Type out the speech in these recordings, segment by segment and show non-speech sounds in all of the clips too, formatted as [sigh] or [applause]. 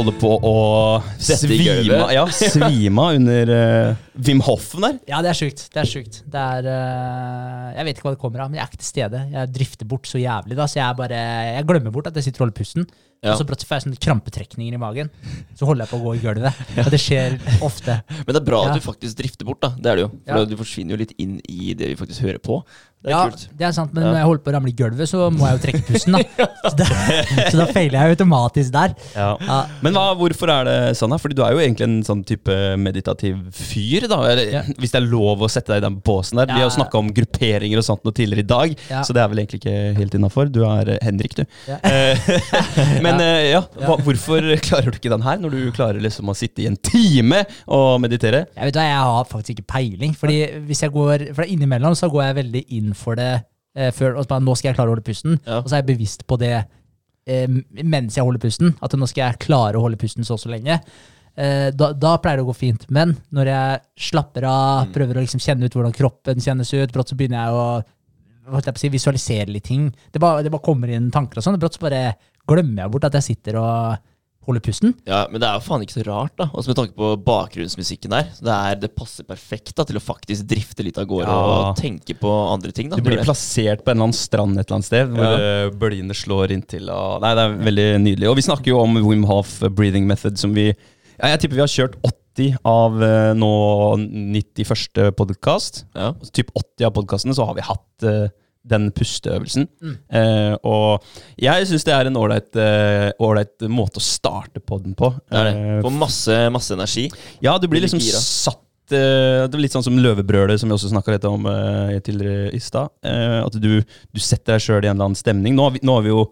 holder på å Gulvet. ja, svima under uh, Wim Hoffen der. Ja, det er sjukt. Det er sjukt. Det er uh, Jeg vet ikke hva det kommer av, men jeg er ikke til stede. Jeg drifter bort så jævlig, da, så jeg bare Jeg glemmer bort at jeg sitter og holder pusten. Ja. Og så brått får jeg sånne krampetrekninger i magen. Så holder jeg på å gå i gulvet. Og det skjer ofte. Men det er bra Ja. at du faktisk drifter bort, da. Det er det jo. For Ja. du forsvinner jo litt inn i det vi faktisk hører på. Det er ja, kult. det er sant, men Ja. når jeg holder på å ramle i gulvet, så må jeg jo trekke pusten, da. [laughs] Så da, så da feiler jeg automatisk der. Ja. Men hva, hvorfor er det sånn? Her? Fordi du er jo egentlig en sånn type meditativ fyr, da. [laughs] Hvis det er lov å sette deg i den båsen der. Vi har jo snakka om grupperinger og sånt noe tidligere i dag, så det er vel egentlig ikke helt innafor. Du er eh, Henrik, du. [laughs] Eh, [laughs] Men eh, ja, hva, hvorfor klarer du ikke den her, når du klarer liksom å sitte i en time og meditere? Jeg vet hva, jeg har faktisk ikke peiling. Fordi hvis jeg går, for innimellom så går jeg veldig inn for det eh, før, og så bare, nå skal jeg klare å holde pusten. Og så er jeg bevisst på det eh, mens jeg holder pusten. At nå skal jeg klare å holde pusten så og så lenge. Eh, da, da pleier det å gå fint. Men når jeg slapper av, Mm. prøver å liksom kjenne ut hvordan kroppen kjennes ut, brått så begynner jeg å jeg si, visualisere litt ting. Det bare, det bare kommer inn tanker og sånn. Brått så bare glemmer jeg bort at jeg sitter og holder pusten. Ja, Men det er jo faen ikke så rart, da. Også med tanke på bakgrunnsmusikken der. Det, er, det passer perfekt da til å faktisk drifte litt av gårde Ja. og tenke på andre ting. da Du blir plassert på en eller annen strand et eller annet sted, hvor Ja. eh, bølgene slår inntil. Og, nei, det er veldig nydelig. Og vi snakker jo om Wim Hof breathing method, som vi ja, Jeg tipper vi har kjørt 80 av eh, nå 91. podkast. Ja. Typ 80 av podkastene så har vi hatt eh, den pusteøvelsen. Mm. Eh, og jeg syns det er en ålreit uh, måte å starte podden på. Det er det. Eh, Får masse, masse energi. ja, du blir liksom satt Det er litt sånn som løvebrølet, som vi også snakka litt om uh, tidligere i stad. Uh, at du, du setter deg sjøl i en eller annen stemning. Nå har vi, nå har vi jo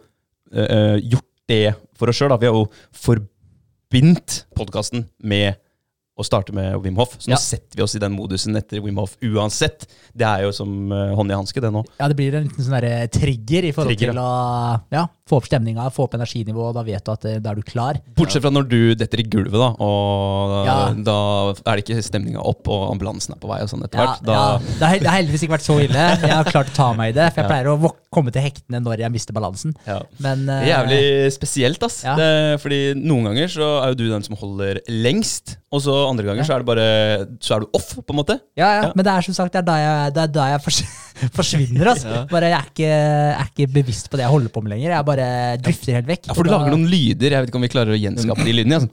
eh, gjort det for oss sjøl. Vi har jo forbindt podkasten med å starte med Wim Hof. Så nå Ja. setter vi oss i den modusen etter Wim Hof uansett. Det er jo som uh, hånd i hanske, det nå. Ja, det blir en liten sånn trigger i forhold Trigger, til å ja, få opp stemninga, få opp energinivået, da vet du at eh, da er du klar. Bortsett fra når du detter i gulvet, da. Og Ja. da er det ikke stemninga opp, og ambulansen er på vei og sånn etter Ja, hvert. Da, ja, det, har, heldigvis ikke vært så ille. Jeg har klart å ta meg i det, for jeg pleier å komme til hektene når jeg mister balansen. ja. Men uh... Det er jævlig spesielt, ass. Det, fordi noen ganger så er jo du den som holder lengst, og så andre ganger så er det bare Så er du off, på en måte. ja, ja, men det er som sagt det er da jeg, det er da jeg [laughs] forsvinner. Altså. Ja. Bare jeg er, ikke, jeg er ikke bevisst på det jeg holder på med lenger. Jeg bare drifter helt vekk. Ja, For du lager noen lyder. Jeg vet ikke om vi klarer å gjenskape de lydene. Altså.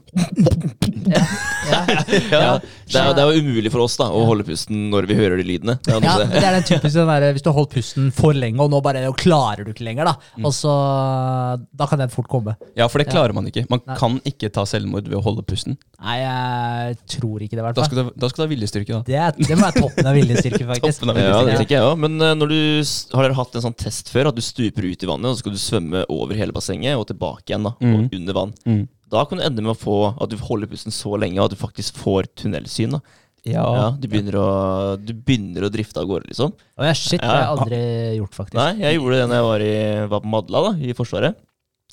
ja, [laughs] ja. Ja. Det, er, det er jo umulig for oss da å holde pusten når vi hører de lydene. Det er Ja, det er den typiske den der, Hvis du har holdt pusten for lenge, og nå bare og klarer du ikke lenger, da. Mm. Og så, da kan den fort komme. Ja, for det Ja. klarer man ikke. Man Nei. kan ikke ta selvmord ved å holde pusten. Nei, jeg tror ikke det, i hvert Da fall. skal du, da skal du ha viljestyrke, da. Det, det må være toppen av viljestyrke, [laughs] faktisk. Av viljestyrke. Ja, det tenker jeg også. Men eh, når du, har dere hatt en sånn test før? At du stuper ut i vannet, og så skal du svømme over hele bassenget og tilbake igjen da, Mm. og under vann. Mm. Da kan du ende med å få at du holder pusten så lenge at du faktisk får tunnelsyn. da ja, du, begynner å, du begynner å drifte av gårde, liksom. Å ja, shit, det har jeg aldri gjort, faktisk. Nei, jeg gjorde det når jeg var, i, var på Madla da, i Forsvaret.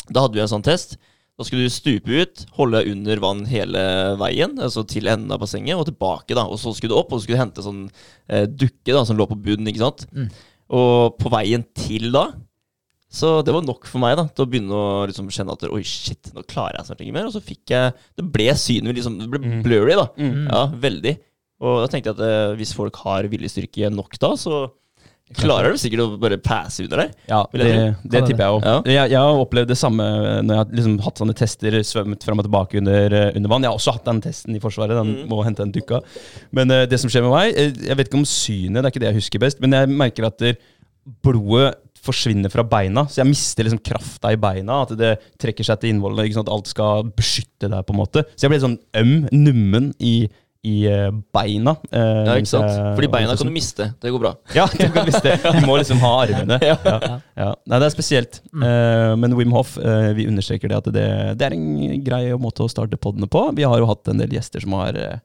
Da hadde vi en sånn test. Da skulle du stupe ut, holde under vann hele veien, altså til enden av bassenget, og tilbake. da, Og så skulle du opp, og så skulle du hente sånn eh, dukke da, som lå på bunnen. ikke sant? Mm. Og på veien til da Så det var nok for meg da, til å begynne å liksom kjenne at oi, shit, nå klarer jeg snart ikke mer. Og så fikk jeg Det ble synet liksom, det ble Mm. blurry, da. Mm. Ja, veldig. Og da tenkte jeg at eh, hvis folk har viljestyrke nok da, så klarer de sikkert å bare passe under der. Ja, det, det tipper jeg òg. Ja. Jeg, jeg har opplevd det samme når jeg har liksom hatt sånne tester, svømmet fram og tilbake under, eh, under vann. Jeg har også hatt den testen i Forsvaret, den Mm. må hente den dukka. Men eh, det som skjer med meg Jeg vet ikke om synet, det er ikke det jeg husker best, men jeg merker at det, blodet forsvinner fra beina, så jeg mister liksom krafta i beina. At det trekker seg til innvollene. Ikke sant? Alt skal beskytte deg, på en måte. Så jeg blir sånn øm, nummen i, i eh, beina. eh, Ja, ikke sant? Fordi beina kan du miste. Det går bra. [laughs] ja, du kan miste. Du må liksom ha armene. [laughs] Ja. Ja. Nei, det er spesielt. Eh, men Wim Hof, eh, vi understreker det at det, det er en grei måte å starte podene på. Vi har jo hatt en del gjester som har, eh,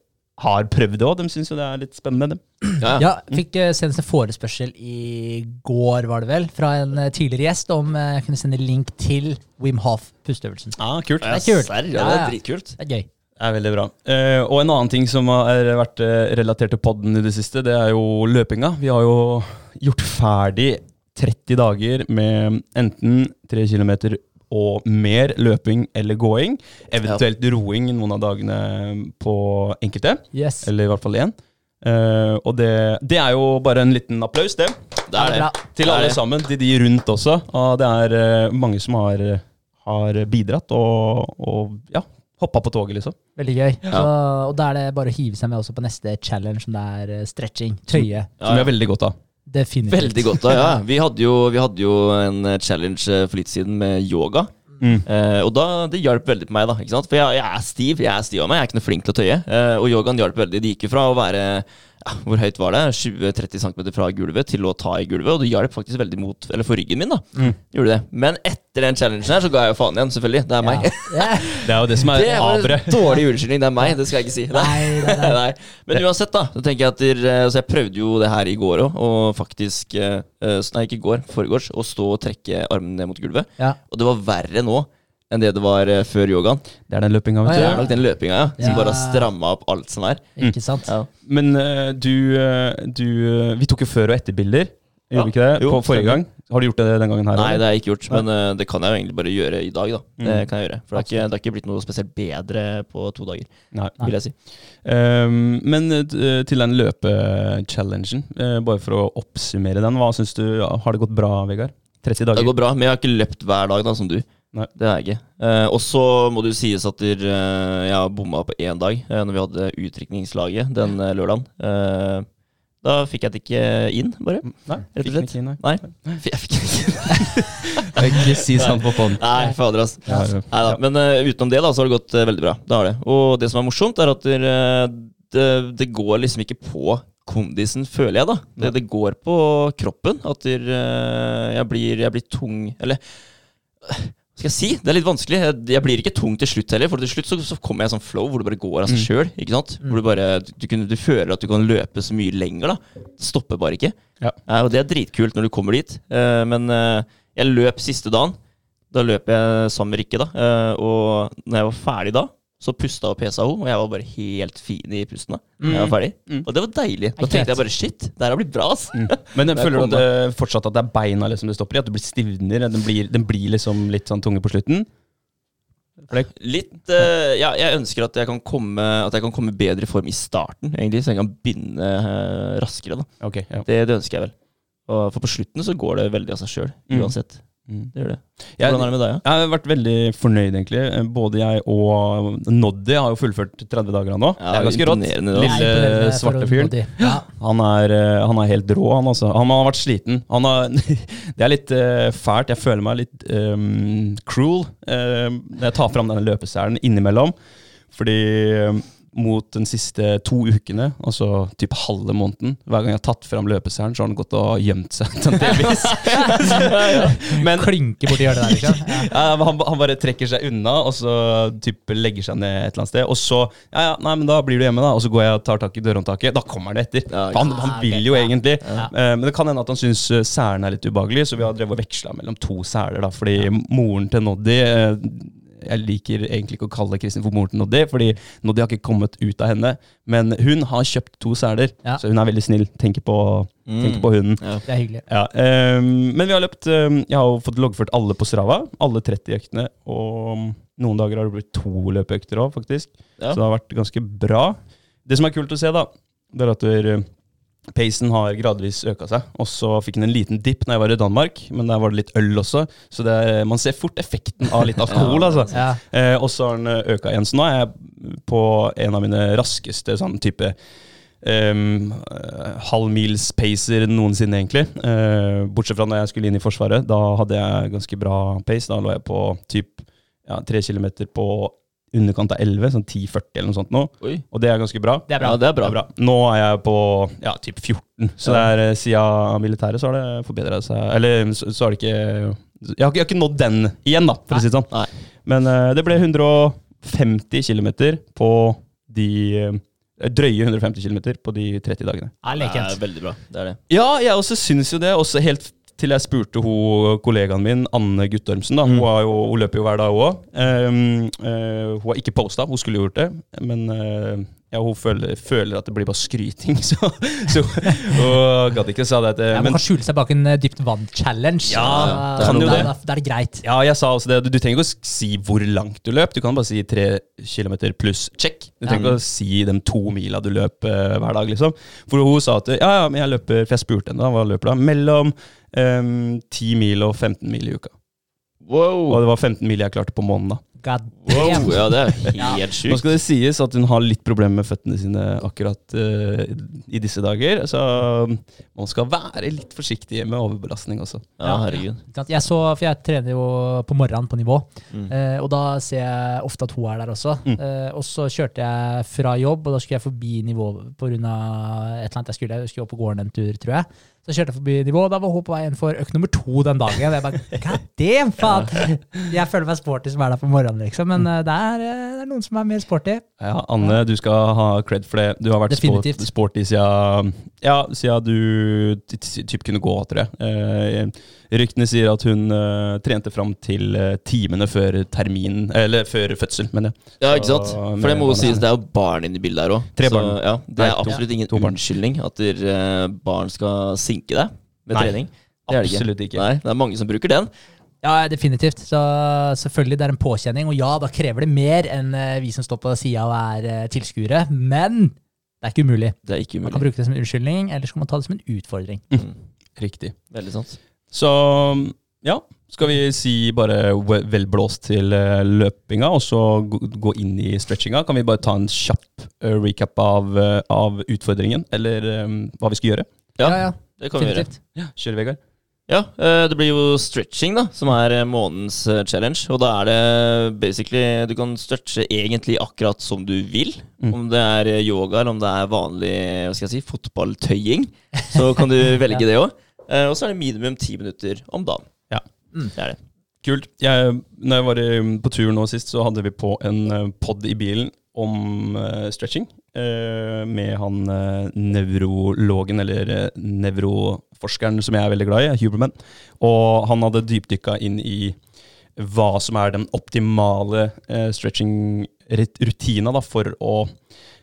har prøvd det òg. De syns jo det er litt spennende. dem. Ja, [clears throat] ja. Ja, fikk uh, senest en forespørsel i går, var det vel, fra en eh, tidligere gjest om eh, jeg kunne sende link til Wim Hof pusteøvelsen. Ah, kult. Det er kult. Serr, ja, Ja, det er dritkult. Det er gøy. Det er veldig bra. Eh, og en annen ting som har vært eh, relatert til podden i det siste, det er jo løpinga. Vi har jo gjort ferdig 30 dager med enten 3 km og mer løping eller gåing. Eventuelt roing noen av dagene på enkelte, Yes. eller i hvert fall én. Uh, og det, det er jo bare en liten applaus, det. Det er det. Til Det er alle sammen, til de rundt også. Og det er uh, mange som har, har bidratt og, og ja, hoppa på toget, liksom. Veldig gøy. Ja. Så, og da er det bare å hive seg med også på neste challenge, som det er eh, stretching. Tøye. Som vi har veldig godt av. Definitivt. Veldig godt. da, ja. [laughs] Vi hadde, jo, vi hadde jo en eh, challenge eh, for litt siden med yoga. Mm. Eh, og da, det hjalp veldig på meg, da. ikke sant? For jeg, jeg er stiv jeg er stiv av meg, jeg er ikke noe flink til å tøye. Eh, og yogaen hjalp veldig. Det gikk jo fra å være ja, Hvor høyt var det? 20-30 cm fra gulvet til å ta i gulvet. Og det hjalp faktisk veldig mot Eller for ryggen min, da. Mm. Gjorde det. Men etter den challengen her, så ga jeg jo faen igjen, selvfølgelig. Det er meg. Ja. [laughs] Det er jo det som er Det var en dårlig unnskyldning. Det er meg, det skal jeg ikke si. Nei, nei, nei. [laughs] Nei. Men uansett, da. Så tenker jeg at der, eh, altså Jeg prøvde jo det her i går òg, og faktisk eh, eh, Nei, ikke i går, foregårs, å stå og trekke armene ned mot gulvet. Ja. Og det var verre nå enn det det var eh, før yogaen. Det er den løpinga, vet Det Ah, ja. er nok den løpinga, ja. Som Ja. bare har stramma opp alt som er. Ikke sant? Ja. Men eh, du, eh, du Vi tok jo før- og etterbilder. Gjorde Ja. vi ikke det? Jo, på forrige gang? Har du gjort det den gangen her? Nei, eller? det har jeg ikke gjort, men det kan jeg jo egentlig bare gjøre i dag, da. Det Mm. kan jeg gjøre. For det har, ikke, det har, ikke blitt noe spesielt bedre på to dager, Nei. vil jeg si. Um, men til den løpechallengen, uh, bare for å oppsummere den, hva syns du Har det gått bra, Vegard? 30 dager? Det har går bra, men jeg har ikke løpt hver dag, da, som du. Nei. Det har jeg ikke. Eh, og så må det jo sies at der, eh, jeg har bomma på én dag, eh, når vi hadde utdrikningslaget den eh, lørdagen. Eh, da fikk jeg det ikke inn, bare. Nei, Rett og fikk slett. ikke inn, nei. Nei, f- jeg fikk det ikke [laughs] Ikke si sånt på fond. Nei, fader, ass. Ja, ja. Neida, Men eh, utenom det da, så har det gått eh, veldig bra. Det har det. Og det som er morsomt, er at der, eh, det, det går liksom ikke på kondisen, føler jeg, da. Det, det går på kroppen. At der, eh, jeg, blir, jeg blir tung Eller skal jeg si? Det er litt vanskelig. Jeg, jeg blir ikke tung til slutt heller. For til slutt så, så kommer jeg i sånn flow hvor det bare går av seg Mm. sjøl. Sant? Hvor du bare du, du, du føler at du kan løpe så mye lenger. da stopper bare ikke. Ja. Eh, og det er dritkult når du kommer dit. Eh, men eh, jeg løp siste dagen. Da løp jeg sammen med Rikke, da. Eh, og når jeg var ferdig da, så pusta og pesa hun, og jeg var bare helt fin i pusten da jeg var ferdig. Mm. Og det var deilig. Da tenkte jeg bare shit, det her har blitt bra, ass. [laughs] Men Der føler du det fortsatt at det er beina liksom det stopper i? At du blir stivner? Den blir, den blir liksom litt sånn tunge på slutten? Litt uh, Ja, jeg ønsker at jeg, kan komme, at jeg kan komme bedre i form i starten, egentlig, så jeg kan begynne uh, raskere. da Okay, ja. det, det ønsker jeg vel. Og for på slutten så går det veldig av seg sjøl, Mm. uansett. Mm. Det gjør det. Jeg, Hvordan er det med deg, ja? jeg har vært veldig fornøyd, egentlig. Både jeg og Noddy har jo fullført 30 dager nå. Ja, det er ganske rått. Lille Nei, svarte fyren. Ja. Han eh, han er helt rå, han altså. Han har vært sliten. Han har, [laughs] det er litt uh, fælt. Jeg føler meg litt um, cruel uh, når jeg tar fram denne løpeselen innimellom. Fordi eh, mot den siste to ukene, altså typ halve måneden, hver gang jeg har tatt fram løpeseieren, så har han gått og gjemt seg. [laughs] delvis. [laughs] Men Klinker borti hjørnet der, ikke [laughs] Ja. ja, han, han bare trekker seg unna, og så typ legger seg ned et eller annet sted. Og så Ja, ja, nei, men da blir du hjemme, da. Og så går jeg og tar tak i dørhåndtaket. Da kommer han etter. Han, han vil jo egentlig. Eh, men det kan hende at han syns særen er litt ubehagelig, så vi har drevet og veksla mellom to seler. da Fordi moren til Noddy eh, Jeg liker egentlig ikke å kalle Kristin for moren til Noddy, fordi Noddy har ikke kommet ut av henne. Men hun har kjøpt to seler, Ja. så hun er veldig snill. Tenker på, Mm. tenker på hunden. Ja. Det er hyggelig. Ja, um, men vi har løpt um, Jeg har fått loggført alle på Strava. Alle 30 øktene. Og noen dager har det blitt to løpeøkter òg, faktisk. Ja. Så det har vært ganske bra. Det som er kult å se, da, det er at der, pacen har gradvis øka seg. Og så fikk den en liten dipp når jeg var i Danmark, men der var det litt øl også. Så det, er- man ser fort effekten av litt [laughs] alkohol, altså. Ja. Eh, og så har den eh, øka igjen. Så nå er jeg på en av mine raskeste sånn type um, halvmils-pacer noensinne, egentlig. Uh, bortsett fra når jeg skulle inn i Forsvaret. Da hadde jeg ganske bra pace. Da lå jeg på typ ja, tre kilometer på underkant av 11, sånn 10-40 eller noe sånt nå. Oi. Og det er ganske bra. Det er bra. Ja, det er bra. Det er bra. Nå er jeg på ja, typ 14, så det er eh, siden militæret så har det forbedra seg. Eller så, så har det ikke jeg har, ikke jeg har ikke nådd den igjen, da, for å si det sånn. Nei. Men uh, det ble 150 km på de uh, Drøye 150 km på de 30 dagene. Ja, Det er lekent. veldig bra. Det er det. Ja, jeg også syns jo det. Også helt til jeg spurte hun, kollegaen min, Anne Guttormsen. da, Mm. Hun, har jo, hun løper jo hver dag, hun uh, hun har ikke posta, hun skulle gjort det. Men uh, ja, hun føler, føler at det blir bare skryting, [laughs] så, så hun gadd ikke. Sa det at, Ja, man men kan skjule seg bak en eh, dypt vann-challenge. Ja, kan jo det. Da, da er det greit. ja, jeg sa også det. Du, du trenger ikke å si hvor langt du løp. Du kan bare si tre kilometer pluss check. Du trenger ikke å si de to mila du løp uh, hver dag, liksom. For hun sa at ja, ja, men jeg løper For jeg spurte henne da, hva løper du da? Mellom em, 10 mil og 15 mil i uka. Og det var 15 mil jeg klarte på måneden, da. God wow. Ja, det er helt sjukt. Nå skal det sies at hun har litt problemer med føttene sine akkurat uh, i disse dager. Så man skal være litt forsiktig med overbelastning også. Ja, herregud. Jeg så, for jeg trener jo på morgenen på nivå, Mm. uh, og da ser jeg ofte at hun er der også. Mm. Uh, og så kjørte jeg fra jobb, og da skulle jeg forbi nivå pga. et eller annet jeg skulle. Jeg skulle opp på gården en tur, tror jeg. Så kjørte jeg forbi nivå, og da var hun på vei inn for økt nummer to den dagen. Jeg bare, God damn, faen! Jeg føler meg sporty som er der på morgenen, liksom, men eh, det er, eh, det er noen som er mer sporty. Ja, Anne, du skal ha cred for det. Du har vært sport, Definitivt. sporty siden, ja, siden du typ kunne gå, tror jeg. Eh, ryktene sier at hun uh, trente fram til timene før termin, eller før fødsel, mener jeg. Ja, ikke sant? Så, For det må jo sies, det er jo barn inne i bildet her òg. Ja, det er absolutt ingen unnskyldning at der, barn skal sinke deg med Nei, trening. Det er det ikke. Absolutt ikke. Nei, det er mange som bruker den. Ja, definitivt. Så selvfølgelig, det er en påkjenning, og ja, da krever det mer enn eh, vi som står på sida og er eh, tilskuere, men det er ikke umulig. Det er ikke umulig. Man kan bruke det som en unnskyldning, eller så kan man ta det som en utfordring. Riktig. Veldig sant. Så ja, skal vi si bare velblåst vel blåst til eh, løpinga, og så gå, inn i stretchinga? Kan vi bare ta en kjapp recap av, av utfordringen, eller um, hva vi skal gjøre? Ja, det kan vi gjøre. definitivt. Kjør, Vegard. Ja, eh, det blir jo stretching, da, som er eh, månedens eh, challenge. Og da er det basically Du kan stretche egentlig akkurat som du vil. Mm. Om det er yoga, eller om det er vanlig hva skal jeg si, fotballtøying, så kan du [laughs] velge det òg. Og så er det minimum ti minutter om dagen. Ja. Mm. Det er det. Kult. Jeg, når jeg var på tur nå sist, så hadde vi på en pod i bilen om stretching. med han nevrologen, eller uh, nevroforskeren som jeg er veldig glad i, Huberman. Og han hadde dypdykka inn i hva som er den optimale eh, stretching-rutina for å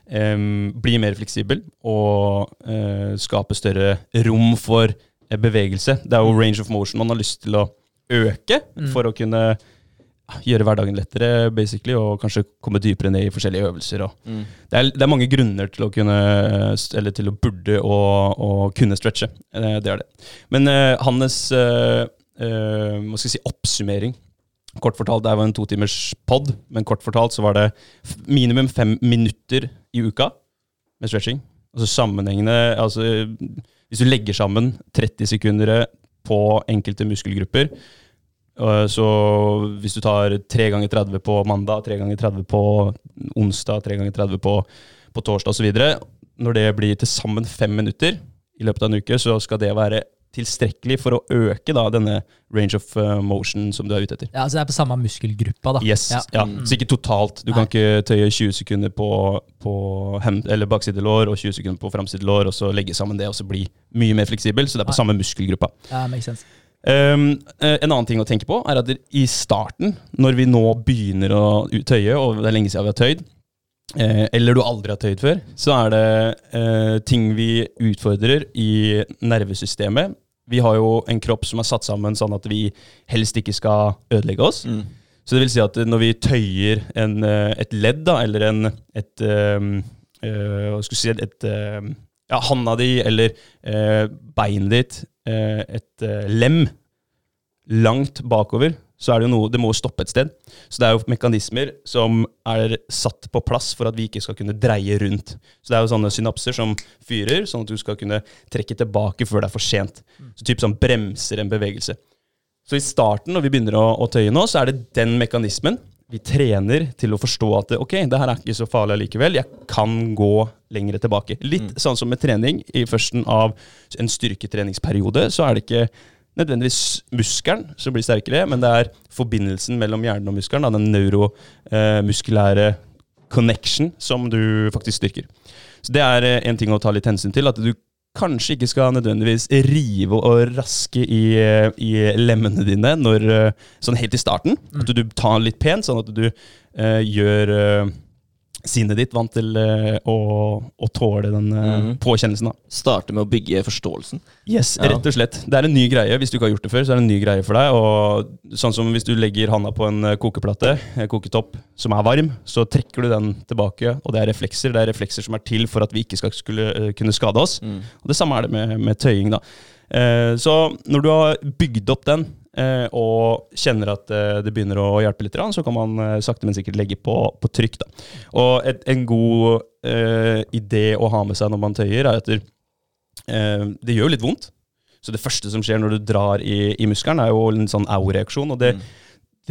eh, bli mer fleksibel og eh, skape større rom for eh, bevegelse. Det er jo range of motion man har lyst til å øke Mm. for å kunne gjøre hverdagen lettere, basically, og kanskje komme dypere ned i forskjellige øvelser. Mm. det, er, det er mange grunner til å kunne, eller til å burde og, og kunne stretche. Eh, Det er det. Men uh, hans uh, uh, hva skal jeg si, oppsummering Kort fortalt, det var en totimers pod, men kort fortalt så var det minimum fem minutter i uka med stretching. Altså sammenhengende altså, Hvis du legger sammen 30 sekunder på enkelte muskelgrupper, så hvis du tar 3 ganger 30 på mandag, 3 ganger 30 på onsdag, 3 ganger 30 på, på torsdag osv. Når det blir til sammen fem minutter i løpet av en uke, så skal det være tilstrekkelig for å øke da, denne range of uh, motion som du er ute etter. Ja, altså det er på samme muskelgruppa, da. Yes, Ja. ja. Mm. Så ikke totalt. Du Nei. kan ikke tøye 20 sekunder på, på hem, eller baksidelår og 20 sekunder på framsidelår, og så legge sammen det og så bli mye mer fleksibel. Så det er på Nei. samme muskelgruppa. Ja, makes sense. Um, en annen ting å tenke på er at i starten, når vi nå begynner å tøye, og det er lenge siden vi har tøyd, eh, eller du aldri har tøyd før, så er det eh, ting vi utfordrer i nervesystemet. Vi har jo en kropp som er satt sammen sånn at vi helst ikke skal ødelegge oss. Mm. Så det vil si at når vi tøyer en, eh, et ledd, da, eller en, et um, eh, Hva skal vi si Et eh, ja, Handa di eller uh, beinet ditt, et eh, lem, langt bakover, så er det jo noe Det må jo stoppe et sted. Så det er jo mekanismer som er satt på plass for at vi ikke skal kunne dreie rundt. Så det er jo sånne synapser som fyrer, sånn at du skal kunne trekke tilbake før det er for sent. Så typ sånn bremser en bevegelse. Så i starten, når vi begynner å, å tøye nå, så er det den mekanismen vi trener til å forstå at ok, det her er ikke så farlig allikevel. Jeg kan gå lengre tilbake. Litt sånn som med trening. I førsten av en styrketreningsperiode så er det ikke nødvendigvis muskelen som blir sterkere, men det er forbindelsen mellom hjernen og muskelen, den neuromuskulære connection, som du faktisk styrker. Så det er eh, en ting å ta litt hensyn til, at du kanskje ikke skal nødvendigvis rive og raske i, i lemmene dine når, eh, sånn helt i starten. At du tar litt pent, sånn at du uh, gjør eh, sinnet ditt vant til eh, å, å tåle den Mhm. påkjennelsen. da. Starte med å bygge forståelsen. Yes, Ja. rett og slett. Det er en ny greie. Hvis du ikke har gjort det før, så er det en ny greie for deg. Og sånn som hvis du legger handa på en eh, kokeplate, en koketopp, som er varm, så trekker du den tilbake, og det er reflekser. Det er reflekser som er til for at vi ikke skal skulle, kunne skade oss. Mm. Og det samme er det med, med tøying, da. Eh, så når du har bygd opp den, og kjenner at eh, det begynner å hjelpe litt, så kan man eh, sakte, men sikkert legge på, på trykk. Da. Og et, en god eh, idé å ha med seg når man tøyer, er at eh, det gjør litt vondt. Så det første som skjer når du drar i, i muskelen, er jo en sånn au-reaksjon. Og det, Mm.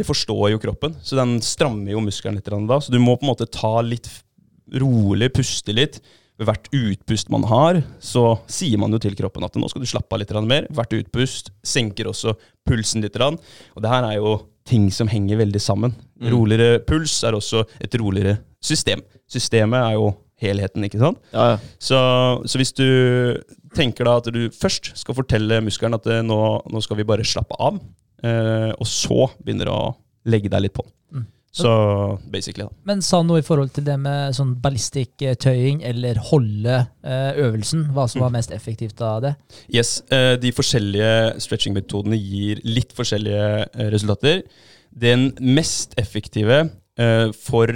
det forstår jo kroppen, så den strammer jo muskelen litt da. Så du må på en måte ta litt rolig, puste litt. Ved hvert utpust man har, så sier man jo til kroppen at nå skal du slappe av litt mer. Hvert utpust senker også pulsen litt. Og det her er jo ting som henger veldig sammen. Mm. Roligere puls er også et roligere system. Systemet er jo helheten, ikke sant? Ja, ja. Så, så hvis du tenker da at du først skal fortelle muskelen at eh, nå, nå skal vi bare slappe av, eh, og så begynner du å legge deg litt på. Mm. Så basically, da. Men sa noe i forhold til det med sånn ballistikk-tøying eller holde eh, øvelsen? Hva som var mest effektivt av det? Yes, eh, De forskjellige stretching-metodene gir litt forskjellige eh, resultater. Den mest effektive eh, for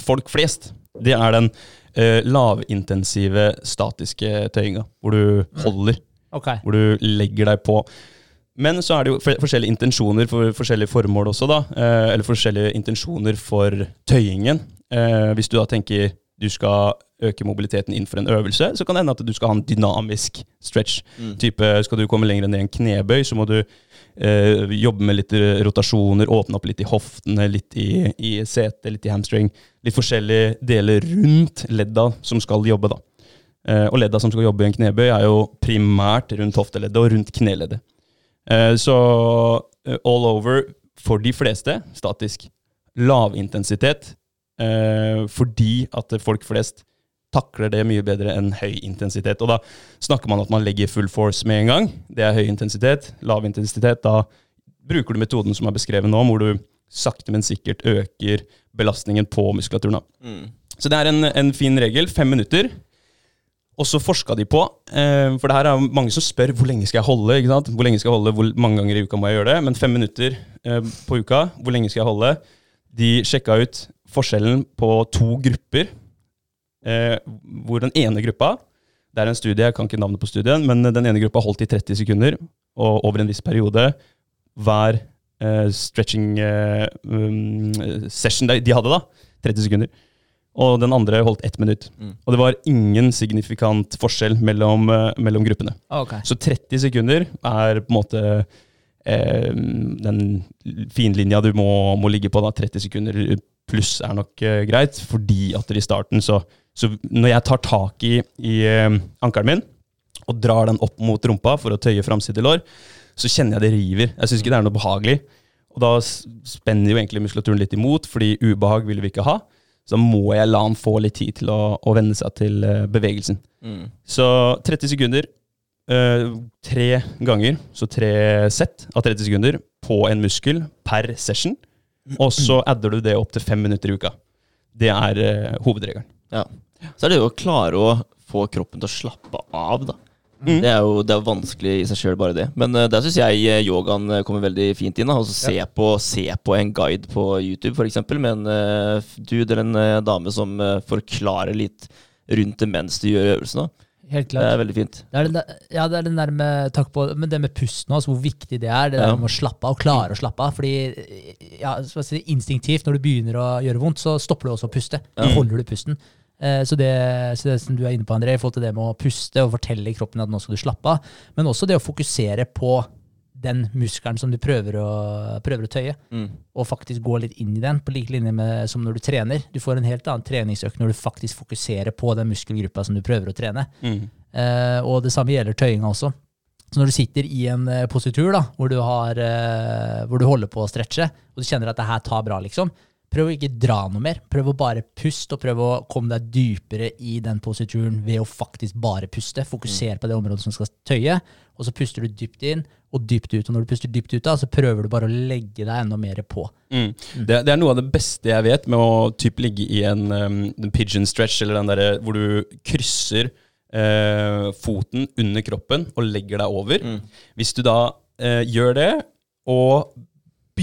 folk flest, det er den eh, lavintensive statiske tøyinga, hvor du holder. Okay. hvor du legger deg på. Men så er det jo forskjellige intensjoner for forskjellige formål også, da. Eh, eller forskjellige intensjoner for tøyingen. Eh, hvis du da tenker du skal øke mobiliteten innenfor en øvelse, så kan det hende at du skal ha en dynamisk stretch. Mm. Type, Skal du komme lenger ned i en knebøy, så må du eh, jobbe med litt rotasjoner, åpne opp litt i hoftene, litt i, i setet, litt i hamstring. Litt forskjellige deler rundt ledda som skal jobbe, da. Eh, og ledda som skal jobbe i en knebøy, er jo primært rundt hofteleddet og rundt kneleddet. Eh, så eh, all over for de fleste statisk. Lavintensitet eh, fordi at folk flest takler det mye bedre enn høy intensitet. Og da snakker man at man legger full force med en gang. Det er høy intensitet. Lav intensitet, da bruker du metoden som er beskrevet nå, hvor du sakte, men sikkert øker belastningen på muskulaturen. Mm. Så det er en, en fin regel. Fem minutter. Og så forska de på, eh, for det her er mange som spør hvor lenge skal jeg holde. ikke sant? Hvor lenge skal jeg holde, hvor mange ganger i uka må jeg gjøre det? Men fem minutter eh, på uka, hvor lenge skal jeg holde? De sjekka ut forskjellen på to grupper. Eh, hvor den ene gruppa Det er en studie, jeg kan ikke navnet på studien, men den ene gruppa holdt i 30 sekunder og over en viss periode. Hver stretching um, session de hadde, da. 30 sekunder. Og den andre holdt ett minutt. Mm. Og det var ingen signifikant forskjell mellom, eh, mellom gruppene. Okay. Så 30 sekunder er på en måte eh, den finlinja du må, må ligge på. da, 30 sekunder pluss er nok eh, greit, fordi at i starten så, så Når jeg tar tak i, i eh, ankelen min og drar den opp mot rumpa for å tøye framside lår, så kjenner jeg det river. Jeg syns ikke det er noe behagelig. Og da spenner jo egentlig muskulaturen litt imot, fordi ubehag vil vi ikke ha. Så må jeg la han få litt tid til å, å venne seg til eh, bevegelsen. Mm. Så 30 sekunder, øh, tre ganger, så tre sett av 30 sekunder på en muskel per session. Og så adder du det opp til fem minutter i uka. Det er øh, hovedregelen. Ja. Så er det jo å klare å få kroppen til å slappe av, da. Mm. Det er jo det er vanskelig i seg sjøl, bare det. Men uh, der syns jeg eh, yogaen eh, kommer veldig fint inn. Altså, se, på, se på en guide på YouTube, f.eks., med en uh, dude eller en uh, dame som forklarer litt rundt det mens du gjør øvelsen. da. Helt Det er veldig fint. Det er den der, ja, det er den der med takk på, men det med pusten, altså hvor viktig det er. Det der Ja. med å slappe av, klare å slappe av. Fordi ja, si, instinktivt, når du begynner å gjøre vondt, så stopper du også å puste. Ja. holder du pusten. Eh, Så det, så det som du er inne på, André, i forhold til det med å puste og fortelle kroppen at nå skal du slappe av, men også det å fokusere på den muskelen som du prøver å, prøver å tøye, Mm. og faktisk gå litt inn i den, på like linje med som når du trener. Du får en helt annen treningsøkt når du faktisk fokuserer på den muskelgruppa som du prøver å trene. Eh, og det samme gjelder tøyinga også. Så når du sitter i en eh, positur da, hvor du, har, eh, hvor du holder på å stretche, og du kjenner at det her tar bra, liksom, prøv å ikke dra noe mer. Prøv å bare puste, og prøv å komme deg dypere i den posituren ved å faktisk bare puste. Fokusere på det området som skal tøye, og så puster du dypt inn og dypt ut. Og når du puster dypt ut, da, så prøver du bare å legge deg enda mer på. Mm. Det, det er noe av det beste jeg vet med å typ ligge i en, um, en pigeon stretch, eller den derre hvor du krysser uh, foten under kroppen og legger deg over. Mm. Hvis du da uh, gjør det, og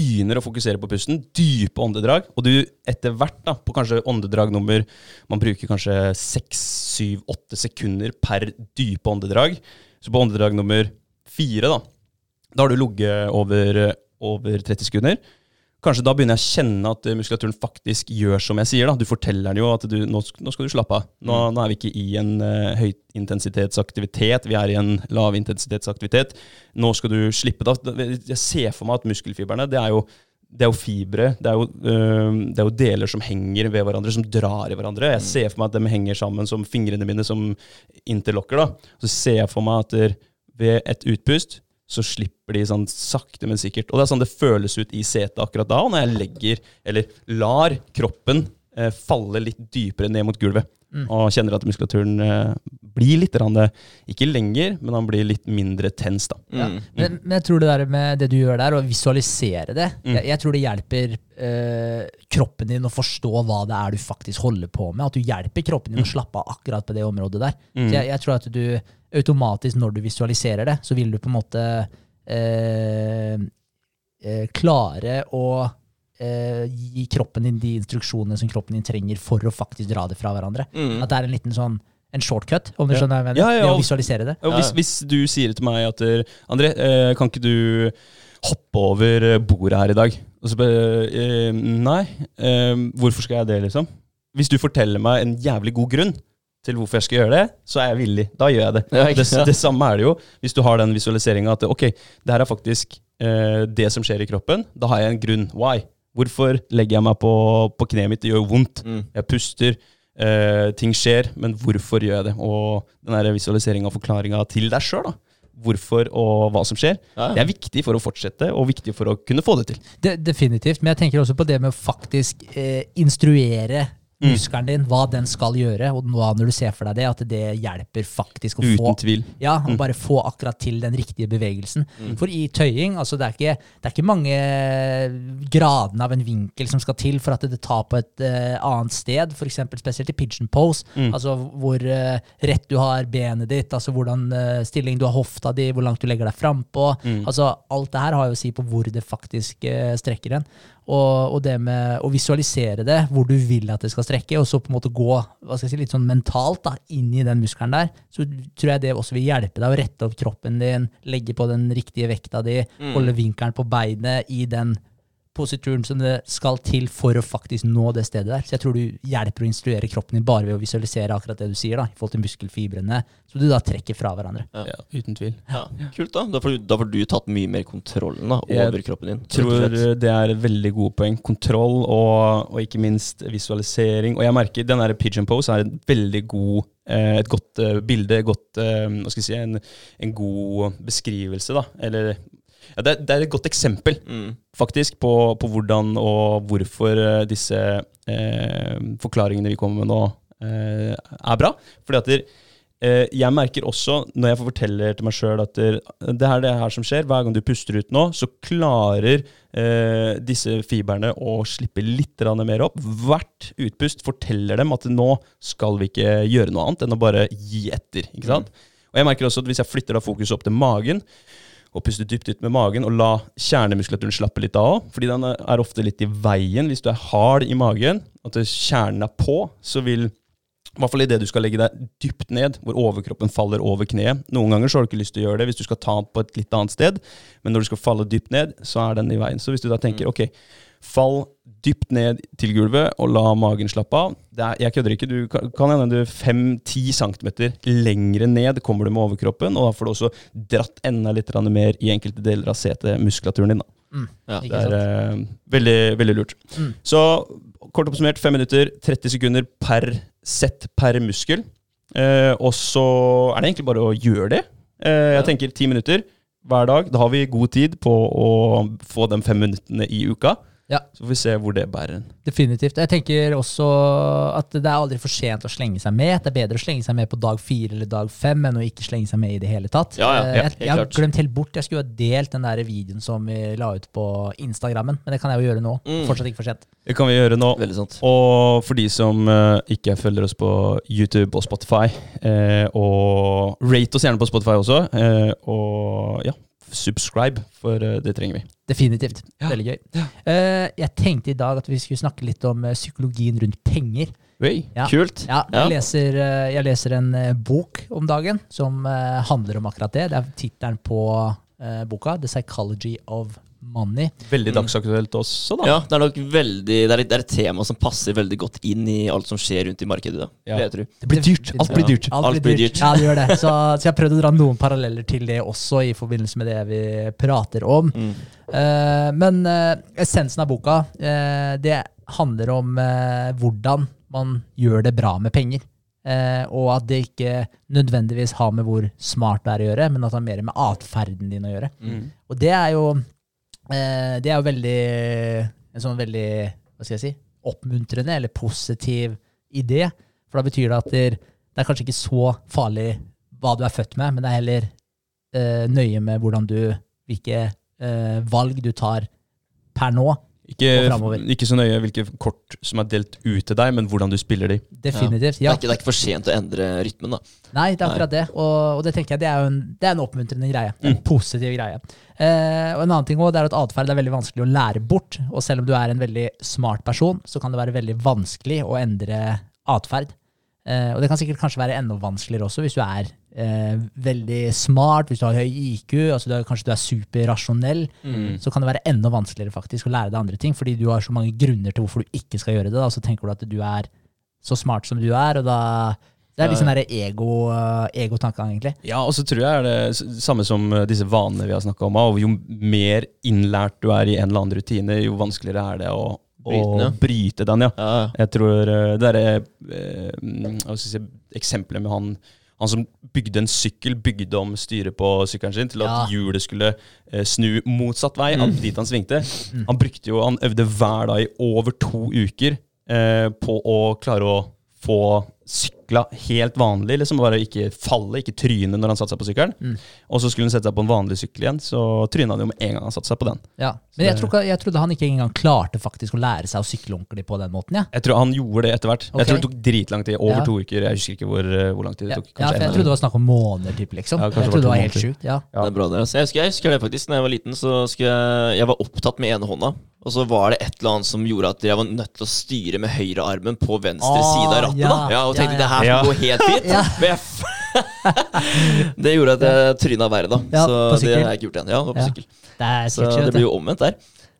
begynner å fokusere på pusten, dype åndedrag, og du etter hvert, da, på kanskje åndedrag nummer Man bruker kanskje seks, syv, åtte sekunder per dype åndedrag. Så på åndedrag nummer fire, da, da har du ligget over, over 30 sekunder. Kanskje da begynner jeg å kjenne at eh, muskulaturen faktisk gjør som jeg sier. da. Du forteller den jo at du, nå, nå skal du slappe av. Nå, nå er vi ikke i en uh, høyintensitetsaktivitet, vi er i en lavintensitetsaktivitet. Nå skal du slippe det. Jeg ser for meg at muskelfibrene det er jo det er jo fibre, det er jo, øh, det er jo deler som henger ved hverandre, som drar i hverandre. Jeg ser for meg at de henger sammen som fingrene mine som interlokker. da. Så ser jeg for meg at ved et utpust så slipper de sånn sakte, men sikkert. Og det er sånn det føles ut i setet akkurat da, og når jeg legger, eller lar kroppen eh, falle litt dypere ned mot gulvet. Og kjenner at muskulaturen eh, blir litt, grann, eh, ikke lenger, men han blir litt mindre tens. da. Ja. Men, men jeg tror det der med det du gjør der, å visualisere det, jeg, jeg tror det hjelper eh, kroppen din å forstå hva det er du faktisk holder på med. At du hjelper kroppen din å slappe av akkurat på det området der. Så jeg, jeg tror at du automatisk, når du visualiserer det, så vil du på en måte eh, eh, klare å eh, gi kroppen din de instruksjonene som kroppen din trenger for å faktisk dra det fra hverandre. Mm. At det er en liten sånn en shortcut, om du Ja. skjønner hva jeg mener. Ja, ja, Ved å visualisere det. Hvis, hvis du sier til meg at André, eh, kan ikke du hoppe over bordet her i dag? Og så bare eh, Nei. Eh, hvorfor skal jeg det, liksom? Hvis du forteller meg en jævlig god grunn til hvorfor jeg skal gjøre det, så er jeg villig. Da gjør jeg det. Ja, ikke det, det samme er det jo hvis du har den visualiseringa at ok, det her er faktisk eh, det som skjer i kroppen. Da har jeg en grunn. Why? Hvorfor legger jeg meg på, på kneet mitt? Det gjør vondt. Mm. Jeg puster. eh, ting skjer, men hvorfor gjør jeg det? Og den visualiseringa og forklaringa til deg sjøl, da. Hvorfor og hva som skjer. Ja. Det er viktig for å fortsette, og viktig for å kunne få det til. De, definitivt. Men jeg tenker også på det med å faktisk eh, instruere. Muskelen din, hva den skal gjøre, og når du ser for deg det, at det hjelper faktisk å få ja, å bare få akkurat til den riktige bevegelsen. Mm. For i tøying, altså det er, ikke, det er ikke mange gradene av en vinkel som skal til for at det tar på et uh, annet sted, eksempel spesielt i pigeon pose, Mm. altså hvor uh, rett du har benet ditt, altså hvordan uh, stilling du har hofta di, hvor langt du legger deg frampå. Mm. Altså alt det her har jo å si på hvor det faktisk strekker en. Og, og det med å visualisere det, hvor du vil at det skal strekke, og så på en måte gå hva skal jeg si, litt sånn mentalt da, inn i den muskelen der, så tror jeg det også vil hjelpe deg å rette opp kroppen din, legge på den riktige vekta di, holde vinkelen på beinet i den posituren som det skal til for å faktisk nå det stedet der. Så jeg tror du hjelper å instruere kroppen din bare ved å visualisere akkurat det du sier, da, i forhold til muskelfibrene, som du da trekker fra hverandre. Ja, uten tvil. Ja, kult, da. Da får, du, da får du tatt mye mer kontrollen da, Jeg over kroppen din. Jeg tror det er veldig gode poeng. Kontroll og, og ikke minst visualisering. Og jeg merker den der pigeon pose er et veldig god eh, et godt eh, bilde, godt, eh, hva skal jeg si, en, en god beskrivelse, da. Eller ja, det, er- det er et godt eksempel, Mm. faktisk, på, på hvordan og hvorfor eh, disse eh, forklaringene vi kommer med nå, eh, er bra. Fordi at der, eh, jeg merker også, når jeg forteller til meg sjøl at der, det er det her som skjer, hver gang du puster ut nå, så klarer eh, disse fiberne å slippe litt mer opp. Hvert utpust forteller dem at nå skal vi ikke gjøre noe annet enn å bare gi etter. ikke sant? Og jeg merker også at Hvis jeg flytter da fokuset opp til magen, og puste dypt ut med magen og la kjernemuskulaturen slappe litt av. Fordi den er- ofte litt i veien. Hvis du er hard i magen, at kjernen er på, så vil i hvert fall idet du skal legge deg dypt ned, hvor overkroppen faller over kneet. Noen ganger så har du ikke lyst til å gjøre det hvis du skal ta den på et litt annet sted, men når du skal falle dypt ned, så er den i veien. Så hvis du da tenker ok, fall dypt ned til gulvet og la magen slappe av det er, Jeg kødder ikke. Du kan hende du fem-ti centimeter lengre ned kommer du med overkroppen, og da får du også dratt enda litt mer i enkelte deler av setemuskulaturen din. da. Ja. Det er eh, veldig, veldig lurt. Mm. Så kort oppsummert, fem minutter, 30 sekunder per sett per muskel. Eh, og så er det egentlig bare å gjøre det. Eh, jeg Ja. tenker ti minutter hver dag. Da har vi god tid på å få de fem minuttene i uka. Ja. Så får vi se hvor det bærer hen. Definitivt. Jeg tenker også at det er aldri for sent å slenge seg med. Det er bedre å slenge seg med på dag fire eller dag fem enn å ikke slenge seg med i det hele tatt. Ja, ja, Eh, ja, jeg, helt jeg har glemt helt bort. Jeg skulle ha delt den der videoen som vi la ut på Instagrammen, men det kan jeg jo gjøre nå. Mm. Fortsatt ikke for sent. Det kan vi gjøre nå. Veldig sant. Og for de som eh, ikke følger oss på YouTube og Spotify, eh, og rate oss gjerne på Spotify også, eh, og ja, subscribe, for eh, det trenger vi. Definitivt. Ja. Veldig gøy. Eh, jeg tenkte i dag at vi skulle snakke litt om eh, psykologien rundt penger. Oi, Ja. Kult. Ja, Ja. jeg, leser, jeg leser en bok om dagen som handler om akkurat det. Det er tittelen på boka, 'The Psychology of Money'. Veldig dagsaktuelt også, da. Ja, det er nok veldig Det er, det er et tema som passer veldig godt inn i alt som skjer rundt i markedet. da Ja. Det jeg. Det blir dyrt. Alt blir dyrt. Alt, blir dyrt. Ja, det gjør det. Så, så jeg har prøvd å dra noen paralleller til det også, i forbindelse med det vi prater om. Mm. Uh, men uh, essensen av boka, uh, det handler om hvordan man gjør det bra med penger. Eh, og at det ikke nødvendigvis har med hvor smart det er å gjøre, men at det har mer med atferden din å gjøre. Mm. Og det er jo Det er jo veldig En sånn veldig Hva skal jeg si oppmuntrende eller positiv idé. For da betyr det at det er kanskje ikke så farlig hva du er født med, men det er heller eh, nøye med hvordan du hvilke eh, valg du tar per nå. Ikke, ikke så nøye hvilke kort som er delt ut til deg, men hvordan du spiller de. Definitivt. Det, Ja. er ikke, det er ikke for sent å endre rytmen, da. Nei, det er akkurat det. Og, og det tenker jeg det er jo en, det er en oppmuntrende greie. En Mm. positiv greie. Eh, og en annen ting også, det er at atferd er veldig vanskelig å lære bort. Og selv om du er en veldig smart person, så kan det være veldig vanskelig å endre atferd. Eh, og det kan sikkert kanskje være enda vanskeligere også hvis du er eh, veldig smart, hvis du har høy IQ, altså du er, kanskje du er superrasjonell. Mm. Så kan det være enda vanskeligere faktisk å lære deg andre ting, fordi du har så mange grunner til hvorfor du ikke skal gjøre det. Da. Så tenker du at du er så smart som du er, og da Det er litt sånn der ego, eh, egentlig. Ja, og så tror jeg er det samme som eh, disse vanene vi har snakka om. Og jo mer innlært du er i en eller annen rutine, jo vanskeligere er det å, å Bryte den, ja. ja. Ja, Jeg tror eh, det derre eh, si, eksempelet med han han som bygde en sykkel, bygde om styret på sykkelen sin til at Ja. hjulet skulle eh, snu motsatt vei Mm. av dit han svingte. Han brukte jo, han øvde hver dag i over to uker eh, på å klare å få sykla helt vanlig, liksom bare ikke falle, ikke tryne når han satte seg på sykkelen. Mm. Og så skulle han sette seg på en vanlig sykkel igjen, så tryna han jo med en gang han satte seg på den. Ja. Men jeg, tror, jeg trodde han ikke engang klarte faktisk å lære seg å sykle ordentlig på den måten. Ja. Jeg tror han gjorde det etter hvert. Okay. Jeg tror det tok dritlang tid. Over Ja. to uker. Jeg husker ikke hvor, eh, hvor lang tid det tok. ja, for jeg trodde det var snakk om måneder, typ, liksom. Ja, jeg trodde det var helt sjukt. Ja. Ja. Det er bra det. altså. jeg, husker, jeg husker det faktisk. Når jeg var liten, så skulle jeg Jeg var opptatt med ene hånda. Og så var det et eller annet som gjorde at jeg var nødt til å styre med høyrearmen på venstre Ah, side av rattet. ja. da Ja, Og tenkte Ja, ja. Det skal Ja. gå helt fint. [laughs] Ja. [laughs] Det gjorde at jeg tryna verre, da. Ja, så det har jeg ikke gjort igjen. Ja, på Ja. sykkel. Det er Så det blir jo omvendt der.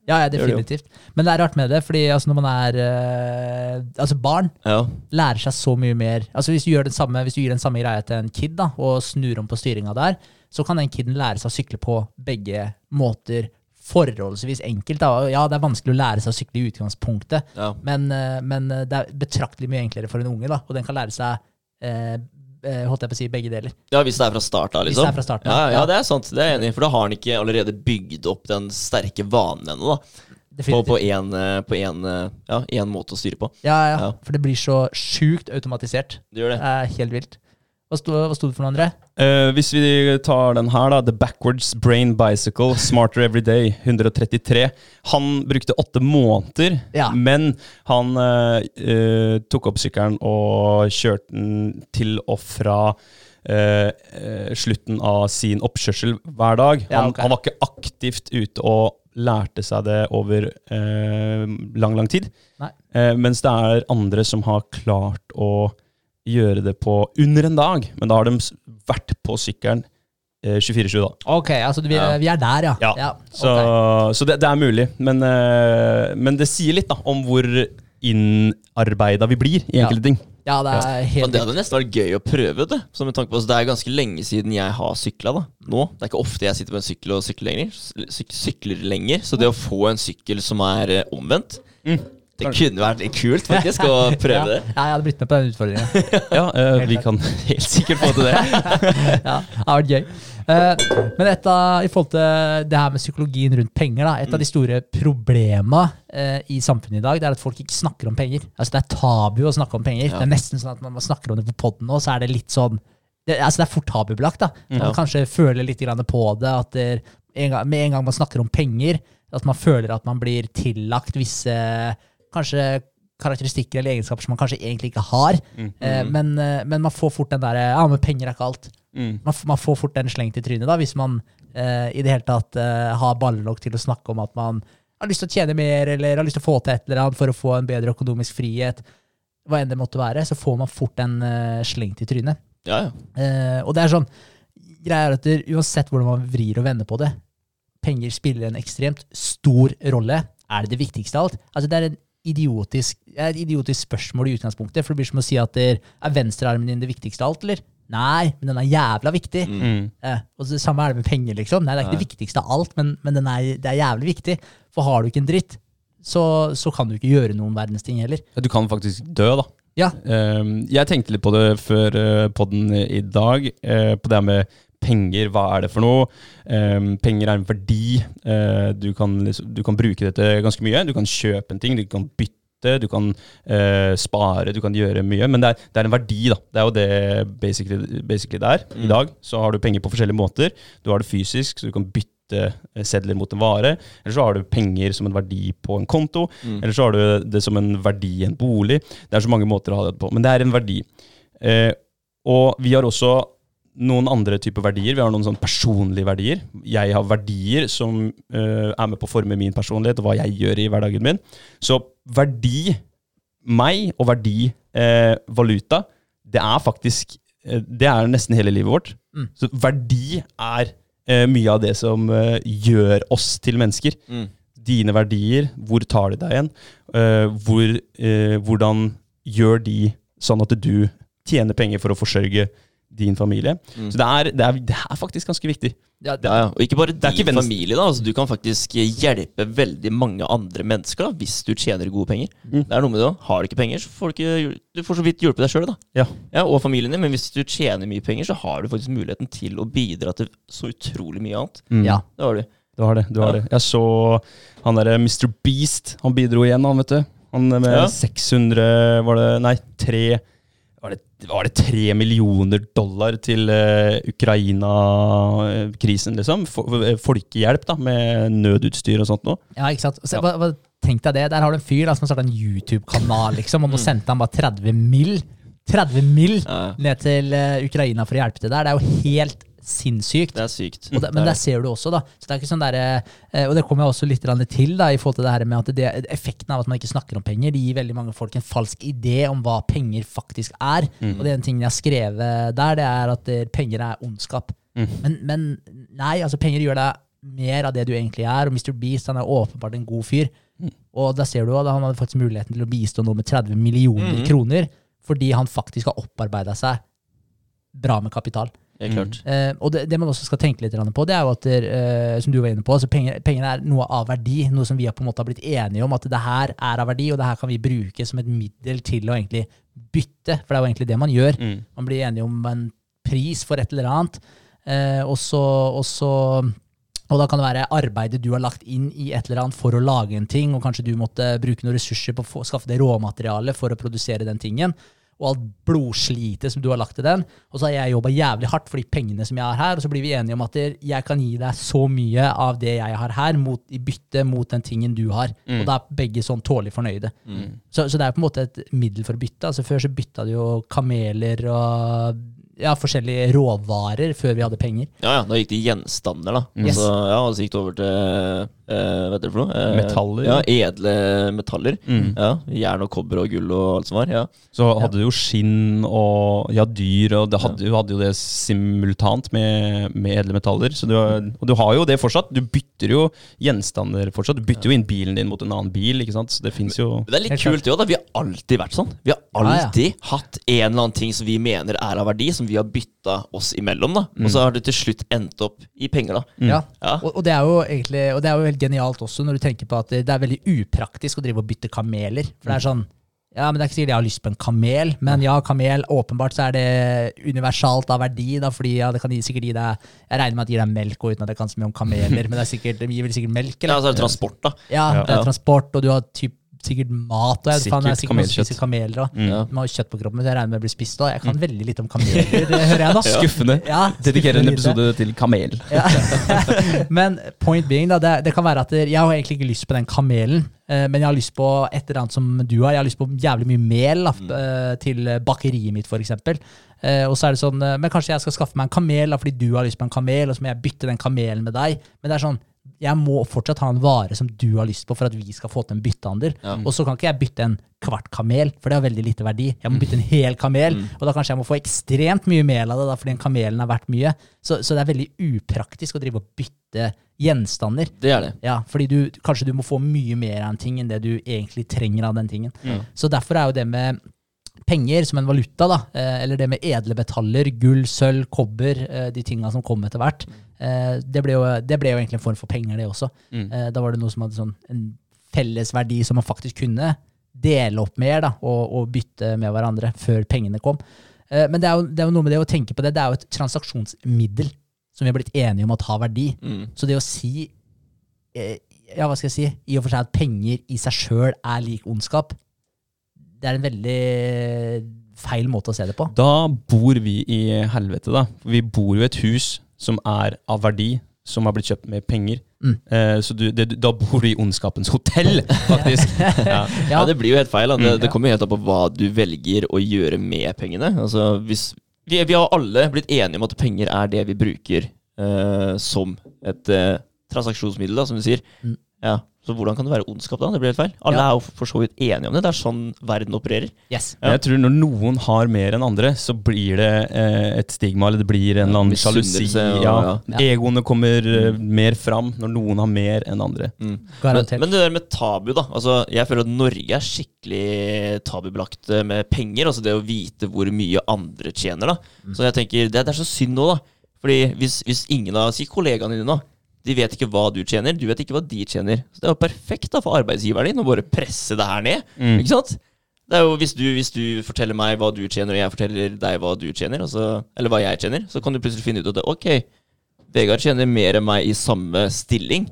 Ja, ja, definitivt. Men det er rart med det, fordi altså, når man er eh, Altså, barn Ja. lærer seg så mye mer. Altså Hvis du gjør den samme Hvis du gir den samme greia til en kid da, og snur om på styringa der, så kan den kiden lære seg å sykle på begge måter forholdsvis enkelt. Da. Ja, det er vanskelig å lære seg å sykle i utgangspunktet, ja. men, eh, men det er betraktelig mye enklere for en unge, da, og den kan lære seg eh, eh, holdt jeg på å si begge deler. Ja, Hvis det er fra start av, Hvis liksom. det er fra starten, ja, ja. det er sant. Det er jeg enig i. For da har han ikke allerede bygd opp den sterke vanen ennå. da. På, Definitivt. på én eh, eh, ja, måte å styre på. Ja, ja, Ja. for det blir så sjukt automatisert. Det gjør Det det. er helt vilt. Hva sto, hva sto det for noe, André? Uh, hvis vi tar den her, da. The Backwards Brain Bicycle, Smarter Every Day, 133. Han brukte åtte måneder, Ja. men han uh, uh, tok opp sykkelen og kjørte den til og fra slutten av sin oppkjørsel hver dag. Ja, Han, han var ikke aktivt ute og lærte seg det over lang, lang tid. Mens det er andre som har klart å gjøre det på under en dag. Men da har de vært på sykkelen eh, 24-7, da. Ok, altså vi, Ja. vi er der, ja. Ja. Så, okay. så det, det er mulig. Men, eh, men det sier litt da, om hvor innarbeida vi blir i Ja. enkelte ting. ja, det er Men helt det hadde nesten vært gøy å prøve det. Så med tanke på, altså, det er ganske lenge siden jeg har sykla. da. Nå. Det er ikke ofte jeg sitter på en sykkel og sykler lenger. Syk sykler lenger. Så det å få en sykkel som er eh, omvendt, det kunne vært litt kult faktisk å [laughs] prøve det. Ja, jeg hadde blitt med på den utfordringen. [laughs] Ja, uh, vi kan [laughs] helt sikkert få til det. ja, det har vært gøy. Uh, men et av, i forhold til det her med psykologien rundt penger, da, et av de store problema uh, i samfunnet i dag, det er at folk ikke snakker om penger. Altså Det er tabu å snakke om penger. Det er nesten sånn at når man snakker om det på poden nå, så er det litt sånn det, altså det er fort tabubelagt. da. Man Ja. kanskje føler litt på det, at det, en gang, med en gang man snakker om penger, at man føler at man blir tillagt visse kanskje karakteristikker eller egenskaper som man kanskje egentlig ikke har. Eh, men, eh, men man får fort den derre Ja, men penger er ikke alt. Mm. Man, man får fort den slengt i trynet da, hvis man eh, i det hele tatt eh, har baller nok til å snakke om at man har lyst til å tjene mer, eller har lyst til å få til et eller annet for å få en bedre økonomisk frihet. Hva enn det måtte være, så får man fort den eh, slengt i trynet. Ja, ja. Eh, og det er sånn Greia er at det, uansett hvordan man vrir og vender på det, penger spiller en ekstremt stor rolle. Er det det viktigste av alt? Altså Det er en idiotisk, et idiotisk spørsmål i utgangspunktet, for det blir som å si at der, er venstrearmen din det viktigste av alt, eller? Nei, men den er jævla viktig. Mm. Eh, og det samme er det med penger, liksom. Nei, det er ikke det viktigste av alt, men, men den er, det er jævlig viktig. For har du ikke en dritt, så, så kan du ikke gjøre noen verdens ting heller. Du kan faktisk dø, da. Ja, Ehm, jeg tenkte litt på det før uh, podden i dag, eh, på det med penger. Hva er det for noe? Um, penger er en verdi. Uh, du, kan, liksom, du kan bruke dette ganske mye. Du kan kjøpe en ting, du kan bytte, du kan uh, spare, du kan gjøre mye. Men det er, det er en verdi, da. Det er jo det basically, basically det er. I dag så har du penger på forskjellige måter. Du har det fysisk, så du kan bytte eh, sedler mot en vare. Eller så har du penger som en verdi på en konto. Eller så har du det som en verdi i en bolig. Det er så mange måter å ha det på, men det er en verdi. Eh, og vi har også noen andre typer verdier. Vi har noen sånn personlige verdier. Jeg har verdier som uh, er med på å forme min personlighet og hva jeg gjør i hverdagen min. Så verdi, meg, og verdi, uh, valuta, det er faktisk uh, Det er nesten hele livet vårt. Mm. Så verdi er mye av det som gjør oss til mennesker. Mm. Dine verdier, hvor tar de deg igjen? Hvor, hvordan gjør de sånn at du tjener penger for å forsørge din familie? Mm. Så det er, det, er, det er faktisk ganske viktig. ja, Ja, ja. Og ikke bare er din ikke familie, da. Altså, du kan faktisk hjelpe veldig mange andre mennesker da, hvis du tjener gode penger. Mm. Det er noe med det da. Har du ikke penger, så får du ikke Du får så vidt hjulpet deg sjøl. Ja. Ja, og familien din. Men hvis du tjener mye penger, så har du faktisk muligheten til å bidra til så utrolig mye annet. ja. Det har du. Du har det. du har Ja. det. Jeg så han derre Mr. Beast. Han bidro igjen, han, vet du. Han med Ja. 600 Var det Nei, tre var det, var det tre millioner dollar til uh, Ukraina-krisen, liksom? For, eh, folkehjelp, da, med nødutstyr og sånt noe. Ja, ikke sant. Så, Ja. hva, hva, tenk deg det. Der har du en fyr da, som har starta en YouTube-kanal, liksom, og nå sendte han bare 30 mill. 30 mill Ja, ned til uh, Ukraina for å hjelpe til der. Det er jo helt sinnssykt. det er sykt. Det, men der ser du også, da. Så det er ikke sånn der, eh, og det kommer jeg også litt til, da, i forhold til det her med at det, effekten av at man ikke snakker om penger, det gir veldig mange folk en falsk idé om hva penger faktisk er. Og det er en ting jeg har skrevet der, det er at eh, penger er ondskap. Men, men nei, altså penger gjør deg mer av det du egentlig er, og Mr. Beast han er åpenbart en god fyr. Og da ser du at han hadde faktisk muligheten til å bistå noe med 30 millioner kroner, fordi han faktisk har opparbeida seg bra med kapital. Helt klart. Eh, og det, det man også skal tenke litt på, det er jo at eh, som du var inne på, altså penger, pengene er noe av verdi. Noe som vi har på en måte har blitt enige om at det her er av verdi, og det her kan vi bruke som et middel til å egentlig bytte. For det er jo egentlig det man gjør. Mm. Man blir enige om en pris for et eller annet. Eh, og så og så- og da kan det være arbeidet du har lagt inn i et eller annet for å lage en ting, og kanskje du måtte bruke noen ressurser på å få, skaffe det råmaterialet for å produsere den tingen. Og alt blodslitet som du har lagt i den. Og så har jeg jobba jævlig hardt for de pengene som jeg har her, og så blir vi enige om at jeg kan gi deg så mye av det jeg har her, mot, i bytte mot den tingen du har. Og da er begge sånn tålelig fornøyde. Så, så det er på en måte et middel for å bytte. Altså Før så bytta du jo kameler og ja, forskjellige råvarer før vi hadde penger. Ja, ja, da gikk det i gjenstander, da. Yes. Så, ja, og så gikk det over til Hva heter det for noe? Eh, Metaller. Ja, edle metaller. Mm. Ja, Jern og kobber og gull og alt som var. Ja. Så hadde du jo skinn og ja, dyr, og det hadde, du hadde jo det simultant med, med edle metaller. Så du, og du har jo det fortsatt. Du bytter jo gjenstander fortsatt. Du bytter jo inn bilen din mot en annen bil, ikke sant. Så det fins jo Men det er litt Helt kult, det òg. Vi har alltid vært sånn. Vi har Ja, ja. alltid hatt en eller annen ting som vi mener er av verdi, som vi har bytta oss imellom. da Og så har det til slutt endt opp i penger, da. Ja. Ja. Og, og det er jo egentlig Og det er jo helt genialt også, når du tenker på at det, det er veldig upraktisk å drive og bytte kameler. For det er sånn Ja, men det er ikke sikkert jeg har lyst på en kamel. Men ja, kamel, åpenbart så er det universalt av verdi, da, fordi ja, det kan gi- sikkert gi deg Jeg regner med at det gir deg melk, og uten at jeg kan så mye om kameler, [laughs] men det, er sikkert, det gir vel sikkert melk, Ja, så er det transport, da. Ja, det er transport, og du har typ, sikkert mat, og jeg, Sikkert faen, jeg er sikkert kamelkjøtt. spiser kameler og, Mm. Ja. Man har kjøtt på kroppen, så jeg regner med å bli spist òg. Jeg kan veldig lite om kameler, det hører jeg da. [laughs] Skuffende. Ja, Dedikerer en episode til kamel. [laughs] Ja. [laughs] Men point being, da, det, det kan være at jeg har egentlig ikke lyst på den kamelen, eh, men jeg har lyst på et eller annet som du har. Jeg har lyst på jævlig mye mel da, Mm. eh, til bakeriet mitt, f.eks. Uh, og så er det sånn, eh, men kanskje jeg skal skaffe meg en kamel da, fordi du har lyst på en kamel, og så må jeg bytte den kamelen med deg. Men det er sånn, jeg må fortsatt ha en vare som du har lyst på for at vi skal få til en byttehandel. Ja. Og så kan ikke jeg bytte en kvart kamel, for det har veldig lite verdi. Jeg må bytte en hel kamel, Mm. og da kanskje jeg må få ekstremt mye mel av det, da, fordi den kamelen er verdt mye. Så, så det er veldig upraktisk å drive og bytte gjenstander. Det er det. Ja, fordi du, kanskje du må få mye mer av en ting enn det du egentlig trenger av den tingen. Ja. Så derfor er jo det med penger som en valuta, da, eh, eller det med edle metaller, gull, sølv, kobber, eh, de tinga som kom etter hvert, eh, det, ble jo, det ble jo egentlig en form for penger, det også. Mm. Da var det noe som hadde sånn en felles verdi som man faktisk kunne dele opp mer da, og, og bytte med hverandre før pengene kom. Men det er, jo, det er jo noe med det å tenke på det. Det er jo et transaksjonsmiddel som vi har blitt enige om at har verdi. Mm. Så det å si Ja, hva skal jeg si? I og for seg at penger i seg sjøl er lik ondskap, det er en veldig feil måte å se det på. Da bor vi i helvete, da. Vi bor jo i et hus som er av verdi, som har blitt kjøpt med penger. Mm. Eh, så du, det, da bor du i ondskapens hotell, faktisk. [laughs] ja. Ja, det blir jo helt feil. Da. Det, Mm. det kommer jo helt an på hva du velger å gjøre med pengene. Altså, hvis, vi, vi har alle blitt enige om at penger er det vi bruker eh, som et eh, transaksjonsmiddel, da, som du sier. Mm. Ja, Så hvordan kan det være ondskap, da? Det blir helt feil. Alle Ja. er jo for så vidt enige om det. Det er sånn verden opererer. Yes. Men Jeg tror når noen har mer enn andre, så blir det eh, et stigma, eller det blir en eller annen sjalusi. Ja. ja. Egoene kommer eh, mer fram når noen har mer enn andre. Mm. Garantert. Men, men det der med tabu, da. Altså, jeg føler at Norge er skikkelig tabubelagt eh, med penger. Altså det å vite hvor mye andre tjener. da Så jeg tenker, det, det er så synd nå, da. Fordi hvis, hvis ingen av Si kollegaene dine, da. De vet ikke hva du tjener, du vet ikke hva de tjener. Så det er jo perfekt da for arbeidsgiveren din å bare presse det her ned. Mm. Ikke sant? Det er jo hvis du, hvis du forteller meg hva du tjener, og jeg forteller deg hva du tjener, altså, eller hva jeg tjener, så kan du plutselig finne ut at ok, Vegard tjener mer enn meg i samme stilling.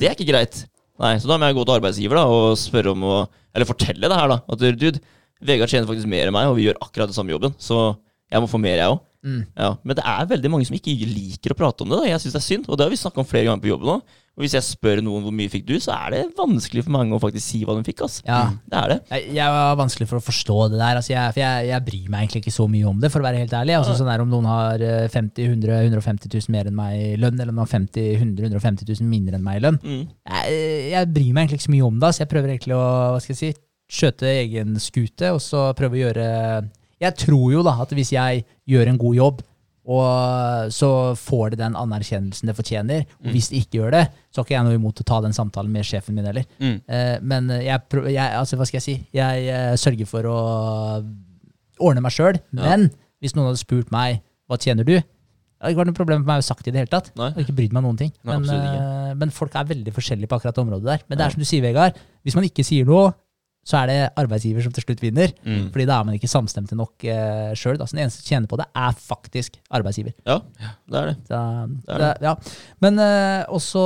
Det er ikke greit. Nei, Så da må jeg gå til arbeidsgiver da, og spørre om å Eller fortelle det her, da. At dude, Vegard tjener faktisk mer enn meg, og vi gjør akkurat den samme jobben. Så jeg må få mer, jeg òg. Mm. Ja, men det er veldig mange som ikke liker å prate om det. da Jeg syns det er synd, og det har vi snakka om flere ganger på jobben nå. Og hvis jeg spør noen hvor mye fikk du, så er det vanskelig for mange å faktisk si hva de fikk. Altså. Ja. Det er det. Jeg, jeg var vanskelig for å forstå det der. Altså jeg, for jeg, jeg bryr meg egentlig ikke så mye om det, for å være helt ærlig. Altså sånn der Om noen har eh, 50 100 150 000 mer enn meg i lønn, eller om de har 50 100 150 000 mindre enn meg i lønn. Mm. Jeg, jeg bryr meg egentlig ikke så mye om det. Så jeg prøver egentlig å hva skal jeg si, skjøte egen skute, og så prøve å gjøre Jeg tror jo da at hvis jeg gjør en god jobb, og så får det den anerkjennelsen det fortjener. Og hvis det ikke gjør det, så har ikke jeg noe imot å ta den samtalen med sjefen min heller. Mm. Eh, men jeg, jeg, altså, hva skal jeg si? Jeg eh, sørger for å ordne meg sjøl. Men hvis noen hadde spurt meg hva tjener du, det hadde ikke vært noe problem for meg å sagt det i det hele tatt. Nei. Jeg hadde ikke brydd meg noen ting. Nei, men, eh, men folk er veldig forskjellige på akkurat det området der. Men det er som du sier, Vegard. Hvis man ikke sier noe, så er det arbeidsgiver som til slutt vinner. Mm. Fordi da er man ikke samstemte nok uh, sjøl. Så den eneste som tjener på det, er faktisk arbeidsgiver. Ja, det er det. Så, Det er det, ja. Men eh, også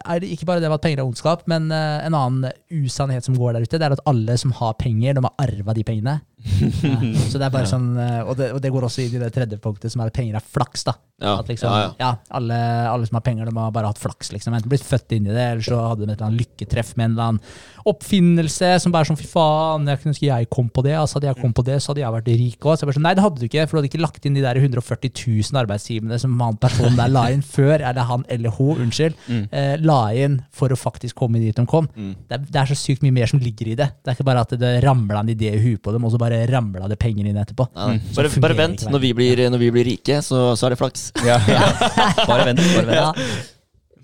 er det ikke bare det med at penger er ondskap, men eh, en annen usannhet som går der ute, det er at alle som har penger, de har arva de pengene. [laughs] Så det er bare sånn, eh, og det, og det går også inn i det tredje punktet, som er at penger er flaks. da. Ja, At liksom, ja, ja. ja, alle, alle som har penger, de har bare hatt flaks. liksom. Enten blitt født inn i det, eller så hadde de et eller annet lykketreff med en eller annen oppfinnelse som bare er sånn fy faen, jeg kunne ønske jeg kom på det. altså Hadde jeg kom på det, så hadde jeg vært rik òg. Sånn, nei, det hadde du ikke, for du hadde ikke lagt inn de der 140 000 arbeidstimene som han personen der la inn før, eller han eller hun, unnskyld, Mm. eh, la inn for å faktisk komme dit de kom. Mm. Det er, det er så sykt mye mer som ligger i det. Det er ikke bare at det ramla en idé i huet på dem, og så bare ramla det penger inn etterpå. Nei, nei. Mm. Bare, bare vent. Når vi blir, når vi blir rike, så, så er det flaks. Ja. [laughs] bare vent. Bare vent. Ja.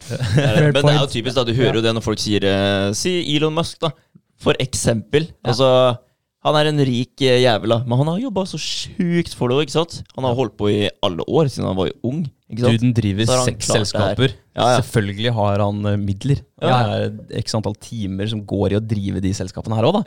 Det det. Men det er jo typisk, da. Du hører jo det når folk sier eh, Si Elon Musk, da. For eksempel. Altså, han er en rik eh, jævel. Men han har jobba så sjukt for det òg? Han har holdt på i alle år, siden han var jo ung. Ikke sant? Duden driver seks selskaper. Ja, ja. Selvfølgelig har han eh, midler. Ja. Det er x antall timer som går i å drive de selskapene her òg, da.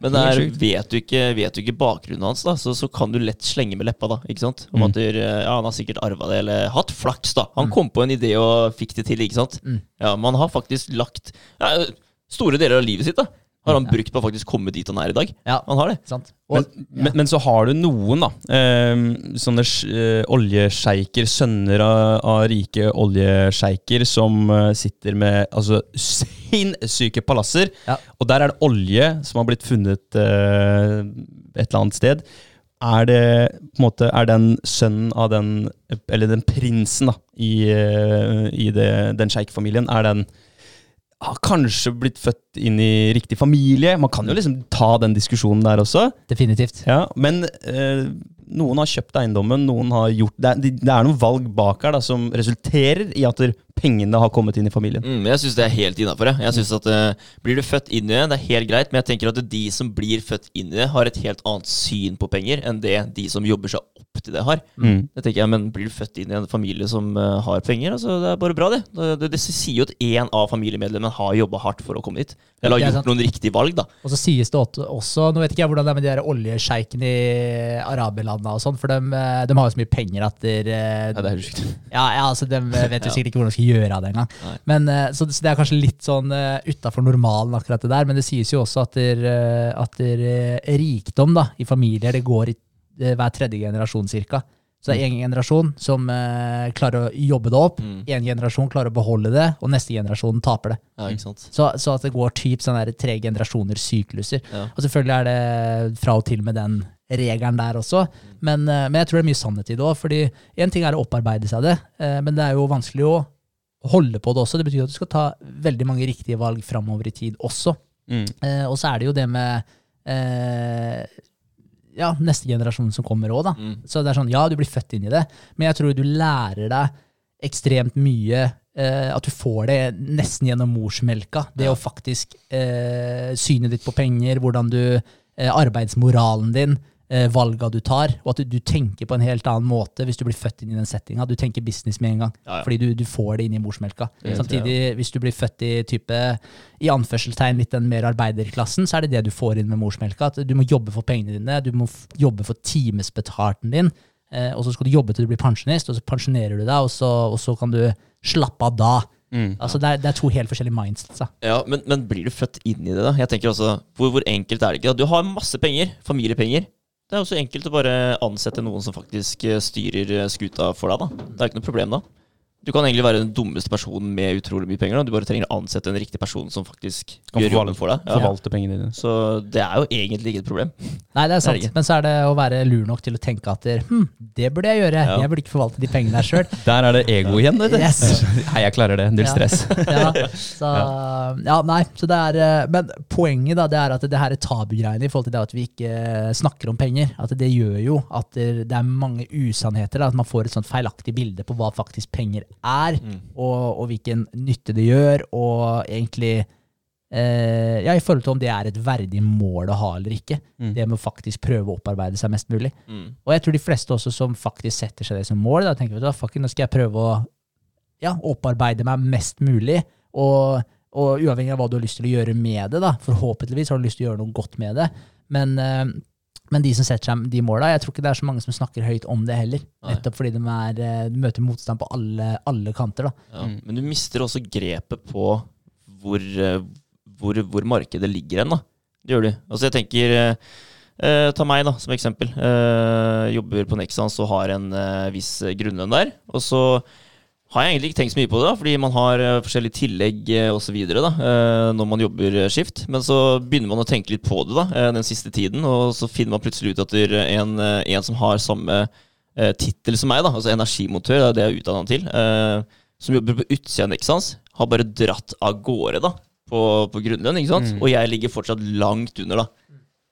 Men det er, vet, du ikke, vet du ikke bakgrunnen hans, da, så, så kan du lett slenge med leppa. da, ikke sant? Om Mm. at du, ja, Han har sikkert arva det, eller hatt flaks. da. Han kom på en idé og fikk det til. ikke sant? Mm. Ja, Man har faktisk lagt ja, store deler av livet sitt da, har han brukt på å faktisk komme dit han er i dag. Ja, Han har det. sant. Men, ja. men, men så har du noen, da. Eh, sånne eh, oljesjeiker, sønner av, av rike oljesjeiker, som eh, sitter med altså, sinnssyke palasser. Ja. Og der er det olje som har blitt funnet eh, et eller annet sted. Er det på en måte, er den sønnen av den Eller den prinsen da, i, eh, i det, den sjeikfamilien, er den har kanskje blitt født inn i riktig familie. Man kan jo liksom ta den diskusjonen der også. definitivt. Ja, men eh, noen har kjøpt eiendommen, noen har gjort Det er, det er noen valg bak her da, som resulterer i at pengene har kommet inn i familien. Mm, jeg syns det er helt innafor. Jeg, jeg synes at eh, Blir du født inn i det, det er helt greit, men jeg tenker at de som blir født inn i det, har et helt annet syn på penger enn det de som jobber seg opp til det, har. Mm. Det tenker jeg, Men blir du født inn i en familie som uh, har penger, altså det er bare bra, det. Det, det, det sier jo at én av familiemedlemmene har jobba hardt for å komme dit. Eller er har gjort noen riktige valg, da. Og så sies det også, Nå vet ikke jeg hvordan det er med de oljesjeikene i araberlandene og sånn, for de, de har jo så mye penger at der, eh, Ja, det er helt sjukt. [laughs] Ja, ja, altså De vet jo sikkert ikke hvordan de skal gjøre av det engang. Men, eh, så, det- så det er kanskje litt sånn utafor normalen, akkurat det der. Men det sies jo også at, der, eh, at der, eh, rikdom da, i familier det går i eh, hver tredje generasjon cirka. Så det er én generasjon som eh, klarer å jobbe det opp, Mm. generasjon klarer å beholde det, og neste generasjon taper det. Ja? Så, så at det går typ sånn tre generasjoner sykluser. Ja. Og selvfølgelig er det fra og til med den regelen der også, men, eh, men jeg tror det er mye sannhet i det òg. fordi én ting er å opparbeide seg det, eh, men det er jo vanskelig å holde på det også. Det betyr at du skal ta veldig mange riktige valg framover i tid også. Mm. Eh, og så er det jo det med eh, ja, neste generasjon som kommer òg, da. Mm. Så det er sånn, ja, du blir født inn i det, men jeg tror du lærer deg ekstremt mye. eh, at du får det nesten gjennom morsmelka. Det Ja. å faktisk synet ditt på penger, hvordan du Arbeidsmoralen din, valga du tar, og at du, du tenker på en helt annen måte hvis du blir født inn i den settinga. Du tenker business med en gang, Ja, ja. fordi du, du får det inn i morsmelka. Jeg Samtidig, hvis du blir født i type i anførselstegn litt den mer arbeiderklassen, så er det det du får inn med morsmelka. At du må jobbe for pengene dine, du må jobbe for timesbetalten din, eh, og så skal du jobbe til du blir pensjonist, og så pensjonerer du deg, og så, og så kan du slappe av da. Mm. Altså, det, er, det er to helt forskjellige mindsets. Ja, men, men blir du født inn i det, da? Jeg tenker også, Hvor, hvor enkelt er det ikke? da? Du har masse penger, familiepenger. Det er jo så enkelt å bare ansette noen som faktisk eh, styrer eh, skuta for deg. da. Det er ikke noe problem da. Du kan egentlig være den dummeste personen med utrolig mye penger. da. Du bare trenger å ansette en riktig person som faktisk Kan gjør jobben for deg. Ja. Forvalte pengene dine. Så det er jo egentlig ikke et problem. Nei, det er sant. [laughs] Det er. Men så er det å være lur nok til å tenke at hm, det burde jeg gjøre. Ja. Jeg burde ikke forvalte de pengene her sjøl. [laughs] Der er det ego igjen. vet du. Yes. [laughs] Nei, jeg klarer det. Null stress. ja, så, ja, nei, så det er, eh, men poenget da, det er at det her er tabugreiene i forhold til det at vi ikke eh, snakker om penger. At det gjør jo at det det er mange usannheter. Da, at man får et sånt feilaktig bilde på hva faktisk penger er, og, og hvilken nytte det gjør, og egentlig eh, ja, i forhold til om det er et verdig mål å ha eller ikke. Mm. Det med å faktisk prøve å opparbeide seg mest mulig. Mm. Og jeg tror de fleste også som faktisk setter seg det som mål, da tenker at fuck nå skal jeg prøve å ja, opparbeide meg mest mulig, og, og uavhengig av hva du har lyst til å gjøre med det, da, forhåpentligvis har du lyst til å gjøre noe godt med det, men, eh, men de som setter seg de måla, jeg tror ikke det er så mange som snakker høyt om det heller, Nei. nettopp fordi de, er, eh, de møter motstand på alle, alle kanter. Ja. Mm. Men du mister også grepet på hvor, eh, hvor, hvor markedet ligger hen. da. Det gjør du. Altså jeg tenker eh, eh, Ta meg da, som eksempel. Eh, jobber på Nexans og har en eh, viss grunnlønn der. Og så har jeg egentlig ikke tenkt så mye på det, da, fordi man har eh, forskjellige tillegg eh, osv. Uh, når man jobber eh, skift. Men så begynner man å tenke litt på det da, eh, den siste tiden, og så finner man plutselig ut at det er en, eh, en som har samme tittel som meg, da, altså energimotør, det er det jeg er utdanna til, eh, som jobber på utsida av Nexans, har bare dratt av gårde da, på, på grunnlønn, ikke sant? Mm. og jeg ligger fortsatt langt under. Da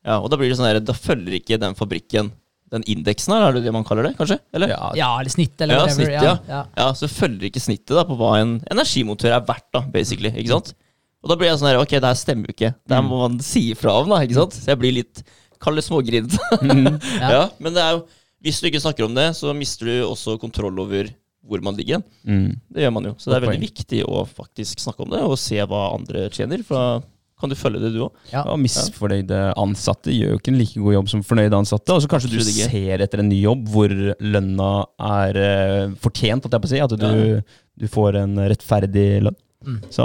Ja, og da blir det sånn her, da følger ikke den fabrikken den indeksen her, er det det man kaller det, kanskje? Eller? Ja, Ja, eller snitt, eller Ja, whatever. snitt, ja. ja. Ja, så følger ikke snittet da på hva en energimotør er verdt, da, basically. ikke sant? Og da blir jeg sånn her, ok, det her stemmer jo ikke. Det her må man si ifra om, da, ikke sant? Så jeg blir litt, kall det smågrinete. [laughs] Ja. ja. men det er jo, hvis du ikke snakker om det, så mister du også kontroll over hvor man ligger. Mm. Det gjør man jo. Så det er veldig viktig å faktisk snakke om det, og se hva andre tjener. For kan du følge det, du òg. Ja. Ja, misfornøyde ansatte gjør jo ikke en like god jobb som fornøyde ansatte. Og så kanskje du ser etter en ny jobb hvor lønna er uh, fortjent, at jeg på å si. At du, du får en rettferdig lønn. Mm. Så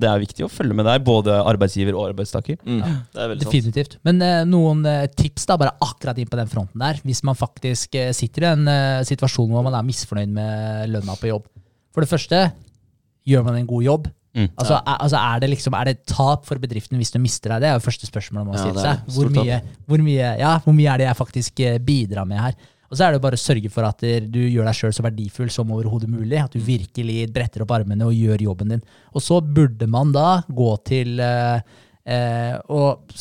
det er viktig å følge med der, både arbeidsgiver og arbeidstaker. Mm. Det er veldig sant. Definitivt. Men eh, noen eh, tips da, bare akkurat inn på den fronten der, hvis man faktisk eh, sitter i en eh, situasjon hvor man er misfornøyd med lønna på jobb. For det første, gjør man en god jobb? Mm. Altså, er, altså er, det liksom, er det et tap for bedriften hvis du mister deg? Det er jo første spørsmål man må Ja, stille seg. Hvor mye, hvor, mye, ja, hvor mye er det jeg faktisk eh, bidrar med her? Og så er det bare å sørge for at eh, du gjør deg sjøl så verdifull som overhodet mulig. At du virkelig bretter opp armene og gjør jobben din. Og så burde man da gå til eh, eh, og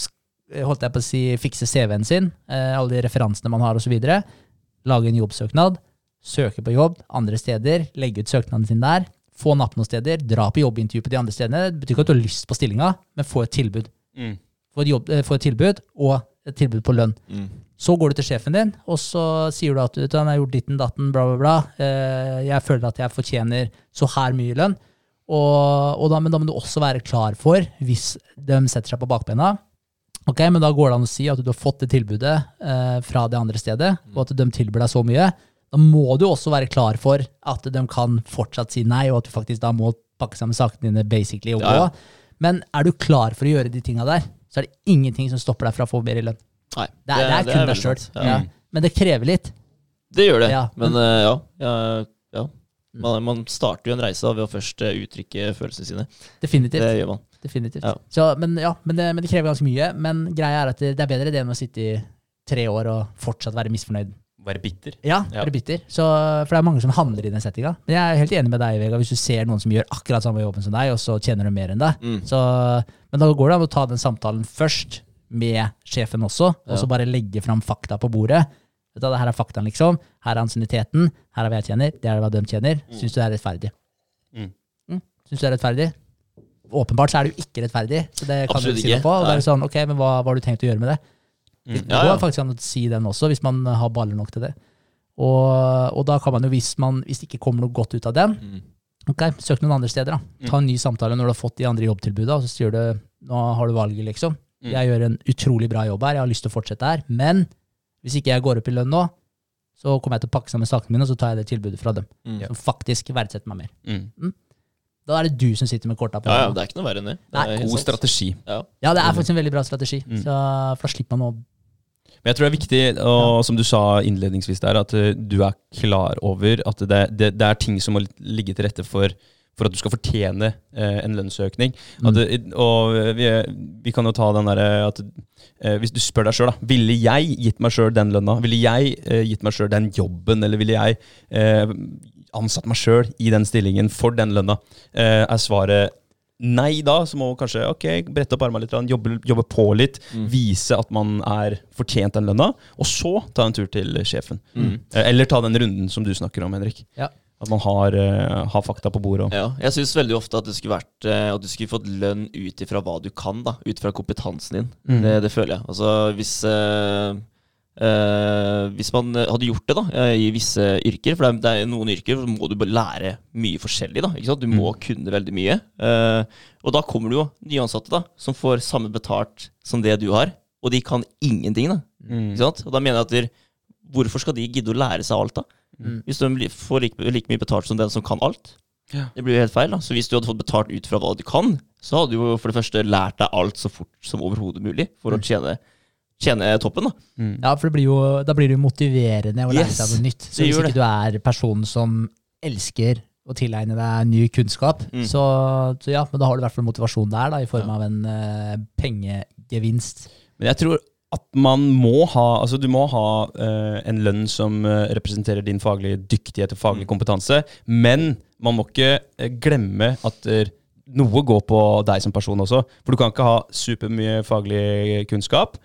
holdt jeg på å si, fikse CV-en sin, eh, alle de referansene man har osv. Lage en jobbsøknad, søke på jobb andre steder, legge ut søknaden sin der. Få napp noen steder, dra på jobbintervju på de andre stedene. Det betyr ikke at du har lyst på stillinga, men få et tilbud. Mm. Få et, jobb, eh, få et tilbud, og et tilbud på lønn. Mm. Så går du til sjefen din, og så sier du at du, har gjort ditten datten, bla, bla, bla. Eh, jeg føler at jeg fortjener så her mye lønn. Og, og da, men da må du også være klar for, hvis de setter seg på bakbena Ok, men da går det an å si at du har fått det tilbudet eh, fra det andre stedet, og at de tilbyr deg så mye. Da må du også være klar for at de kan fortsatt si nei, og at du faktisk da må pakke sammen sakene dine basically og gå. Ja, ja. Men er du klar for å gjøre de tinga der, så er det ingenting som stopper deg fra å få i lønn. Nei, Det er, det er kun deg sjøl. Ja. Men det krever litt. Det gjør det. Men men- eh, ja. Man, man starter jo en reise ved å først eh, uttrykke følelsene sine. Definitivt. Det gjør man. definitivt. Så, men, ja, men, det, men det krever ganske mye. Men greia er at det, det er bedre det enn å sitte i tre år og fortsatt være misfornøyd. Være bitter. Ja, Ja. bitter. Så, for det er mange som handler i den settinga. Men jeg er helt enig med deg, Vega, hvis du ser noen som gjør akkurat samme jobben som deg, og så tjener de mer enn deg. Mm. Så, men da går det an å ta den samtalen først med sjefen også, og så Ja. bare legge fram fakta på bordet. Vet du, her er faktaen, liksom. Her er ansienniteten. Her er hva jeg tjener. Det er hva de tjener. Syns du det er rettferdig? Mm. Mm. Syns du det er rettferdig? Åpenbart så er det jo ikke rettferdig, så det kan Absolutt du si noe på. Og da er det sånn, ok, men hva, hva har du tenkt å gjøre med det? Mm. Det Ja, går faktisk an å si den også, hvis man har baller nok til det. Og, og da kan man jo, hvis, man, hvis det ikke kommer noe godt ut av den, Mm. ok, søk noen andre steder. da. Ta en ny samtale når du har fått de andre jobbtilbudene, og så sier du nå har du valget, liksom. Mm. Jeg gjør en utrolig bra jobb her, jeg har lyst til å fortsette her, men hvis ikke jeg går opp i lønn nå, så kommer jeg til å pakke sammen sakene mine, og så tar jeg det tilbudet fra dem. Mm. Som faktisk verdsetter meg mer. Mm. Da er det du som sitter med korta på Ja, ja, det er ikke noe verre enn det. det er God sant. strategi. Ja. Ja, det er faktisk en veldig bra strategi. Mm. Så, for da slipper man å Men jeg tror det er viktig, og som du sa innledningsvis der, at eh, du er klar over at det, det, det er ting som må ligge til rette for, for at du skal fortjene eh, en lønnsøkning. At det, og vi, vi kan jo ta den derre at eh, Hvis du spør deg sjøl, da. Ville jeg gitt meg sjøl den lønna? Ville jeg eh, gitt meg sjøl den jobben? Eller ville jeg eh, ansatt meg sjøl i den stillingen for den lønna? Eh, er svaret Nei da, så må man kanskje ok, brette opp armene litt, jobbe, jobbe på litt, vise at man er fortjent den lønna, og så ta en tur til sjefen. Mm. Eh, Eller ta den runden som du snakker om, Henrik. Ja. At man har, uh, har fakta på bordet. Ja, jeg syns veldig ofte at det skulle vært uh, At du skulle fått lønn ut ifra hva du kan, da. Ut fra kompetansen din. Mm. Det, det føler jeg. Altså hvis eh, eh, Hvis man hadde gjort det da eh, i visse yrker, for det er, det noen yrker hvor må du bare lære mye forskjellig. da? Du må Mm. kunne veldig mye. Uh, og da kommer det jo nyansatte da, som får samme betalt som det du har, og de kan ingenting. da, Mm. ikke sant? Og da mener jeg at der, Hvorfor skal de gidde å lære seg alt, da? Mm. Hvis de får like, like mye betalt som den som kan alt. Ja. Det blir jo helt feil. da. Så hvis du hadde fått betalt ut fra hva du kan, så hadde du jo for det første lært deg alt så fort som overhodet mulig for å tjene, tjene toppen. da. Mm. Ja, for det blir jo, da blir det jo motiverende å lære Yes, seg noe nytt. Så hvis ikke det. du er personen som elsker å tilegne deg ny kunnskap, Mm. så, så ja, men da har du i hvert fall motivasjon der, da, i form av en uh, pengegevinst. Men jeg tror at man må ha Altså du må ha uh, en lønn som uh, representerer din faglige dyktighet og faglig kompetanse, men man må ikke glemme at noe går på deg som person også. For du kan ikke ha supermye faglig kunnskap,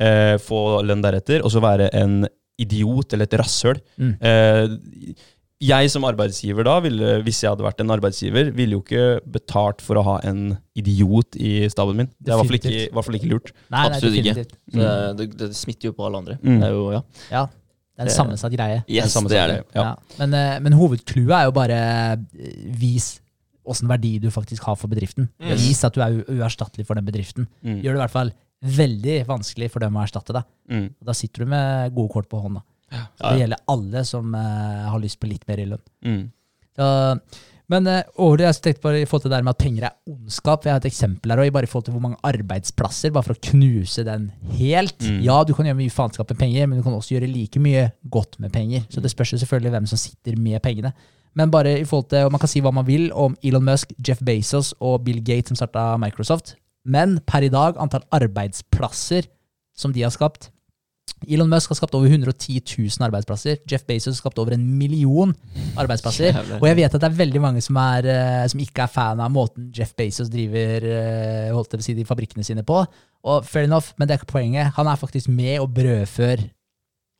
eh, få lønn deretter, og så være en idiot eller et rasshøl. Mm. Eh, jeg som arbeidsgiver da, ville, hvis jeg hadde vært en arbeidsgiver, ville jo ikke betalt for å ha en idiot i staben min. Det er i hvert fall ikke, hvert fall ikke lurt. Nei, nei, Absolutt ikke. Mm. Det, det, det smitter jo på alle andre. Mm. Det er jo, ja. Ja. Det er en sammensatt greie. Yes, samme det er det. Ja. Ja. Men, eh, men hovedclouet er jo bare eh, vis åssen verdi du faktisk har for bedriften. Mm. Vis at du er uerstattelig for den bedriften. Mm. Gjør det i hvert fall veldig vanskelig for dem å erstatte deg. Mm. Da sitter du med gode kort på hånda. Så det gjelder alle som uh, har lyst på litt mer i lønn. Mm. Uh, men uh, over det jeg tenkte på i forhold til det der med at penger er ondskap. Jeg har et eksempel her også, bare i forhold til hvor mange arbeidsplasser, bare for å knuse den helt. Mm. Ja, du kan gjøre mye faenskap med penger, men du kan også gjøre like mye godt med penger. Så det spørs jo selvfølgelig hvem som sitter med pengene. Men bare i forhold til, og man kan si hva man vil om Elon Musk, Jeff Bezos og Bill Gates som starta Microsoft. Men per i dag, antall arbeidsplasser som de har skapt Elon Musk har skapt over 110 000 arbeidsplasser. Jeff Bezos har skapt over en million arbeidsplasser. Jævlig. Og jeg vet at det er veldig mange som, er, eh, som ikke er fan av måten Jeff Bezos driver eh, holdt jeg å si, de fabrikkene sine på. Og fair enough, men det er ikke poenget. Han er faktisk med og brødfør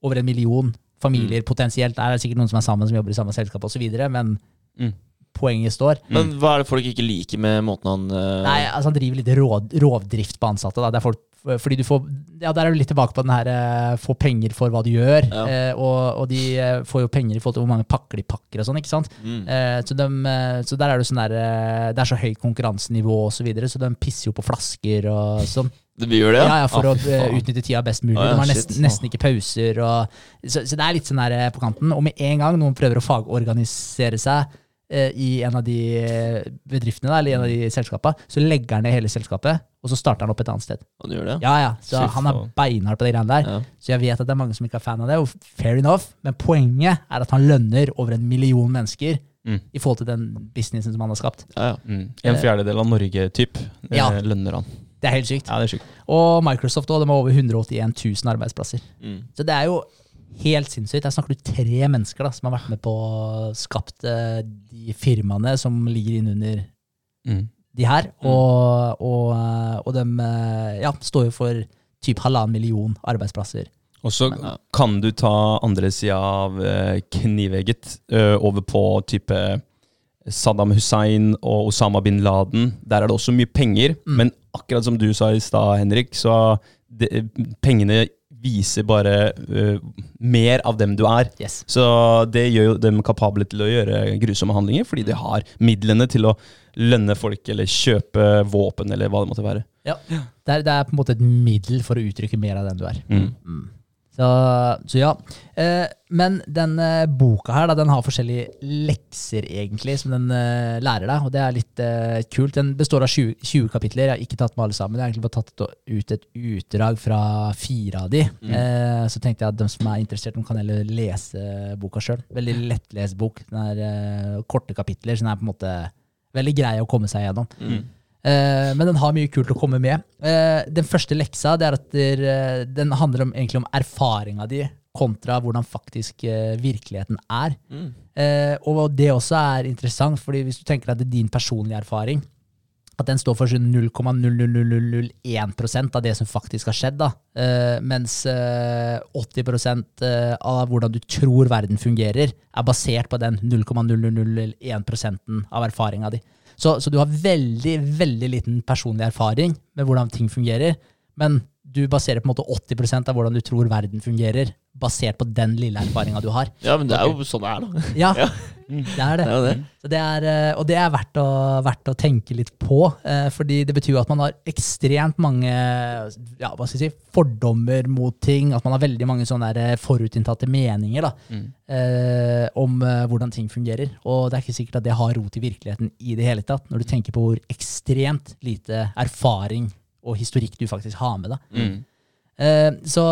over en million familier potensielt. Det er sikkert noen som er sammen, som jobber i samme selskap osv., men Mm. Poenget står. Men hva er det folk ikke liker med måten han uh... Nei, altså Han driver litt råd, rovdrift på ansatte. Da. Det er folk, fordi du får, ja, Der er du litt tilbake på den her uh, få penger for hva du gjør. Ja. Uh, og, og de får jo penger i forhold til hvor mange pakker de pakker og sånn. ikke sant? mm. Så, de, så der er det sånn der Det er så høyt konkurransenivå og så videre, så de pisser jo på flasker og sånn. [laughs] Det gjør det, Ja, ja, For Ah, å utnytte tida best mulig. Ah, ja, de har nesten, nesten ikke pauser. Og, så, så det er litt sånn der på kanten. Og med en gang noen prøver å fagorganisere seg i en av de eh, bedriftene, eller en av de selskapene, så legger han ned hele selskapet, og så starter han opp et annet sted. Han gjør det, Ja, ja, Så Fy han er beinhard på de greiene der. ja. Så jeg vet at det er mange som ikke er fan av det, og fair enough, men poenget er at han lønner over en million mennesker Mm. i forhold til den businessen som han har skapt. ja, ja. Mm. En fjerdedel av Norge, typ, eh, Ja. lønner han. Det er helt sykt. Ja, det er sykt. Og Microsoft også, de har over 181 000 arbeidsplasser. Mm. Så det er jo helt sinnssykt. Der snakker du tre mennesker da, som har vært med på å skapt eh, de firmaene som ligger innunder Mm. de her. Og, og, eh, og de eh, ja, står jo for typ halvannen million arbeidsplasser. Og så Men, ja. kan du ta andre sida av knivegget over på type Saddam Hussein og Osama bin Laden. Der er det også mye penger, Mm. men akkurat som du sa i stad, Henrik, så det, pengene viser bare uh, mer av dem du er. Yes. Så det gjør jo dem kapable til å gjøre grusomme handlinger, fordi de har midlene til å lønne folk eller kjøpe våpen eller hva det måtte være. Ja. Det, er, det er på en måte et middel for å uttrykke mer av den du er. Mm. Så, så ja. Eh, men den eh, boka her, da, den har forskjellige lekser, egentlig, som den eh, lærer deg. Og det er litt eh, kult. Den består av 20, 20 kapitler. Jeg har ikke tatt med alle sammen. Jeg har egentlig bare tatt ut et utdrag fra fire av de. Eh, så tenkte jeg at de som er interessert, de kan heller lese boka sjøl. Veldig lettlest bok. Den er eh, korte kapitler, så den er på en måte veldig grei å komme seg gjennom. Mm. Eh, men den har mye kult å komme med. Eh, den første leksa det er at der, eh, den handler om, egentlig om erfaringa di kontra hvordan faktisk virkeligheten er. Mm. Og det også er interessant, fordi hvis du tenker at det er din personlige erfaring, at den står for sånn 0,00001% av det som faktisk har skjedd. Da. Mens eh, 80 eh, av hvordan du tror verden fungerer, er basert på den 0,0001% av erfaringa di. Så, så du har veldig, veldig liten personlig erfaring med hvordan ting fungerer, men du baserer på en måte 80% av hvordan du tror verden fungerer, basert på den lille erfaringa du har. ja, men det er jo sånn det er, da. Ja, Ja. det er det. Det er det. Så det er, eh, og det er verdt å, verdt å tenke litt på, eh, fordi det betyr jo at man har ekstremt mange ja, hva skal jeg si, fordommer mot ting, at man har veldig mange sånne eh, forutinntatte meninger da, mm. om hvordan ting fungerer. Og det er ikke sikkert at det har rot i virkeligheten i det hele tatt, når du tenker på hvor ekstremt lite erfaring og historikk du faktisk har med. da. Mm. Eh, så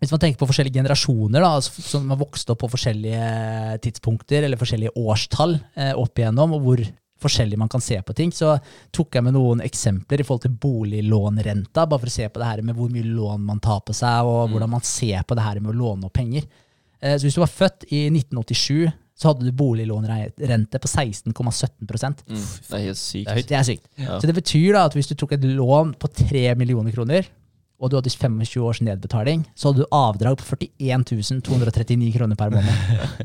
hvis man tenker på forskjellige generasjoner da, altså som har vokst opp på forskjellige tidspunkter eller forskjellige årstall eh, opp igjennom, og hvor forskjellig man kan se på ting, så tok jeg med noen eksempler i forhold til boliglånrenta, bare for å se på det her med hvor mye lån man tar på seg, og hvordan man ser på det her med å låne opp penger. Eh, så hvis du var født i 1987, så hadde du boliglånrente på 16,17 Mm. Det er helt sykt. Det er. Det er sykt. Ja. Så det betyr da at hvis du tok et lån på 3 millioner kroner, og du hadde 25 års nedbetaling, så hadde du avdrag på 41 239 kroner per måned.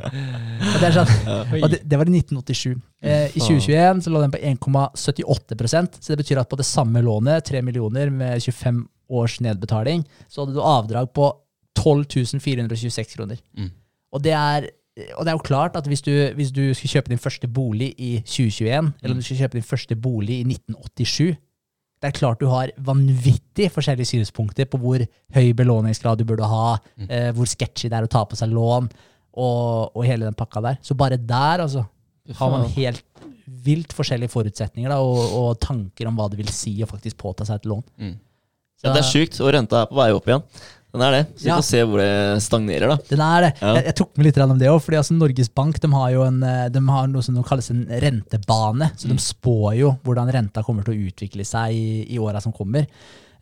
[laughs] og det, er sånn, og det, det var i 1987. Eh, I 2021 så lå den på 1,78% så det betyr at på det samme lånet, 3 millioner med 25 års nedbetaling, så hadde du avdrag på 12 426 kroner. Mm. Og det er og det er jo klart at hvis du, hvis du skal kjøpe din første bolig i 2021, eller om du skal kjøpe din første bolig i 1987 Det er klart du har vanvittig forskjellige synspunkter på hvor høy belåningsgrad du burde ha, eh, hvor sketchy det er å ta på seg lån, og, og hele den pakka der. Så bare der, altså, har man helt vilt forskjellige forutsetninger da, og, og tanker om hva det vil si å faktisk påta seg et lån. Mm. Ja, det er sjukt, og renta er på vei opp igjen. Den er det. Så vi Ja. får se hvor det stagnerer, da. Den er det. Ja. Jeg, jeg tok med litt om det òg, altså Norges Bank de har jo en, eh, de har noe som de kalles en rentebane. Så Mm. de spår jo hvordan renta kommer til å utvikle seg i, i åra som kommer.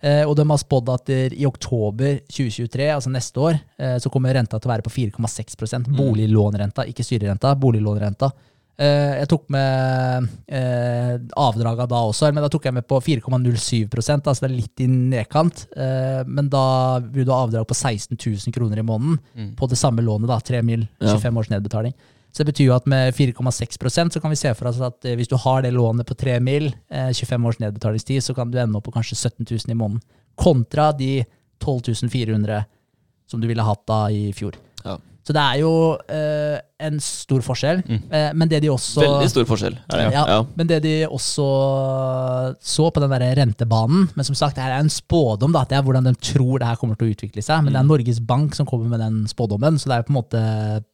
Eh, og de har spådd at der, i oktober 2023, altså neste år, eh, så kommer renta til å være på 4,6 Mm. Boliglånrenta, ikke styrerenta. Boliglånrenta. Eh, jeg tok med eh, avdraga da også, men da tok jeg med på 4,07 altså det er litt i nedkant. Eh, men da vil du ha avdrag på 16 000 kroner i måneden Mm. på det samme lånet, da, 3 mil, Ja. 25 års nedbetaling. Så det betyr jo at med 4,6% så kan vi se for oss at hvis du har det lånet på 3 mil, eh, 25 års nedbetalingstid, så kan du ende opp på kanskje 17 000 i måneden. Kontra de 12 400 som du ville hatt da i fjor. Ja. Så det er jo eh, en stor forskjell. Mm. Eh, men det de også Veldig stor forskjell. Ja, ja, ja. Men det de også så på den der rentebanen Men som sagt, det her er en spådom. da, Det er hvordan de tror det her kommer til å utvikle seg. Men det er Norges Bank som kommer med den spådommen, så det er på en måte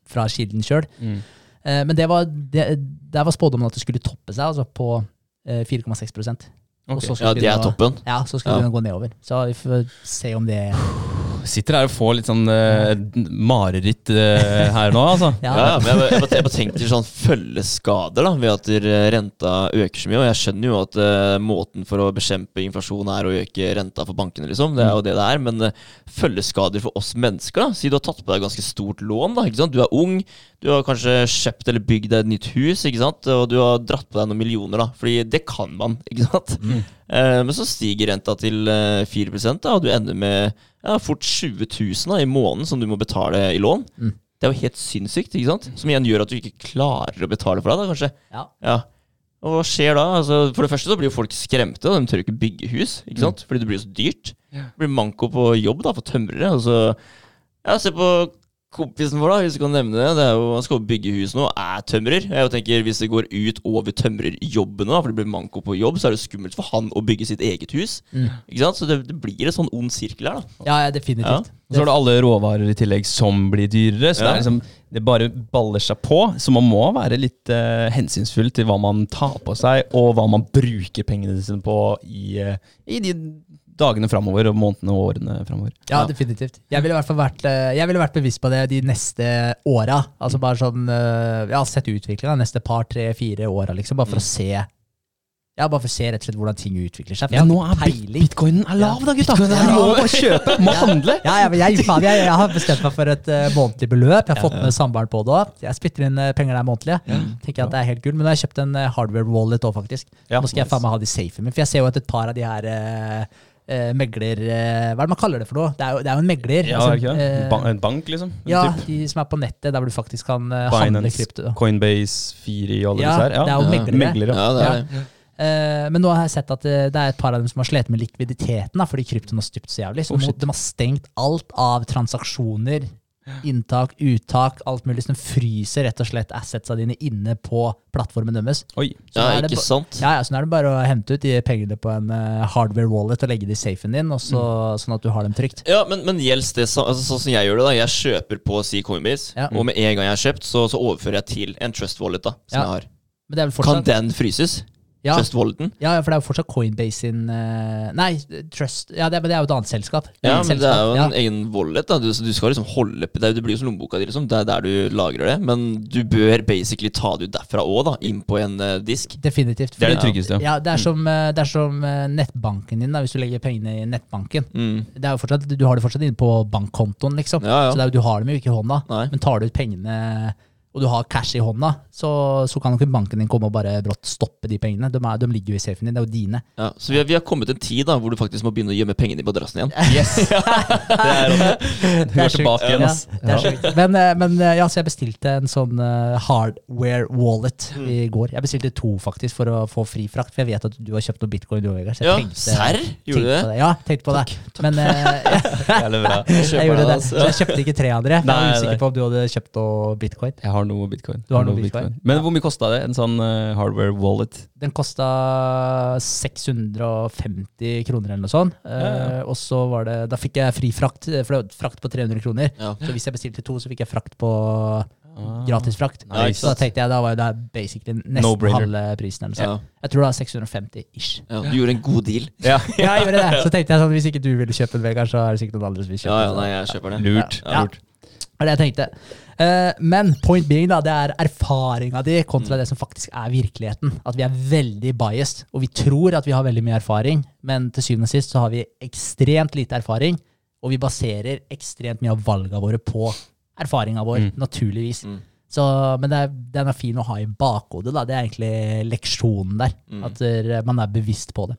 fra kilden sjøl. Mm. Eh, men det var, det, der var spådommen at det skulle toppe seg altså på eh, 4,6 Og Ok. så skulle ja, De er toppen. Ja, så skal Ja. vi gå nedover. Så vi får se om det Sitter her og får litt sånn uh, mareritt uh, her nå, altså. [laughs] Ja, Ja, men jeg, jeg, jeg bare tenker sånn følgeskader da, ved at eh, renta øker så mye. Og jeg skjønner jo at uh, måten for å bekjempe inflasjon er å øke renta for bankene, liksom. Det er jo det det er. Men følgeskader for oss mennesker, da. Si du har tatt på deg ganske stort lån, da. ikke sant? Du er ung, du har kanskje kjøpt eller bygd deg et nytt hus, ikke sant. Og du har dratt på deg noen millioner, da. Fordi det kan man, ikke sant. Eh, men så stiger renta til eh, 4 da, og du ender med ja, fort 20 000 da, i måneden som du må betale i lån. Mm. Det er jo helt sinnssykt, ikke sant? Som igjen gjør at du ikke klarer å betale for deg, da, kanskje. Ja. Ja. Og hva skjer da? Altså, for det første så blir jo folk skremte, og de tør ikke bygge hus, ikke Mm. sant? Fordi det blir så dyrt. Det blir manko på jobb da, for tømrere. altså... så, ja, se på kompisen vår, da, hvis du kan nevne det. det er jo, han skal bygge hus nå, er tømrer. Jeg tenker Hvis det går ut over tømrerjobbene, da, for det blir manko på jobb, så er det skummelt for han å bygge sitt eget hus. Mm. Ikke sant? Så det, det blir en sånn ond sirkel her, da. ja, ja, definitivt. Og så har du alle råvarer i tillegg som blir dyrere. Så det, Ja. er liksom, det bare baller seg på. Så man må være litt uh, hensynsfull til hva man tar på seg, og hva man bruker pengene sine på i, uh, i de dagene framover, og månedene og årene framover. Ja, definitivt. Jeg ville i hvert fall vært, eh, jeg ville vært bevisst på det de neste åra. Altså bare sånn ja, Jeg har sett utviklinga neste par, tre, fire åra, liksom, bare for å se Ja, bare for å se rett og slett hvordan ting utvikler seg. For nå er peiling. bitcoinen er lav, da, gutta! Bitcoinen er må bare kjøpe, må handle! Ja, ja, men jeg, jeg, jeg har bestemt meg for et uh, månedlig beløp. Jeg har fått med samboeren på det òg. Jeg spytter inn uh, penger der månedlig. Tenker jeg at det er helt gull. Men nå har jeg kjøpt en uh, hardware wallet òg, faktisk. Ja, nå skal jeg faen meg ha de safe. Men. For jeg ser jo at et par av de her eh, megler... eh, hva er det man kaller det for noe? Det er jo, det er jo en megler. Ja, altså, ikke det? eh, ba en bank, liksom? En ja, typ. de som er på nettet, der hvor du faktisk kan eh, handle Binance, krypto. Coinbase, Firi og alle Ja, disse her. det er jo Ja. meglere. Meglere. Ja, det er Ja. det. Eh, men nå har jeg sett at eh, det er et par av dem som har slitt med likviditeten da, fordi kryptoen har stupt så jævlig. Så Oh, de har stengt alt av transaksjoner, inntak, uttak, alt mulig. Som fryser rett og slett assetsa dine inne på plattformen deres. Oi. Så Ja, er det ikke sant? Ja, ja, sånn er det bare å hente ut de pengene på en uh, hardware wallet og legge det i safen din, og så, Mm. sånn at du har dem trygt. Ja, men, men gjelds det så, altså, sånn som jeg gjør det? da Jeg kjøper på si Coinbase, Ja. og med en gang jeg har kjøpt, så, så overfører jeg til en Trust Wallet. da Som Ja. jeg har Men det er vel Kan den fryses? Ja, Trust Walleten? ja, for det er jo fortsatt Coinbase sin eh, Nei, Trust Ja, det, men det er jo et annet selskap. Ja, Eget men det er jo selskap. en egen wallet. da Du, så du skal liksom holde Det, er det blir jo som lommeboka di, liksom. Det er der du lagrer det. Men du bør basically ta det ut derfra òg, da. Inn på en eh, disk. Definitivt. Det er det Fordi- tryggeste. Ja, det er som, eh, det er som eh, nettbanken din, da, hvis du legger pengene i nettbanken. Mm. Det er jo fortsatt, du har det fortsatt inne på bankkontoen, liksom. Ja, ja. Så det er, jo- du har dem jo ikke i hånda. Nei. Men tar du ut pengene og du har cash i hånda, så, så kan ikke banken din komme og bare brått stoppe de pengene. De, er, de ligger jo i safen din, det er jo dine. Ja, så vi har, vi har kommet en tid da, hvor du faktisk må begynne å gjemme pengene i madrassen igjen. [laughs] Yes! [laughs] det er det er tilbake igjen. Ja, det er sjukt. Men, eh, men eh, ja, så jeg bestilte en sånn eh, hardware wallet Mm. i går. Jeg bestilte to faktisk for å få fri frakt, for jeg vet at du har kjøpt noe bitcoin du òg, Vegard. så jeg Ja, tenkte- serr? Gjorde du det? Ja, tenkte på det. Men [laughs] uh, jeg, jeg gjorde det. Så jeg kjøpte ikke tre andre. Jeg Nei, var usikker på om du hadde kjøpt noe bitcoin. Jeg har noe bitcoin. Du har noe bitcoin? Men hvor mye kosta det? En sånn uh, hardware wallet? Den kosta 650 kroner eller noe sånt. Ja, ja. Eh, og så var det Da fikk jeg fri frakt, eh, for det var frakt på 300 kroner. Ja. Så hvis jeg bestilte to, så fikk jeg frakt på Ah. gratis frakt. Ikke så da tenkte jeg da var jo det basically nesten No-brainer. halve prisen. Ja. Jeg tror det var 650 ish. ja, du gjorde en god deal. [laughs] Ja. Ja, jeg gjorde det. Så tenkte jeg sånn, hvis ikke du ville kjøpe en Vegard, så er det sikkert noen andre som vil kjøpe Ja, ja, nei, jeg kjøper det. Lurt. Ja. lurt. Er det jeg tenkte. Eh, men point being, da, det er erfaringa di Mm. kontra det som faktisk er virkeligheten. At vi er veldig biased, og vi tror at vi har veldig mye erfaring, men til syvende og sist så har vi ekstremt lite erfaring, og vi baserer ekstremt mye av valga våre på erfaringa vår, Mm. naturligvis. Mm. Så, men det er, den er fin å ha i bakhodet. Da. Det er egentlig leksjonen der. Mm. At eh, man er bevisst på det.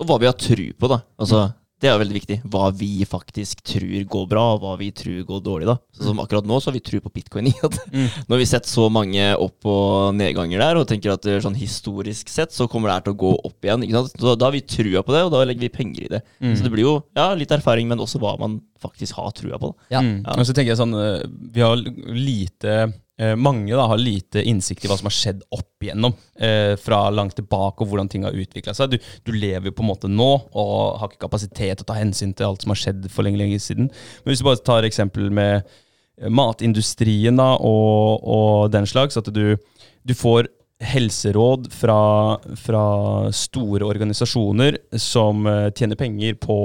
Og hva vi har tru på, da. Altså, det er veldig viktig. Hva vi faktisk tror går bra, og hva vi tror går dårlig. da. Så som akkurat nå så har vi tro på bitcoin. [laughs] i at Mm. Nå har vi sett så mange opp- og nedganger der, og tenker at eh, sånn historisk sett så kommer det her til å gå opp igjen. ikke sant? Så da har vi trua på det, og da legger vi penger i det. Mm. Så det blir jo ja, litt erfaring, men også hva man faktisk har trua på. da. Ja. Mm. Ja. Og så tenker jeg sånn eh, Vi har lite Mange da har lite innsikt i hva som har skjedd opp igjennom eh, fra langt tilbake, og hvordan ting har utvikla seg. Du, du lever jo på en måte nå og har ikke kapasitet til å ta hensyn til alt som har skjedd for lenge, lenge siden. Men hvis du bare tar eksempel med eh, matindustrien da, og, og den slags, at du, du får helseråd fra, fra store organisasjoner som eh, tjener penger på,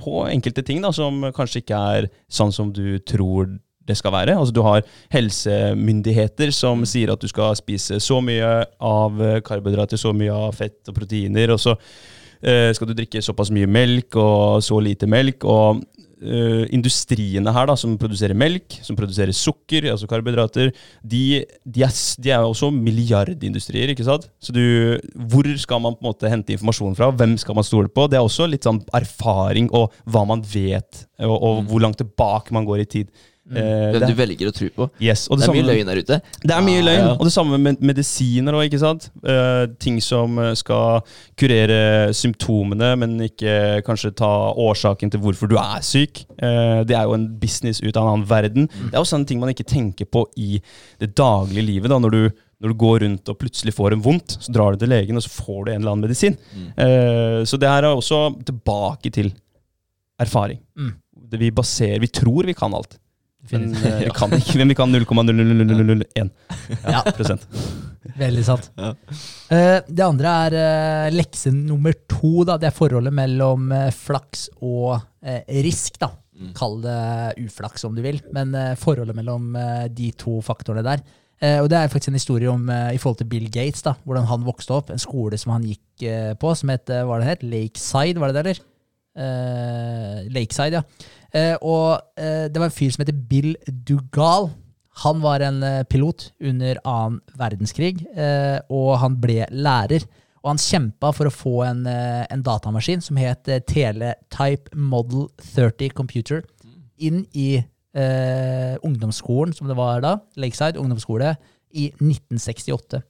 på enkelte ting da, som kanskje ikke er sånn som du tror det skal være. Altså Du har helsemyndigheter som sier at du skal spise så mye av eh, karbohydrater, så mye av fett og proteiner, og så uh, skal du drikke såpass mye melk og så lite melk. og uh, industriene her da, som produserer melk, som produserer sukker, altså karbohydrater, de, de, er, de er også milliardindustrier, ikke sant? Så du, hvor skal man på en måte hente informasjon fra? Hvem skal man stole på? Det er også litt sånn erfaring og hva man vet, og, og hvor langt tilbake man går i tid. Eh, Hvem det, du velger å tro på. yes, og Det er mye samme- løgn der ute. det er mye ah, løgn. ja. Og det samme med medisiner òg, ikke sant. Uh, ting som eh, skal kurere symptomene, men ikke kanskje ta årsaken til hvorfor du er syk. Uh, det er jo en business ut av en annen verden. Det er jo sånne ting man ikke tenker på i det daglige livet. da, når du når du går rundt og plutselig får en vondt, så drar du til legen, og så får du en eller annen medisin. Eh, så det her er også tilbake til erfaring. Mm. Det vi baserer Vi tror vi kan alt, men eh, vi kan ikke. Men vi kan 0,0001 Ja. prosent. Veldig sant. Ja. Eh, det andre er uh, lekse nummer to. Da. Det er forholdet mellom eh, flaks og eh, risk. da. Mm. Kall det uflaks om du vil, men eh, forholdet mellom eh, de to faktorene der. Eh, og Det er faktisk en historie om eh, i forhold til Bill Gates, da, hvordan han vokste opp. En skole som han gikk eh, på, som het hva det het? Lakeside, var det det, eller? Eh, Lakeside, ja. Eh, og eh, det var en fyr som heter Bill Dugal. Han var en eh, pilot under annen verdenskrig, og han ble lærer. Og han kjempa for å få en, en datamaskin som het Teletype Model 30 Computer, inn i eh, ungdomsskolen, som det var da, Lakeside ungdomsskole, i 1968.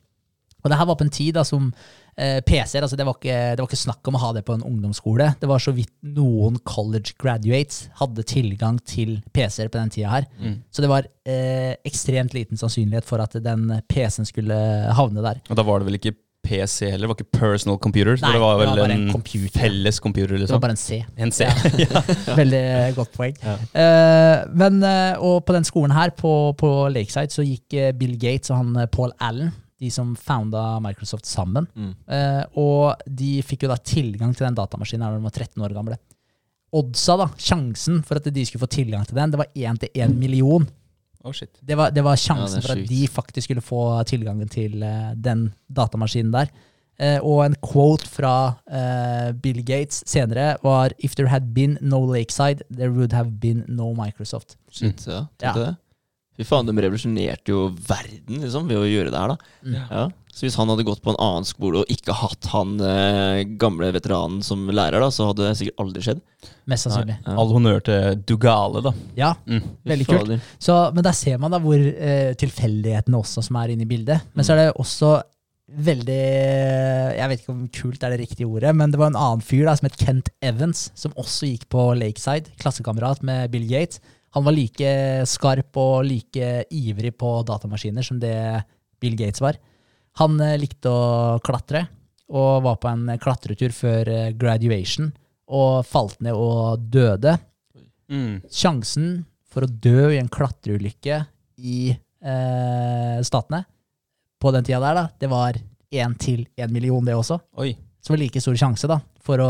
Og det her var på en tid da som PC-er altså det, var ikke, det var ikke snakk om å ha det på en ungdomsskole. Det var så vidt noen college graduates hadde tilgang til PC-er på den tida her. Så det var eh, ekstremt liten sannsynlighet for at den PC-en skulle havne der. Og da var det vel ikke PC heller, det var ikke personal computer, Nei, det var det var bare en, en computer. felles computer, Det var liksom. bare en C. En C. Ja. [laughs] [laughs] Veldig godt poeng. Ja. Uh, men, uh, og på den skolen her, på, på Lakeside, så gikk eh, Bill Gates og han eh, Paul Allen, de som founda Microsoft sammen. Mm. Eh, og de fikk jo da tilgang til den datamaskinen da de var 13 år gamle. Oddsa, da, sjansen for at de skulle få tilgang til den, det var 1 til 1 million. Oh, shit. Det var, det var Ja, sjansen det er for at de faktisk skulle få tilgangen til uh, den datamaskinen der. Uh, og en quote fra uh, Bill Gates senere var If there had been no Lakeside, there would have been no Microsoft. Shit, ja. Ja. Tenkte det. Fy faen, de revolusjonerte jo verden liksom ved å gjøre det her, da. Ja. Så hvis han hadde gått på en annen skole og ikke hatt han eh, gamle veteranen som lærer, da, så hadde det sikkert aldri skjedd. Mest sannsynlig. Ja. All honnør til Dugale, da. Ja, Mm. Veldig kult. Så, men der ser man da hvor eh, tilfeldighetene også som er inne i bildet. Men så er det også veldig Jeg vet ikke om kult er det riktige ordet, men det var en annen fyr da, som het Kent Evans, som også gikk på Lakeside, klassekamerat med Bill Gates. Han var like skarp og like ivrig på datamaskiner som det Bill Gates var. Han eh, likte å klatre, og var på en klatretur før eh, graduation, og falt ned og døde. Mm. Sjansen for å dø i en klatreulykke i eh, Statene på den tida der, da, det var én til én million, det også. Oi. Så var like stor sjanse, da, for å,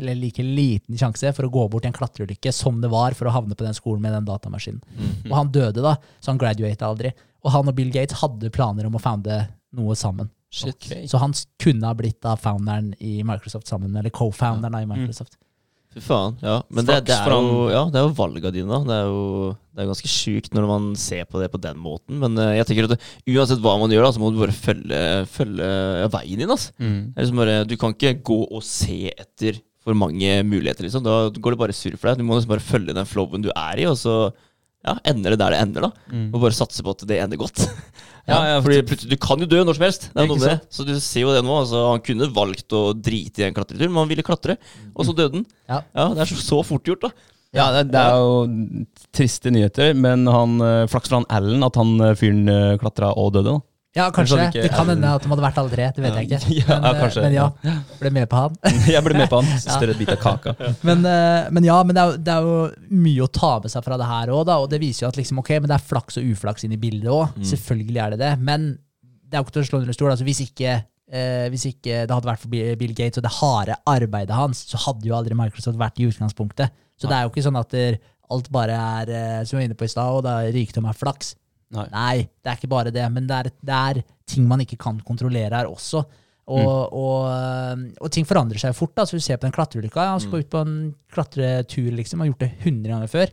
eller like liten sjanse for å gå bort i en klatreulykke som det var for å havne på den skolen med den datamaskinen. Mhm. Og han døde, da, så han graduata aldri. Og han og Bill Gates hadde planer om å founde noe sammen. Shit. Ok. Så han kunne ha blitt da founderen i Microsoft sammen, eller co-founderen i Microsoft. Fy faen. Ja. Men det, det, er jo, ja, det er jo da. Det er jo det er ganske sjukt når man ser på det på den måten. Men eh, jeg tenker at det, uansett hva man gjør, da, så må du bare følge, følge veien din. Altså. Mm. Liksom bare, du kan ikke gå og se etter for mange muligheter, liksom. Da går det bare surr for deg. Du må liksom bare følge den flowen du er i, og så ja, ender det der det ender, da. Mm. Og bare satse på at det ender godt. Ja, ja, [laughs] fordi Du kan jo dø når som helst. Det er noe med det. Så du ser jo det nå. Altså, han kunne valgt å drite i en klatretur, men han ville klatre, og så døde han. Ja. Ja, Det er så, så fort gjort, da. Ja, det, det er jo triste nyheter, men han, eh, flaks for han Allen at han eh, fyren eh, klatra og døde. da. Ja, kanskje. Ikke- Det kan hende at de hadde vært alle tre. Det vet jeg ikke. [laughs] Ja, Men, ja, kanskje. men ja, ble med på han. [laughs] Jeg ble med på han. [laughs] Større bit av kaka. Men, eh, men ja, men det er, jo, det er jo mye å ta med seg fra det her òg, og det viser jo at liksom, ok, men det er flaks og uflaks inn i bildet òg. Selvfølgelig er det det. Men det er jo ikke til å slå under stol. Altså, hvis, ikke, eh, hvis ikke det hadde vært for Bill Gates og det harde arbeidet hans, så hadde jo aldri Microsoft vært i utgangspunktet. Så det er jo ikke sånn at alt bare er eh, som vi var inne på i stad, og da rikdom er flaks. Nei. Nei, det er ikke bare det, men det er, det er ting man ikke kan kontrollere her også. Og, og, øh, og ting forandrer seg fort. da, så du ser på den klatreulykka. Han skal ut på en klatretur, liksom. Har gjort det 100 ganger før.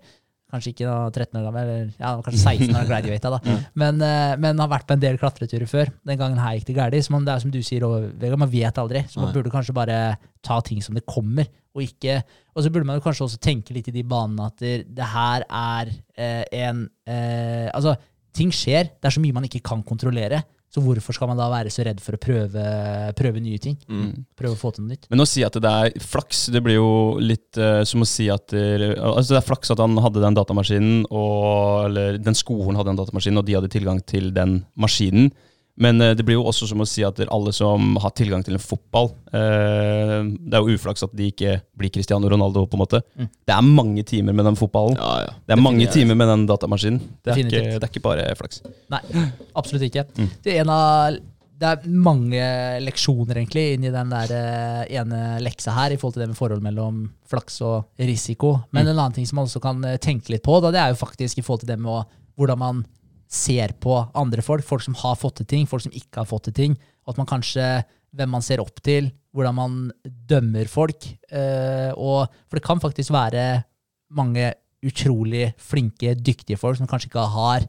Kanskje ikke da 13 år gammel, eller ja, kanskje 16 år, [laughs] graduata. da. Men, øh, men har vært på en del klatreturer før. Den gangen her gikk det galt. Så man, det er som du sier, Vegard, man vet aldri. Så man Nei. burde kanskje bare ta ting som det kommer, og ikke Og så burde man kanskje også tenke litt i de banene at det, det her er eh, en eh, Altså, ting skjer. Det er så mye man ikke kan kontrollere. Så hvorfor skal man da være så redd for å prøve, prøve nye ting? Mm. Prøve å få til noe nytt? Men å si at det er flaks, det blir jo litt uh, som å si at det, altså det er flaks at han hadde den datamaskinen, og, eller den skolen hadde den datamaskinen, og de hadde tilgang til den maskinen. Men eh, det blir jo også som å si at alle som har tilgang til en fotball eh, Det er jo uflaks at de ikke blir Cristiano Ronaldo, på en måte. Mm. Det er mange timer med den fotballen. Ja, ja. Det er mange timer med den datamaskinen. Det er, ikke, det er ikke bare flaks. Nei, absolutt ikke. Mm. Det, er en av, det er mange leksjoner egentlig inni den der eh, ene leksa her i forhold til det med forhold mellom flaks og risiko. Men en annen ting som man også kan tenke litt på, da, det er jo faktisk i forhold til det med å, hvordan man ser på andre folk. Folk som har fått til ting, folk som ikke har fått til ting. Og at man kanskje hvem man ser opp til, hvordan man dømmer folk. eh, og, for det kan faktisk være mange utrolig flinke, dyktige folk som kanskje ikke har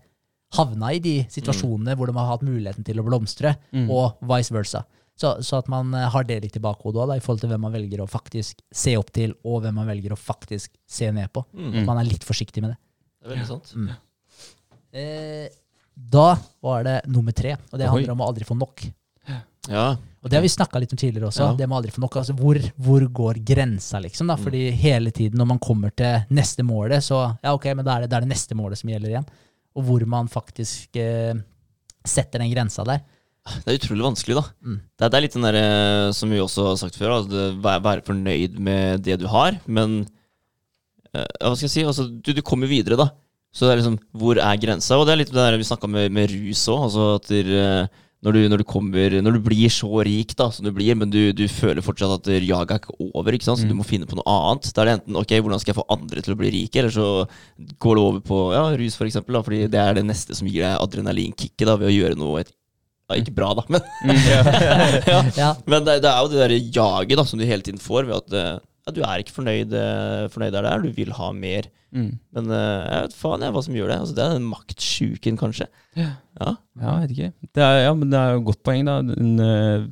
havna i de situasjonene hvor de har hatt muligheten til å blomstre, Mm. og vice versa. Så, så at man eh, har det litt i bakhodet også, da, i forhold til hvem man velger å faktisk se opp til, og hvem man velger å faktisk se ned på. Mm. At man er litt forsiktig med det. Det er veldig sant. Eh, da var det nummer tre, og det Oi. handler om å aldri få nok. Ja. Og det har vi snakka litt om tidligere også. Ja. Det med aldri få nok. Altså, hvor, hvor går grensa, liksom? da? Fordi hele tiden når man kommer til neste målet, så ja, ok, men da er det, da er det neste målet som gjelder igjen. Og hvor man faktisk eh, setter den grensa der. Det er utrolig vanskelig, da. Mm. Det, er, det er litt den derre som vi også har sagt før, altså, det- være, være fornøyd med det du har, men eh, Hva skal jeg si? Altså, du, du kommer videre, da. Så det er liksom Hvor er grensa? Og det er litt det der vi snakka med, med rus òg. Altså at der, eh, når, du, når, du kommer, når du blir så rik da, som du blir, men du, du føler fortsatt at jaget er ikke over, ikke sant? så du må finne på noe annet. Da er det enten ok, hvordan skal jeg få andre til å bli rike, eller så går det over på ja, rus, for eksempel, da, fordi det er det neste som gir deg adrenalinkicket ved å gjøre noe et, ja, Ikke bra, da, men [laughs] ja. Ja, Men det, det er jo det der jaget da, som du hele tiden får ved at eh, ja, du er ikke fornøyd, eh, fornøyd der det er, du vil ha mer. Mm. Men eh, jeg vet faen jeg hva som gjør det. Altså, det er den maktsjuken, kanskje. Ja. Ja. Ja, jeg vet ikke. Det er, ja, men det er jo et godt poeng, da. Den, eh,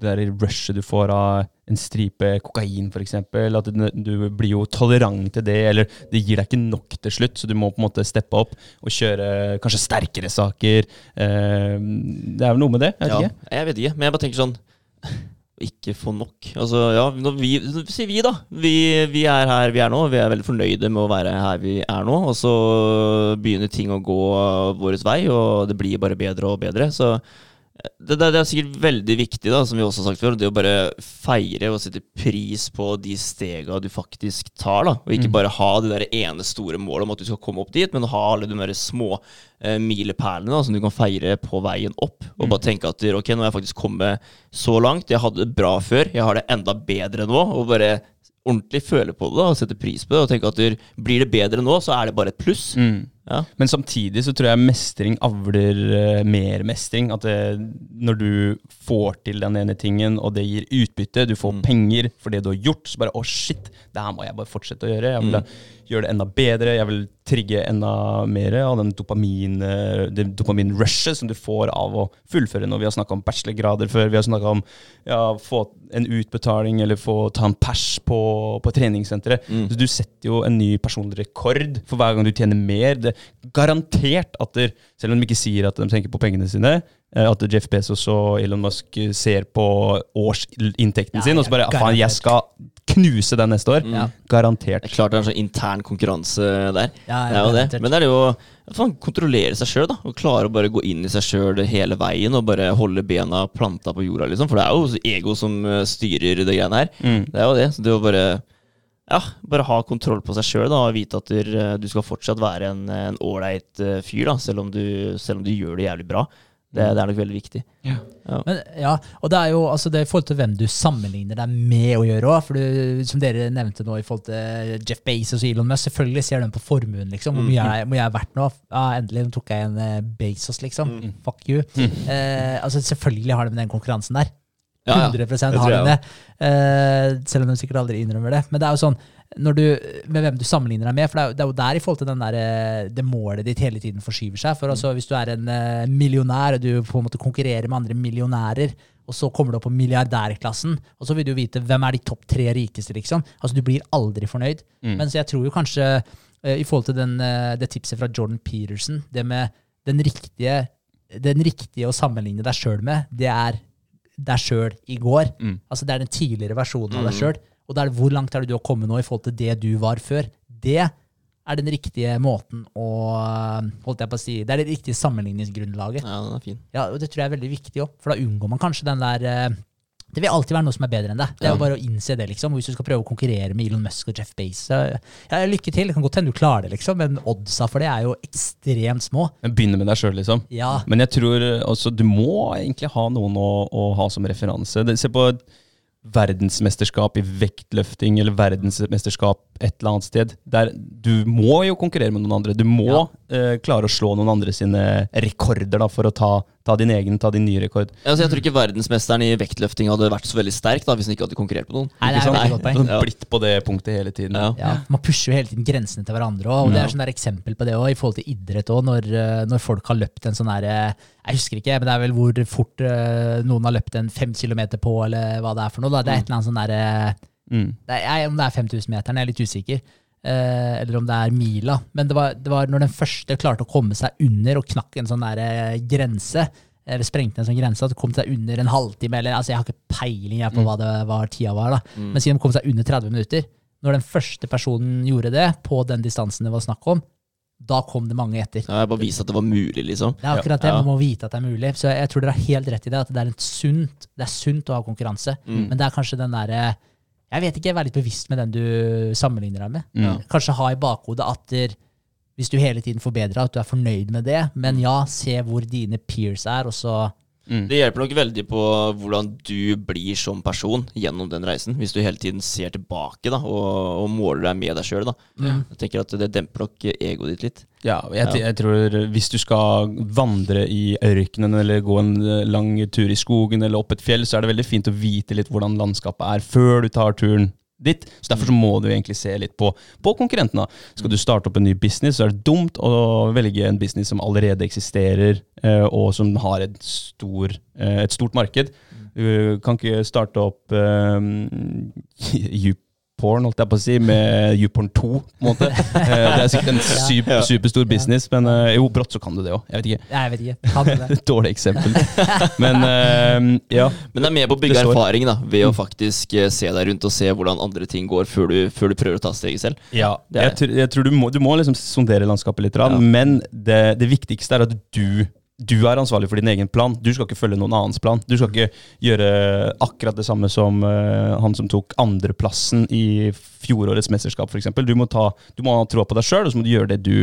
det der rushet du får av en stripe kokain, f.eks. At du, du blir jo tolerant til det, eller det gir deg ikke nok til slutt, så du må på en måte steppe opp og kjøre kanskje sterkere saker. Det er vel noe med det? Jeg vet ja, ikke. jeg vet ikke, men jeg bare tenker sånn ikke få nok. Altså, ja, vi, sier vi, da. Vi, vi er her vi er nå. Vi er veldig fornøyde med å være her vi er nå. Og så begynner ting å gå vår vei, og det blir bare bedre og bedre. Så det, det, det er sikkert veldig viktig, da, som vi også har sagt før, det å bare feire og sette pris på de stega du faktisk tar. da, Og ikke Mm. bare ha det der ene store målet om at du skal komme opp dit, men ha alle de der små eh, milepælene da, som du kan feire på veien opp. Og Mm. bare tenke at ok, nå har jeg faktisk kommet så langt. Jeg hadde det bra før, jeg har det enda bedre nå. Og bare ordentlig føle på det da, og sette pris på det. Og tenke at du, blir det bedre nå, så er det bare et pluss. Mm. Ja. Men samtidig så tror jeg mestring avler eh, mer mestring. At det, når du får til den ene tingen, og det gir utbytte, du får Mm. penger for det du har gjort, så bare å shit, det her må jeg bare fortsette å gjøre. Jeg vil Mm. gjøre det enda bedre, jeg vil trigge enda mer av den dopamin, eh, det dopaminrushet som du får av å fullføre noe. vi har snakka om bachelorgrader før. Vi har snakka om ja, få en utbetaling eller få ta en pers på, på treningssenteret. Mm. Så Du setter jo en ny personlig rekord for hver gang du tjener mer. Det er garantert at der, selv om de ikke sier at de tenker på pengene sine, eh, at Jeff Bezos og Elon Musk ser på årsinntekten Ja, sin og så bare ja, faen, jeg skal knuse den neste år. Ja. Garantert. Det er klart det er en sånn intern konkurranse der. Ja, Det er jo det. Men det er jo å faen, kontrollere seg sjøl. Og klare å bare gå inn i seg sjøl hele veien og bare holde bena planta på jorda, liksom. For det er jo ego som eh, styrer det greiene her. Mm. Det er jo det. Så det å bare ja, bare ha kontroll på seg sjøl og vite at du, du skal fortsatt være en en ålreit eh, fyr, da, selv om, du, selv om du gjør det jævlig bra. Det, det er nok veldig viktig. Men, ja, og det er jo altså det er i forhold til hvem du sammenligner deg med å gjøre òg. Som dere nevnte nå i forhold til Jeff Bezos og Elon Musk, selvfølgelig ser de på formuen. liksom, Hvor mye jeg, hvor mye er verdt nå? Ja, endelig nå tok jeg en eh, Bezos, liksom. Fuck you. Eh, altså Selvfølgelig har de den konkurransen der. Ja, ja. 100 Det har de det. Uh, selv om de sikkert aldri innrømmer det. Men det er jo sånn, når du, med hvem du sammenligner deg med, for det er, jo- det er jo der i forhold til den der, eh, det målet ditt hele tiden forskyver seg. For altså, Hvis du er en eh, millionær, og du på en måte konkurrerer med andre millionærer, og så kommer du opp på milliardærklassen, og så vil du vite hvem er de topp tre rikeste, liksom. Altså, Du blir aldri fornøyd. Mm. Mens jeg tror jo kanskje, i forhold til den, det tipset fra Jordan Peterson, det med den riktige, den riktige å sammenligne deg sjøl med, det er deg sjøl i går. Mm. Altså Det er den tidligere versjonen av deg sjøl. Og det er hvor langt er det du har kommet nå i forhold til det du var før. Det er den riktige måten å holdt jeg på å si, Det er det riktige sammenligningsgrunnlaget. Ja, den er fin. Ja, og Det tror jeg er veldig viktig òg, for da unngår man kanskje den der eh, Det vil alltid være noe som er bedre enn deg. Det er jo bare å innse det, liksom. Hvis du skal prøve å konkurrere med Elon Musk og Jeff Bezos ja, Lykke til. Det kan godt hende du klarer det, liksom, men oddsa for det er jo ekstremt små. Men Begynne med deg sjøl, liksom. Ja, Men jeg tror altså, du må egentlig ha noen å, å ha som referanse. Se på verdensmesterskap i vektløfting eller verdensmesterskap et eller annet sted. Der, du må jo konkurrere med noen andre. Du må Ja. Eh, klare å slå noen andre sine rekorder da, for å ta, ta din egen, ta din nye rekord. Altså, jeg tror ikke verdensmesteren i vektløfting hadde vært så veldig sterk da, hvis han ikke hadde konkurrert på noen. Nei, det er Ikke veldig godt poeng. Sånn Blitt på det punktet hele tiden. Ja. Ja, Man pusher jo hele tiden grensene til hverandre. òg, Og det er sånn der eksempel på det òg, i forhold til idrett òg, når, eh, når folk har løpt en sånn der Jeg husker ikke, men det er vel hvor fort uh, noen har løpt en fem kilometer på, eller hva det er for noe. da, Det er et eller annet sånn derre Mm. det er, Om det er 5000-meteren, jeg er litt usikker. Eh, eller om det er mila. Men det var, det var når den første klarte å komme seg under og knakk en sånn der, eh, grense, eller sprengte en sånn grense, at det kom seg under en halvtime, eller altså jeg har ikke peiling på hva det var tida var, da. Mm. Men siden de kom seg under 30 minutter, når den første personen gjorde det, på den distansen det var snakk om, da kom det mange etter. Ja, jeg bare vise at det var mulig, liksom. Det er akkurat det, man må vite at det er mulig. Så jeg tror dere har helt rett i det, at det er, sunt, det er sunt å ha konkurranse. Mm. Men det er kanskje den derre Jeg vet ikke, vær litt bevisst med den du sammenligner deg med. Ja. Kanskje ha i bakhodet at der, hvis du hele tiden forbedrer, at du er fornøyd med det. Men ja, se hvor dine peers er, og så Mm. Det hjelper nok veldig på hvordan du blir som person gjennom den reisen. Hvis du hele tiden ser tilbake da, og, og måler deg med deg sjøl. Mm. Jeg tenker at det demper nok egoet ditt litt. Ja, jeg, jeg tror hvis du skal vandre i ørkenen eller gå en eh, lang tur i skogen eller opp et fjell, så er det veldig fint å vite litt hvordan landskapet er før du tar turen ditt. Så Derfor så må du egentlig se litt på, på konkurrentene. Skal du starte opp en ny business, så er det dumt å velge en business som allerede eksisterer, eh, og som har et, stor, eh, et stort marked. Du kan ikke starte opp [laughs] um, YouPorn, holdt jeg på å si, med YouPorn 2, på en måte. [laughs] Eh, det er sikkert en super, superstor business, men eh, jo, brått så kan du det òg. Jeg vet ikke. Jeg vet ikke. Kan det. [laughs] Dårlig eksempel. Men eh, ja. Men det er med på å bygge erfaring da ved å faktisk eh, se deg rundt og se hvordan andre ting går, før du, før du prøver å ta steget selv. Ja, jeg, tror- jeg tror du må, du må liksom sondere landskapet litt, Ja. men det, det viktigste er at du, du er ansvarlig for din egen plan. Du skal ikke følge noen annens plan. Du skal ikke gjøre akkurat det samme som uh, han som tok andreplassen i fjorårets mesterskap, f.eks. Du, må ta- du må ha troa på deg sjøl, og så må du gjøre det du,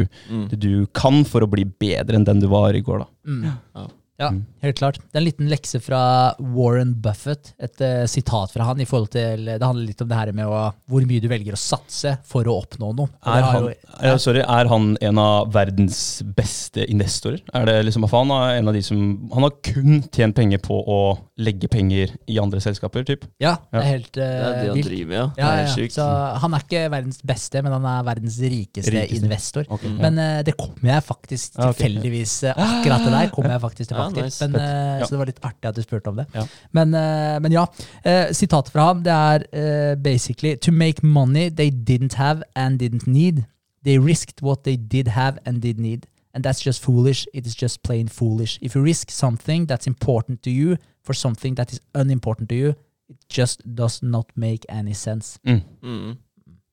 det du kan for å bli bedre enn den du var i går. da. Mm. Ja. Ja, helt klart. Det er en liten lekse fra Warren Buffett, et uh, sitat fra han i forhold til Det handler litt om det her med å, hvor mye du velger å satse for å oppnå noe. Er han, jo- ja, sorry, er han en av verdens beste investorer? Er det liksom, han, er en av de som, han har kun tjent penger på å legge penger i andre selskaper, typ. ja, det er helt Det er uh, det han vilt. driver med, ja. Ja, det er ja, ja. sykt. Så han er ikke verdens beste, men han er verdens rikeste, Rikeste. investor. Okay, ja. Men uh, det kommer jeg faktisk tilfeldigvis Akkurat det der kommer jeg faktisk til Ja, faktisk. nice. Men, uh, Ja. Så det var litt artig at du spurte om det. Ja. Men, uh, men ja. uh, sitatet fra ham det er basically To make money they didn't have and didn't need. They risked what they did have and did need. And that's just foolish. It is just plain foolish. If you risk something that's important to you for something that is unimportant to you, it just does not make any sense. Mm. Mm,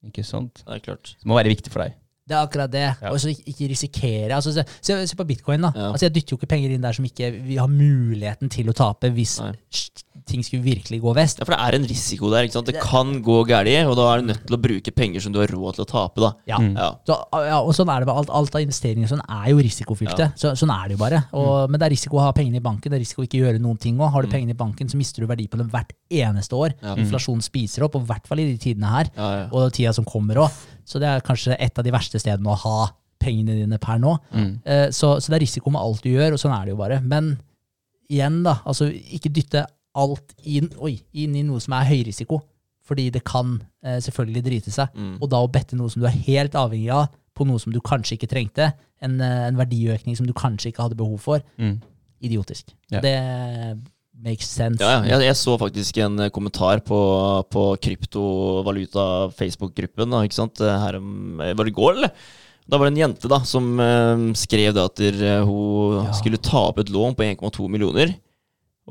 Ikke sant? det er klart. Det må være viktig for deg. Det er akkurat det. Ja. Og så ikke, risikere. Altså, se, se, se på bitcoin, da. Ja. Altså, jeg dytter jo ikke penger inn der som ikke vi har muligheten til å tape hvis Nei. ting skulle virkelig gå vest. Ja, for det er en risiko der. ikke sant? Det kan gå galt, og da er du nødt til å bruke penger som du har råd til å tape. da. Ja. Mm. Ja. Så, ja, og sånn er det med alt, alt av investeringer sånn er jo risikofylte. Så, sånn er det jo bare. Og, Men det er risiko å ha pengene i banken, det er risiko å ikke gjøre noen ting òg. Har du pengene i banken, så mister du verdi på dem hvert eneste år. Ja. Inflasjon spiser opp, og i hvert fall i de tidene her. Og tida som kommer òg. Så det er kanskje et av de verste stedene å ha pengene dine per nå. Eh, Så, så det er risiko med alt du gjør, og sånn er det jo bare. Men igjen, da. Altså, ikke dytte alt inn, oi, inn i noe som er høyrisiko. Fordi det kan eh, selvfølgelig drite seg. Mm. Og da å bette noe som du er helt avhengig av, på noe som du kanskje ikke trengte, en, eh, en verdiøkning som du kanskje ikke hadde behov for, Mm. idiotisk. Ja. Det makes sense. Ja, ja. Jeg, jeg så faktisk en eh, kommentar på, på kryptovaluta-Facebook-gruppen. ikke sant? Eh, Her om, eh, var det i går, eller? Da var det en jente da, som skrev det at der, hun Ja. skulle ta opp et lån på 1,2 millioner.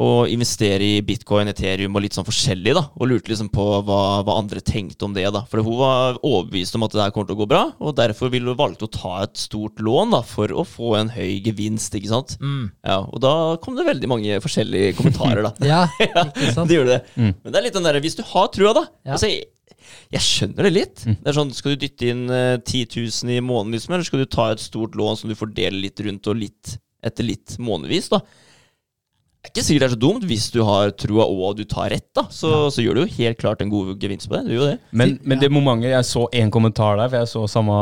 Og investere i bitcoin, Ethereum og litt sånn forskjellig. da, Og lurte liksom på hva, hva andre tenkte om det. da, For hun var overbevist om at det her kommer til å gå bra, og derfor ville hun valgte å ta et stort lån da, for å få en høy gevinst. ikke sant? Mm. Ja, Og da kom det veldig mange forskjellige kommentarer. da. [laughs] Ja, [laughs] ikke sant? Det gjorde det. Men det er litt den der, hvis du har trua, da Ja. altså, jeg, skjønner det litt. Det er sånn, Skal du dytte inn uh, 10 000 i måneden, liksom, eller skal du ta et stort lån som du fordeler litt rundt og litt etter litt månedvis? da er ikke sikkert det er så dumt hvis du har trua og du tar rett. da Så, så gjør du jo helt klart en god gevinst på det. Du gjør det. Men, men det momentet Jeg så én kommentar der, for jeg så samme,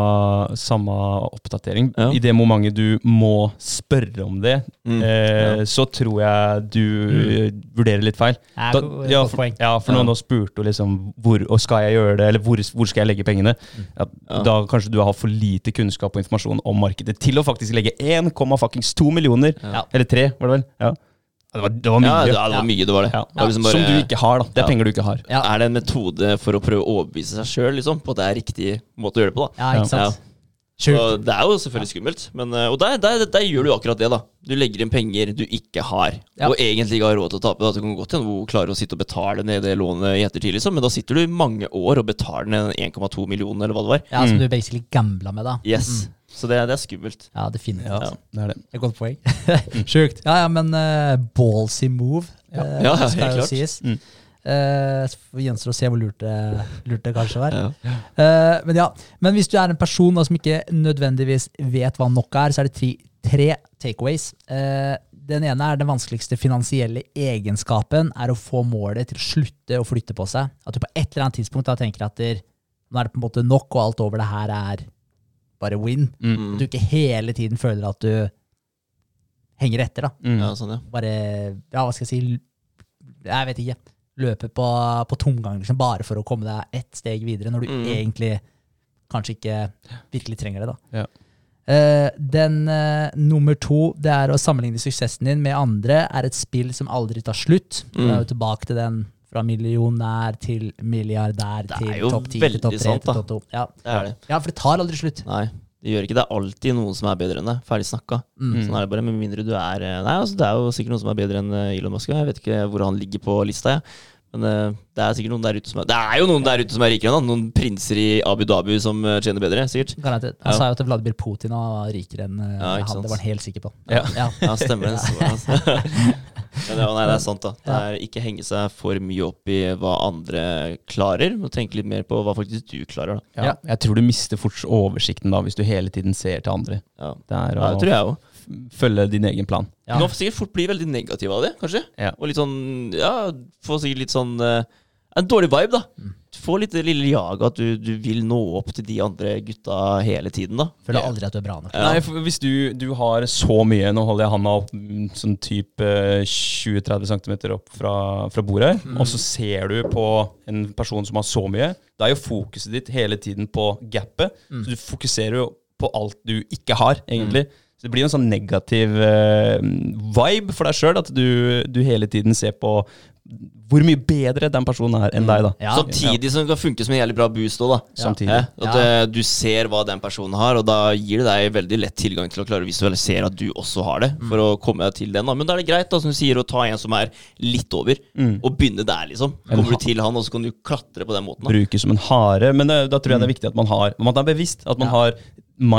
samme oppdatering. Ja. I det momentet du må spørre om det, Mm. eh, så tror jeg du vurderer litt feil. Da, ja, for, ja, for Ja. nå, nå spurte hun liksom hvor og skal jeg gjøre det, eller hvor, hvor skal jeg legge pengene. Ja, Ja. Da kanskje du har for lite kunnskap og informasjon om markedet til å faktisk legge 1,2 millioner, Ja. eller 3, var det vel? Ja. Det var, det var mye. Ja, det, det var mye, det var det. Ja. Det var liksom bare- Som du ikke har, da. Det er penger du ikke har. Ja. Er det en metode for å prøve å overbevise seg sjøl liksom, på at det er riktig måte å gjøre det på? da Ja, ikke sant? Så det er jo selvfølgelig skummelt, men, eh, og der, der, der gjør du akkurat det. da Du legger inn penger du ikke har, Ja. og egentlig ikke har råd til å tape. Da. Du kan godt hende hun klarer å sitte og betale ned det lånet i ettertid, liksom, men da sitter du i mange år og betaler ned 1,2 millioner, eller hva det var. Ja, Som du basically gambla med, da. Yes, Så det, det er skummelt. Ja, definitivt. Ja, Ja. det er det. Er et godt poeng. [laughs] Sjukt. Ja, ja, men uh, ballsy move, Ja. Uh, Ja, skal helt jo klart. sies. Mm. Uh, gjenstår å se hvor lurt det, lurt det kanskje var. Ja. Uh, men ja, men hvis du er en person da, som ikke nødvendigvis vet hva nok er, så er det tre, tre takeaways. Uh, den ene er den vanskeligste finansielle egenskapen er å få målet til å slutte å flytte på seg. At du på et eller annet tidspunkt da tenker at der, nå er det på en måte nok, og alt over det her er bare win. Mm. At du ikke hele tiden føler at du henger etter. da. Mm. Ja, sånn, ja. Bare, ja, hva skal jeg si, jeg vet ikke. løpe på, på tomgang liksom, bare for å komme deg ett steg videre, når du Mm. egentlig kanskje ikke virkelig trenger det. da. Ja. Uh, den uh, nummer to, det er å sammenligne suksessen din med andre, er et spill som aldri tar slutt. Mm. Det er jo tilbake til den fra millionær til milliardær til topp 10 til topp 3 sant, til topp 2. Ja. Det er det. ja, for det tar aldri slutt. Nei, det gjør ikke det. er alltid noen som er bedre enn deg. Ferdig snakka. Mm. Sånn er det bare, Med mindre du er eh, Nei, altså, det er jo sikkert noen som er bedre enn eh, Elon Musk. Jeg vet ikke hvor han ligger på lista, jeg. Men eh, det er sikkert noen der ute som er Det er jo noen der ute som er rikere enn han. Noen prinser i Abu Dhabi som tjener bedre, sikkert. Garantert. Han Ja. sa jo at Vladimir Putin var rikere enn Ja, han. Det var han helt sikker på. Ja. Ja. Ja, stemmer det. [laughs] Men ja, nei, det er sant, da. Det er Ikke henge seg for mye opp i hva andre klarer, men tenke litt mer på hva faktisk du klarer. da Ja. Jeg tror du mister fort oversikten da hvis du hele tiden ser til andre. Ja, Det er ja det tror jeg òg. følge din egen plan. Ja. Du kan sikkert fort bli veldig negativ av det, kanskje. Ja. Og litt sånn Ja, få sikkert litt sånn uh, En dårlig vibe, da. Mm. Få litt det lille jaget at du, du vil nå opp til de andre gutta hele tiden, da. Føler aldri at du er bra nok. Ja. Nei, for Hvis du, du har så mye Nå holder jeg handa opp mm, sånn type 20-30 cm opp fra, fra bordet, og så ser du på en person som har så mye. Da er jo fokuset ditt hele tiden på gapet. Så du fokuserer jo på alt du ikke har, egentlig. Så det blir en sånn negativ uh, vibe for deg sjøl, at du, du hele tiden ser på hvor mye bedre den personen er enn deg, da. Ja. Samtidig som det kan funke som en jævlig bra boost òg, da. Samtidig. At Ja. eh, du ser hva den personen har, og da gir det deg veldig lett tilgang til å klare å visualisere at du også har det, for å komme deg til den. da Men da er det greit, da, som du sier, å ta en som er litt over, og begynne der, liksom. Kommer du til han, og så kan du klatre på den måten. da bruker som en hare. Men da tror jeg det er viktig at man har Man er bevisst. At man Ja. har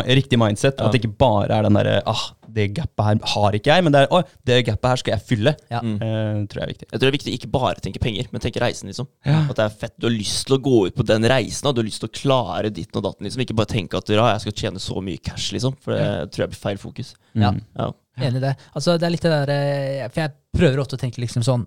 riktig mindset. At det ikke bare er den derre ah, det gapet her har ikke jeg, men det er å, det gapet her skal jeg fylle. Ja. Uh, tror jeg er viktig. Jeg tror det er viktig ikke bare tenke penger, men tenke reisen, liksom. At det er fett. Du har lyst til å gå ut på den reisen, og du har lyst til å klare ditten og datten, liksom. Ikke bare tenke at ja, jeg skal tjene så mye cash, liksom. For det tror jeg blir feil fokus. Ja. Ja. Enig i det. Altså, det er litt det der eh, For jeg prøver ofte å tenke liksom sånn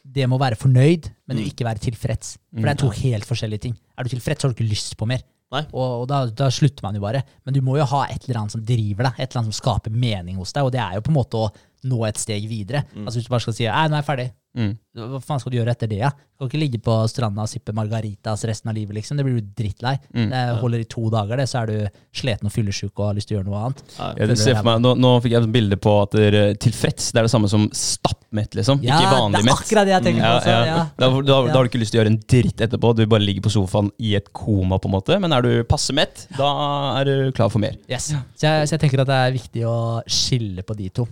Det med å være fornøyd, men Mm. ikke være tilfreds. For det er to helt forskjellige ting. Er du tilfreds, så har du ikke lyst på mer. Og, og da, da slutter man jo bare. Men du må jo ha et eller annet som driver deg, et eller annet som skaper mening hos deg, og det er jo på en måte å nå et steg videre. Mm. Altså Hvis du bare skal si «Nei, nå er jeg ferdig, Mm. hva faen skal du gjøre etter det? Ja? Du kan ikke ligge på stranda og sippe margaritas resten av livet, liksom. Det blir du drittlei. Mm. Det holder i to dager, det, så er du sliten og fyllesyk og har lyst til å gjøre noe annet. Ja. Jeg ser for meg, nå, nå fikk jeg et bilde på at dere, tilfreds det er det samme som stappmett, liksom. Ja, ikke vanlig mett. Ja, det er akkurat det jeg tenker på. Ja, også, ja. ja. Da, da, da har du ikke lyst til å gjøre en dritt etterpå. Du bare ligger på sofaen i et koma, på en måte. Men er du passe mett, da er du klar for mer. Yes. Så, jeg, så jeg tenker at det er viktig å skille på de to.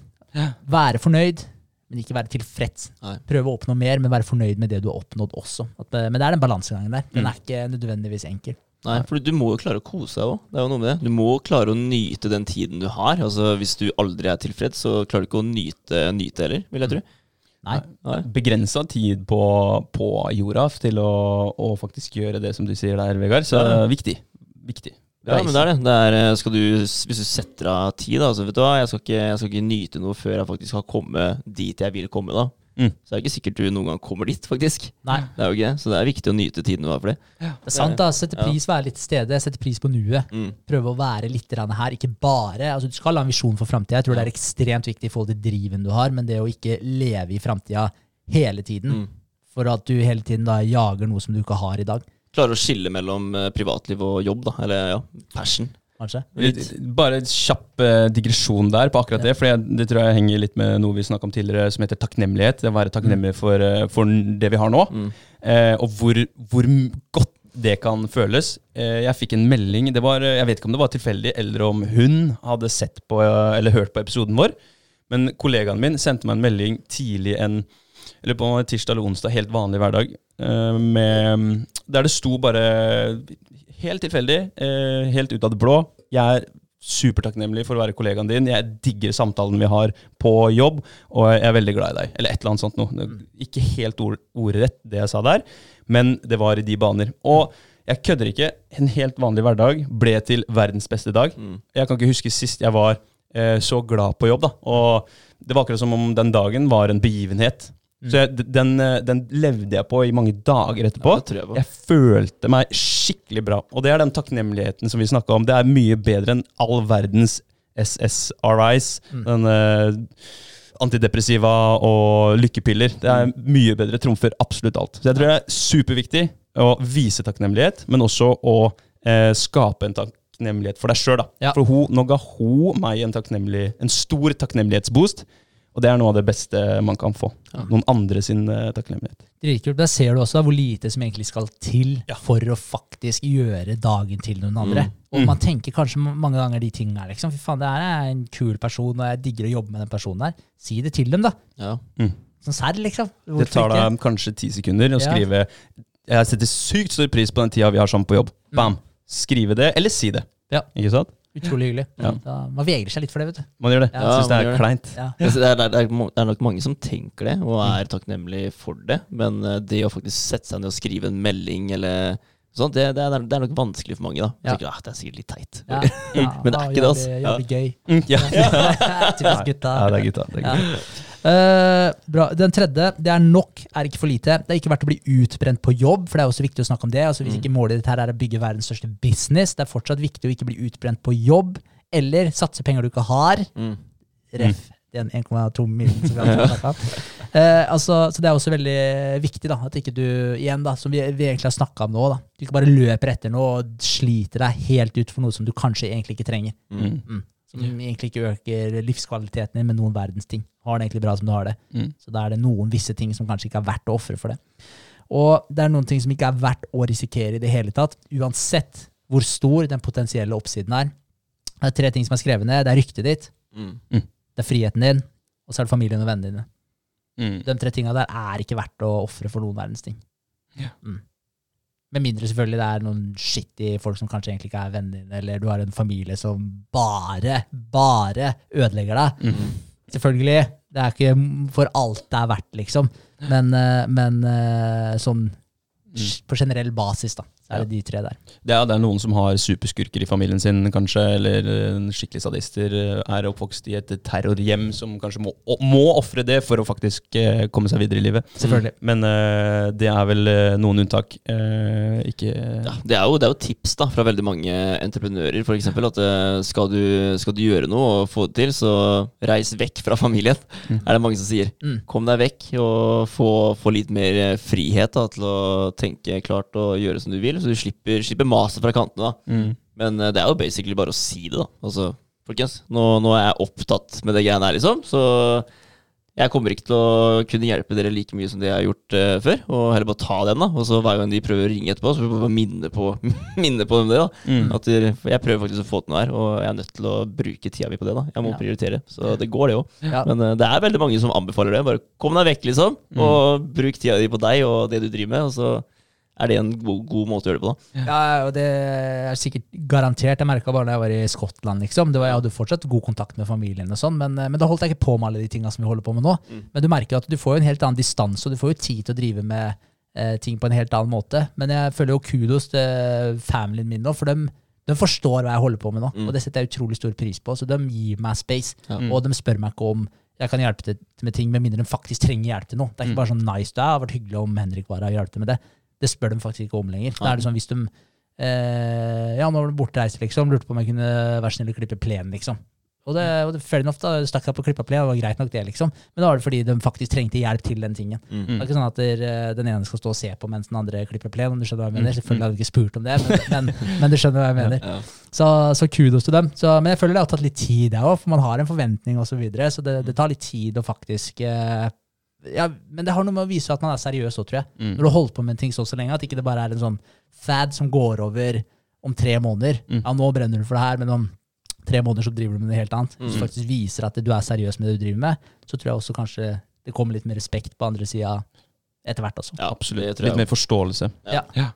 Være fornøyd, men ikke være tilfreds. Nei. Prøve å oppnå mer, men være fornøyd med det du har oppnådd også. At, eh, men det er den balansegangen der. Mm. Den er ikke nødvendigvis enkel. Nei, for du må jo klare å kose deg òg. Det er jo noe med det. Du må klare å nyte den tiden du har. Altså Hvis du aldri er tilfreds, så klarer du ikke å nyte, nyte heller, vil jeg tro. Nei. Nei. Begrensa tid på, på jorda til å, å faktisk gjøre det som du sier der, Vegard. Så Ja. viktig. Viktig. Ja, men det er det. det er, eh, du, hvis du setter av tid, da, så vet du hva, jeg skal, ikke, jeg skal ikke nyte noe før jeg faktisk har kommet dit jeg vil komme, da. Mm. Så er ikke sikkert du noen gang kommer dit, faktisk. Nei. Det er jo ikke det. Så det er viktig å nyte tiden du har for det. Det er sant, da. Sette Ja. pris, være litt til stede. Sette pris på nuet. Mm. Prøve å være litt her. Ikke bare altså Du skal ha en visjon for framtida. Jeg tror det er ekstremt viktig i forhold til driven du har, men det å ikke leve i framtida hele tiden. Mm. For at du hele tiden da jager noe som du ikke har i dag, Klare å skille mellom eh, privatliv og jobb, da. Eller ja, passion. Litt, bare en kjapp eh, digresjon der på akkurat det. For det tror jeg henger litt med noe vi snakka om tidligere, som heter takknemlighet. Det å være takknemlig for, eh, for det vi har nå. Mm. Eh, og hvor, hvor godt det kan føles. Eh, jeg fikk en melding, det var, jeg vet ikke om det var tilfeldig, eller om hun hadde sett på, eller hørt på episoden vår. Men kollegaen min sendte meg en melding tidlig en eller på tirsdag eller onsdag, helt vanlig hverdag, eh, med, der det sto bare helt tilfeldig, eh, helt ut av det blå. Jeg er supertakknemlig for å være kollegaen din. Jeg digger samtalen vi har på jobb, og jeg er veldig glad i deg. Eller et eller annet sånt noe. Ikke helt ord, ordrett det jeg sa der, men det var i de baner. Og jeg kødder ikke. En helt vanlig hverdag ble til verdens beste dag. Mm. Jeg kan ikke huske sist jeg var eh, så glad på jobb. da. Og det var akkurat som om den dagen var en begivenhet. Så jeg, den, eh, den levde jeg på i mange dager etterpå. Ja, jeg. Jeg følte meg skikkelig bra. Og det er den takknemligheten som vi snakka om. Det er mye bedre enn all verdens SSRIs. Den uh, antidepressiva og lykkepiller. Det er mye bedre. Trumfer absolutt alt. Så jeg tror det er superviktig å vise takknemlighet, men også å uh, skape en takknemlighet for deg sjøl. Ja. For hun, nå ga hun meg en, en stor takknemlighetsboost. Og det er noe av det beste man kan få. Noen andre sin uh, takknemlighet. Dritkult. Der ser du også hvor lite som egentlig skal til Ja. for å faktisk gjøre dagen til noen andre. Og man tenker kanskje mange ganger de tingene her. Liksom. Fy faen, det her er en kul person, og jeg digger å jobbe med den personen her. Si det til dem, da. Ja. Sånn serr, liksom. Det tar da deg kanskje ti sekunder å Ja. skrive Jeg setter sykt stor pris på den tida vi har sammen på jobb. Bam! Skrive det, eller si det. Ja. Ikke sant? Utrolig hyggelig. Ja. Da, man vegrer seg litt for det, vet du. Man gjør det. Ja, Jeg syns det er kleint. det. Ja. Det er, det, er, nok mange som tenker det, og er takknemlig for det. Men eh, det å faktisk sette seg ned og skrive en melding eller sånt, det, det, er, det er nok vanskelig for mange. da Ja. Tenker, ah, Det er sikkert litt teit. Ja. [laughs] Men det er ikke det, altså. Jobbe gøy. Mm, ja. [laughs] Typisk gutta. ja, det er gutta. Det er Ja. gutta. Eh, bra. Den tredje, det er nok, er ikke for lite. Det er ikke verdt å bli utbrent på jobb, for det er også viktig å snakke om det. Altså, hvis ikke målet ditt her er å bygge verdens største business, det er fortsatt viktig å ikke bli utbrent på jobb, eller satse penger du ikke har. Mm. Ref. Den 1,2 millioner som vi har om. [laughs] Eh, altså, så det er også veldig viktig da, at ikke du, igjen da, som vi, vi egentlig har snakket om nå, da, du ikke bare løper etter noe og sliter deg helt ut for noe som du kanskje egentlig ikke trenger. Mm. Mm. Som egentlig ikke øker livskvaliteten din med noen verdens ting. Har det egentlig bra som du har det. Mm. Så da er det noen visse ting som kanskje ikke er verdt å ofre for det. Og det er noen ting som ikke er verdt å risikere i det hele tatt, uansett hvor stor den potensielle oppsiden er. Det er tre ting som er skrevet ned. Det er ryktet ditt, Mm. det er friheten din, og så er det familien og vennene dine. Mm. De tre tinga der er ikke verdt å ofre for noen verdens ting. Ja. Mm. Med mindre selvfølgelig det er noen shitty folk som kanskje egentlig ikke er vennene dine, eller du har en familie som bare, bare ødelegger deg. Mm. Selvfølgelig. Det er ikke for alt det er verdt, liksom. Men, eh, men eh, sånn på generell basis, da, så er det de tre der. Det er, det er noen som har superskurker i familien sin, kanskje, eller eh, skikkelig sadister, eh, er oppvokst i et terrorhjem som kanskje må, må ofre det for å faktisk eh, komme seg videre i livet. Selvfølgelig. Men uh, det er vel noen unntak. Uh, ikke Ja, det, er jo, det er jo tips da fra veldig mange entreprenører. Eksempel, at skal du, skal du gjøre noe og få det til, så reis vekk fra familien. Er det mange som sier. Mm. Kom deg vekk og få, få litt mer frihet da, til å tenke klart og gjøre som du vil, så du slipper, slipper maset fra kantene. da. Mm. Men eh, det er jo basically bare å si det, da. Altså, folkens, nå, nå er jeg opptatt med det greiene her, liksom. Så jeg kommer ikke til å kunne hjelpe dere like mye som det jeg har gjort uh, før. Og heller bare ta den, da. Og så hver gang de prøver å ringe etterpå, så får vi bare minne på, [laughs] minne på dem det. da. Mm. At jeg prøver faktisk å få til noe her, og jeg er nødt til å bruke tida mi på det. da. Jeg må Ja. prioritere. Så det går, det òg. Ja. Men uh, det er veldig mange som anbefaler det. Bare kom deg vekk, liksom. Og bruk tida di på deg og det du driver med. Og så er det en god, god måte å gjøre det på, da. Ja, og det er sikkert garantert. Jeg merka bare da jeg var i Skottland, liksom. Det var, jeg hadde fortsatt god kontakt med familien, og sånn, men, men da holdt jeg ikke på med alle de tinga som vi holder på med nå. Men du merker at du får jo en helt annen distanse, og du får jo tid til å drive med eh, ting på en helt annen måte. Men jeg føler jo kudos til familien min nå, for de, de forstår hva jeg holder på med nå. Og det setter jeg utrolig stor pris på. Så de gir meg space, og de spør meg ikke om jeg kan hjelpe til med ting med mindre de faktisk trenger hjelp til noe. Det er ikke bare sånn nice, det har vært hyggelig om Henrik bare har hjalp til med det. Det spør de faktisk ikke om lenger. Da er det sånn hvis de eh, Ja, nå var du bortreist, liksom. Lurte på om jeg kunne være snill og klippe plenen, liksom. Og det, og det fair enough, da. Stakk jeg på klippa plen, det var greit nok, det, liksom. Men da var det fordi de faktisk trengte hjelp til den tingen. Mm. Det er ikke sånn at der, eh, den ene skal stå og se på mens den andre klipper plen, om du skjønner hva jeg mener. Selvfølgelig hadde jeg ikke spurt om det, men, [laughs] men, men du skjønner hva jeg mener. Ja. Så, så kudos til dem. Så, men jeg føler det har tatt litt tid, det òg, for man har en forventning osv. Så, videre, så det, det tar litt tid å faktisk eh, ja, Men det har noe med å vise at man er seriøs òg, tror jeg. Mm. Når du har holdt på med en ting så så lenge, at ikke det bare er en sånn fad som går over om tre måneder. Mm. Ja, nå brenner du for det her, men om tre måneder så driver du med noe helt annet. Mm. du faktisk viser at du er seriøs med det du driver med, så tror jeg også kanskje det kommer litt mer respekt på andre sida etter hvert også. Ja, Absolutt. det tror jeg Litt mer forståelse. Ja. Ja.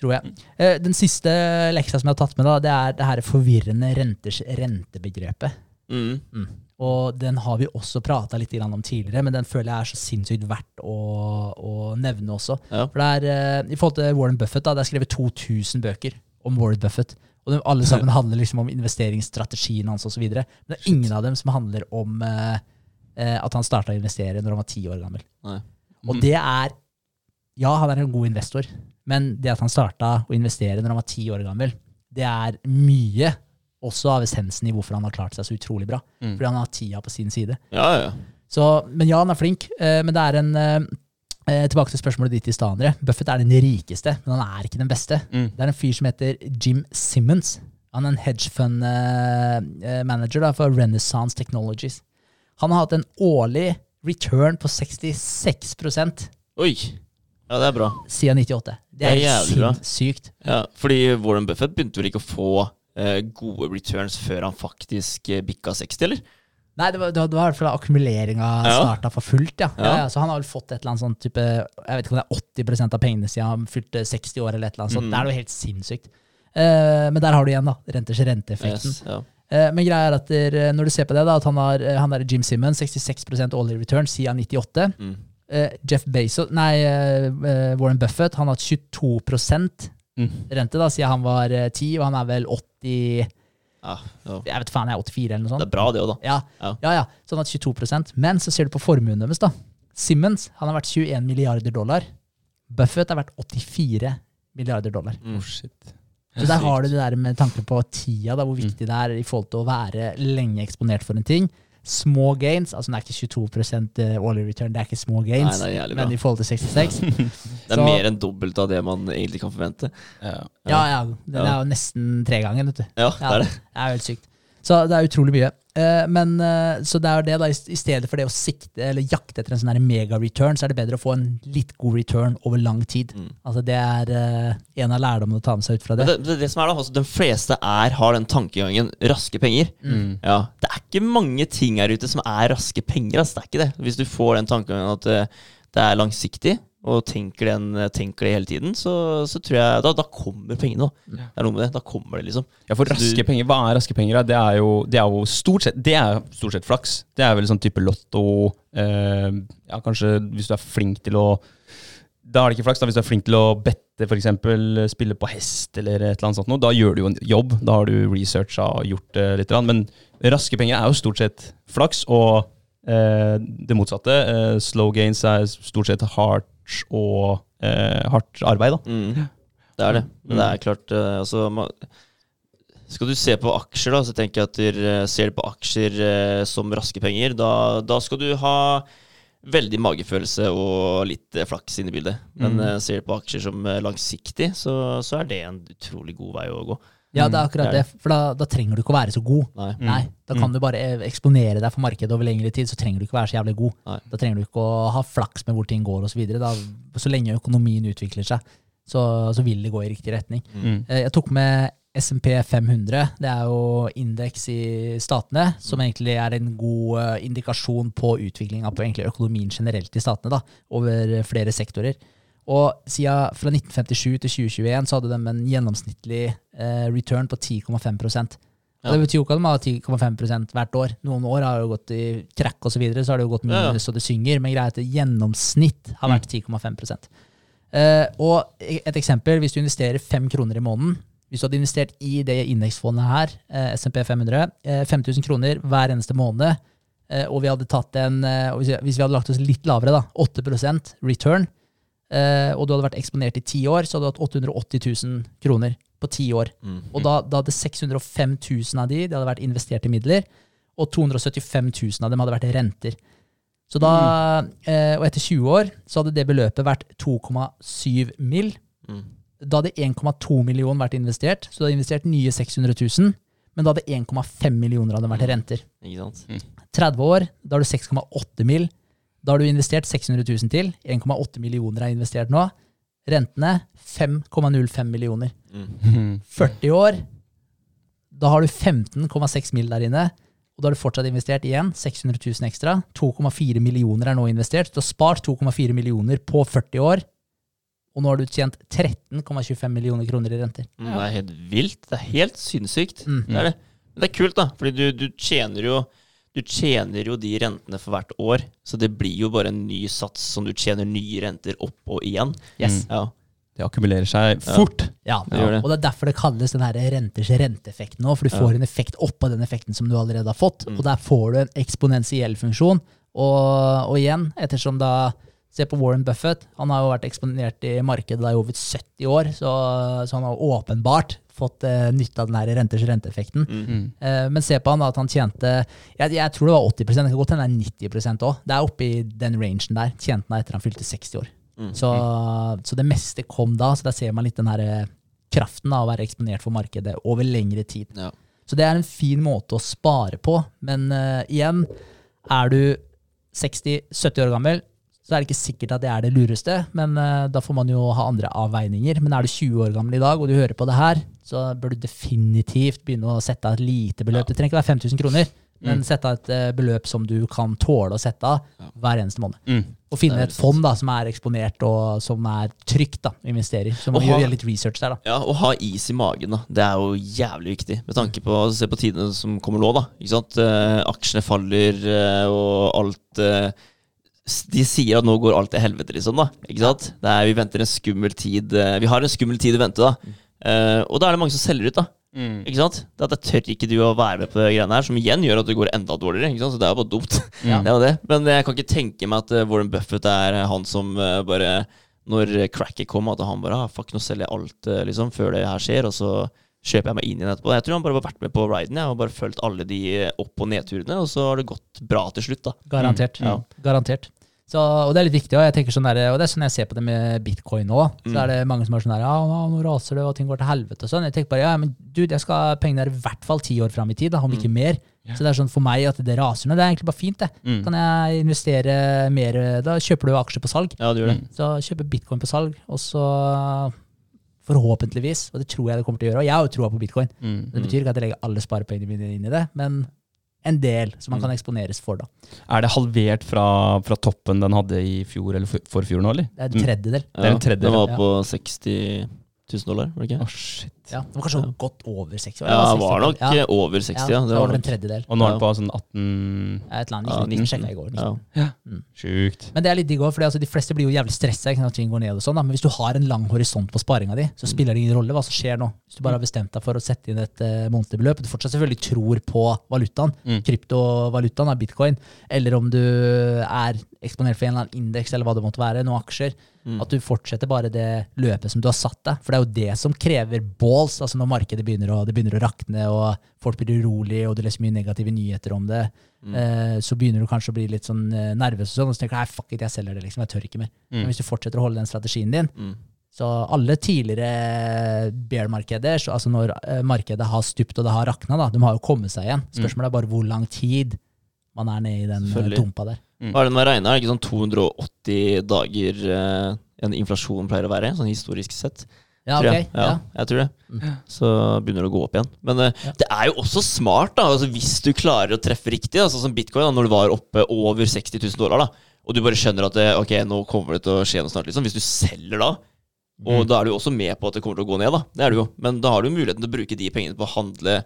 tror jeg. Eh, Den siste leksa som jeg har tatt med, da, det er det her forvirrende renters, rentebegrepet. Mm. Og den har vi også prata litt om tidligere, men den føler jeg er så sinnssykt verdt å, å nevne også. Ja. For det er, eh, I forhold til Warren Buffett, da, det er skrevet 2000 bøker om Warren Buffett. Og de, alle sammen [laughs] handler liksom om investeringsstrategien hans osv. Men det er ingen av dem som handler om eh, at han starta å investere når han var ti år gammel. Nei. Og det er Ja, han er en god investor, men det at han starta å investere når han var ti år gammel, det er mye også av essensen i hvorfor han har klart seg så utrolig bra. Mm. Fordi han har tida på sin side. Ja, ja. Så, men ja, han er flink. eh, men det er en eh, eh, Tilbake til spørsmålet ditt i stad, André. Buffett er den rikeste, men han er ikke den beste. Mm. Det er en fyr som heter Jim Simmons. Han er en hedgefund-manager for Renaissance Technologies. Han har hatt en årlig return på 66% Oi! Ja, det er bra. siden 98. Det er, Det er jævlig bra. sinnssykt. Ja, fordi Warren Buffett begynte vel ikke å få gode returns før han faktisk eh, bikka 60, eller? Nei, det var, det var, i hvert fall akkumuleringa Ja. starta for fullt, ja. Ja. Ja. Så han har vel fått et eller annet sånn type Jeg vet ikke om det er 80% av pengene siden han fylte 60 år, eller et eller annet sånt. Mm. Det er jo helt sinnssykt. Uh, men der har du igjen, da. Renters renteeffekten. Yes, ja. Eh, men greia er at der, når du ser på det, da, at han har eh, han der Jim Simmons 66% årlig return siden 98. Mm. Uh, Jeff Bezos, nei, eh, eh, Warren Buffett, han har hatt 22 Mm. rente da, siden han var ti, 10, og han er vel 80 Ja, ja. Jeg vet faen, jeg er 84 eller noe sånt. Det er bra, det òg, da. Ja, Ja. ja, Sånn Så han har hatt 22% Men så ser du på formuen deres, da. Simmons han har vært 21 milliarder dollar. Buffett har vært 84 milliarder dollar. Mm. Oh, shit. Så der har du det der med tanke på tida, da, hvor viktig det er i forhold til å være lenge eksponert for en ting. Små gains, altså det er ikke 22 årlig return, det er ikke små Nei, gains. det er men i forhold til 66 [laughs] Det er så- mer enn dobbelt av det man egentlig kan forvente. Ja. Ja, ja. Den Ja. er jo nesten tre ganger, vet du. Ja, det er det. Det er helt sykt. Så det er utrolig mye. Eh, men eh, Så det er det, da. I stedet for det å sikte eller jakte etter en sånn mega-return, så er det bedre å få en litt god return over lang tid. Mm. Altså Det er eh, en av lærdommene å ta med seg ut fra det. det, det, det som er da, altså, De fleste er, har den tankegangen raske penger. Mm. Ja, Det er ikke mange ting her ute som er raske penger. Altså, Det er ikke det. Hvis du får den tankegangen at det er langsiktig, og tenker, den, tenker det hele tiden, så, så tror jeg da, da kommer pengene. Det er noe med det. Da kommer det, liksom. Ja, for raske du- penger, hva er raske penger? Det er jo, det er jo stort sett Det er stort sett flaks. Det er vel sånn type lotto eh, Ja, kanskje hvis du er flink til å Da er det ikke flaks. da Hvis du er flink til å bette, f.eks. Spille på hest eller et eller annet sånt noe, da gjør du jo en jobb. Da har du researcha og gjort det litt. grann. Men raske penger er jo stort sett flaks, og eh, det motsatte. Eh, slow gains er stort sett hardt og eh, hardt arbeid, da. Mm. Det er det. Men det er klart eh, altså, man, Skal du se på aksjer, da, så tenker jeg at du eh, ser på aksjer eh, som raske penger. Da, da skal du ha veldig magefølelse og litt eh, flaks inne i bildet. Men Mm. eh, ser du på aksjer som eh, langsiktig, så, så er det en utrolig god vei å gå. Ja, det er akkurat det For da, da trenger du ikke å være så god. Nei. Mm. Nei, Da kan du bare eh, eksponere deg for markedet over lengre tid, så trenger du ikke være så jævlig god. Nei. Da trenger du ikke å ha flaks med hvor ting går osv. Så så lenge økonomien utvikler seg, så, så vil det gå i riktig retning. Mm. Eh, Jeg tok med SMP 500. Det er jo indeks i statene, som egentlig er en god eh, indikasjon på utviklinga på økonomien generelt i statene, da, over flere sektorer. Og siden fra 1957 til 2021 så hadde de en gjennomsnittlig eh, return på 10,5 Og Ja. Det betyr jo ikke at de har 10,5% hvert år. Noen år har det jo gått i trekk og så videre, så har det jo gått mye Ja, ja. så det synger, men greia er at gjennomsnitt har vært 10,5 Eh, og et eksempel, hvis du investerer fem kroner i måneden, hvis du hadde investert i det indeksfondet her, eh, SMP 500, eh, 5000 kroner hver eneste måned, eh, og vi hadde tatt en, eh, og hvis vi hadde lagt oss litt lavere, da, 8% return, og du hadde vært eksponert i ti år, så hadde du hatt 880 000 kroner på ti år. Mm. Og da, da hadde 605 000 av de, de hadde vært investert i midler, og 275 000 av dem hadde vært renter. Så da, eh, og etter 20 år så hadde det beløpet vært 2,7 mill. Mm. Da hadde 1,2 millioner vært investert, så du hadde investert nye 600 000, men da hadde 1,5 millioner av dem vært renter. Ikke sant? 30 år, da har du 6,8 mill. Da har du investert 600 000 til. 1,8 millioner er investert nå. Rentene 5,05 millioner. Mm. [laughs] 40 år, da har du 15,6 mill. der inne. Og da har du fortsatt investert igjen 600 000 ekstra. 2,4 millioner er nå investert. Du har spart 2,4 millioner på 40 år. Og nå har du tjent 13,25 millioner kroner i renter. Mm, Det er helt vilt. Det er helt sinnssykt. Mm. Det er det. Men det er kult, da. Fordi du, du tjener jo du tjener jo de rentene for hvert år, så det blir jo bare en ny sats som du tjener nye renter opp og igjen. Yes. Ja. Det akkumulerer seg fort. Ja, Det gjør det. og det er derfor det kalles den her renters renteeffekten òg, for du får en effekt oppå den effekten som du allerede har fått, Mm. og der får du en eksponentiell funksjon. Og, og igjen, ettersom da Se på Warren Buffett. Han har jo vært eksponert i markedet da i over 70 år, så, så han har åpenbart fått eh, nytte av den her renters renteeffekten. Mm. Eh, men se på han da, at han tjente jeg, jeg tror det var 80 det kan godt hende det er 90 òg. Det er oppe i den rangen der. Tjente han etter han fylte 60 år. Mm. Så, så det meste kom da, så der ser man litt den her eh, kraften av å være eksponert for markedet over lengre tid. Ja. Så det er en fin måte å spare på. Men uh, igjen, er du 60-70 år gammel, så er det ikke sikkert at det er det lureste, men eh, da får man jo ha andre avveininger. Men er du 20 år gammel i dag, og du hører på det her, så bør du definitivt begynne å sette av et lite beløp. Det trenger ikke være 5000 kroner, men sette av et eh, beløp som du kan tåle å sette av hver eneste måned. Mm. Og finne et fond da, som er eksponert og som er trygt da, å investere i. Så man Og gjør litt research der, da. Ja, Å ha is i magen, da. Det er jo jævlig viktig. Med tanke på å Se på tidene som kommer nå, da. Ikke sant? Eh, aksjene faller, eh, og alt eh, De sier at nå går alt til helvete, liksom. da Ikke sant? Det er, vi venter en skummel tid eh, Vi har en skummel tid å vente, da. Uh, og da er det mange som selger ut, da. Mm. Ikke sant? Det at jeg tør ikke du å være med på det greiene her, som igjen gjør at det går enda dårligere. Ikke sant? Så det er jo bare dumt. Ja. [laughs] Det var det. Men jeg kan ikke tenke meg at eh, Warren Buffett er han som bare Når cracket kom, at han bare ah, Fuck, nå selger jeg alt liksom før det her skjer, og så kjøper jeg meg inn igjen etterpå. Jeg tror han bare har vært med på riden jeg, og bare fulgt alle de opp- og nedturene, og så har det gått bra til slutt. da Garantert. Mm, Garantert. Så, og det er litt viktig, og jeg tenker sånn der, og det er sånn jeg ser på det med bitcoin nå. Så Mm. er det mange som er sånn der, ja, nå, raser det, og ting går til helvete og sånn. Jeg tenker bare, ja, men du, jeg skal ha pengene der i hvert fall ti år fram i tid, da, om Mm. ikke mer. Yeah. Så det er sånn for meg at det raser nå, det er egentlig bare fint det. Mm. Kan jeg investere mer, da kjøper du aksjer på salg. Ja, du gjør det. Mm. Så kjøper bitcoin på salg, og så forhåpentligvis, og det tror jeg det kommer til å gjøre, og jeg har jo troa på bitcoin. Mm. Det betyr ikke at jeg legger alle sparepengene mine inn i det, men en del som man kan eksponeres for da. Er det halvert fra, fra toppen den hadde i fjor eller for- forfjor nå, eller? Det er en tredjedel. Det er en tredjedel, Den var på 60 000 dollar, var det Å, Oh, shit. Ja, det var kanskje godt over 60. Ja, det var nok ja. over 60, ja. Ja, Det var var det en nok. tredjedel. Og nå er det på sånn 18 Et eller annet, Ja, 19, 19, sjekket i går. 19. Ja. Sjukt. Men det er litt digg òg, for altså, de fleste blir jo jævlig stressa når ting går ned. og sånn da. Men hvis du har en lang horisont på sparinga di, så spiller det ingen rolle hva som skjer nå. Hvis du bare har bestemt deg for å sette inn et uh, månedlig beløp, og du fortsatt selvfølgelig tror på valutaen, Mm. kryptovalutaen bitcoin, eller om du er eksponert for en eller annen indeks eller hva det måtte være, noen aksjer, Mm. at du fortsetter bare det løpet som du har satt deg. For det er jo det som krever balls, altså når markedet begynner å, det begynner å rakne, og folk blir urolige, og du leser mye negative nyheter om det. Mm. Eh, så begynner du kanskje å bli litt sånn eh, nervøs, og sånn, og så tenker du nei, fuck it, jeg selger det, liksom, jeg tør ikke mer. Men Mm. hvis du fortsetter å holde den strategien din, Mm. så alle tidligere bear-markeder, altså når eh, markedet har stupt og det har rakna, da, de har jo kommet seg igjen. Spørsmålet er bare hvor lang tid man er nede i den eh, dumpa der. Hva er det man regner? Er det ikke sånn 280 dager eh, en inflasjon pleier å være, sånn historisk sett? Ja, tror jeg. Ja, Ja. jeg tror det. Mm. Så begynner det å gå opp igjen. Men eh, Ja. det er jo også smart, da, altså hvis du klarer å treffe riktig. Altså som bitcoin, da, når du var oppe over 60 000 dollar, da, og du bare skjønner at det, ok, nå kommer det til å skje noe snart. liksom. Hvis du selger da, og Mm. da er du jo også med på at det kommer til å gå ned, da. Det er du jo. Men da har du muligheten til å bruke de pengene på å handle,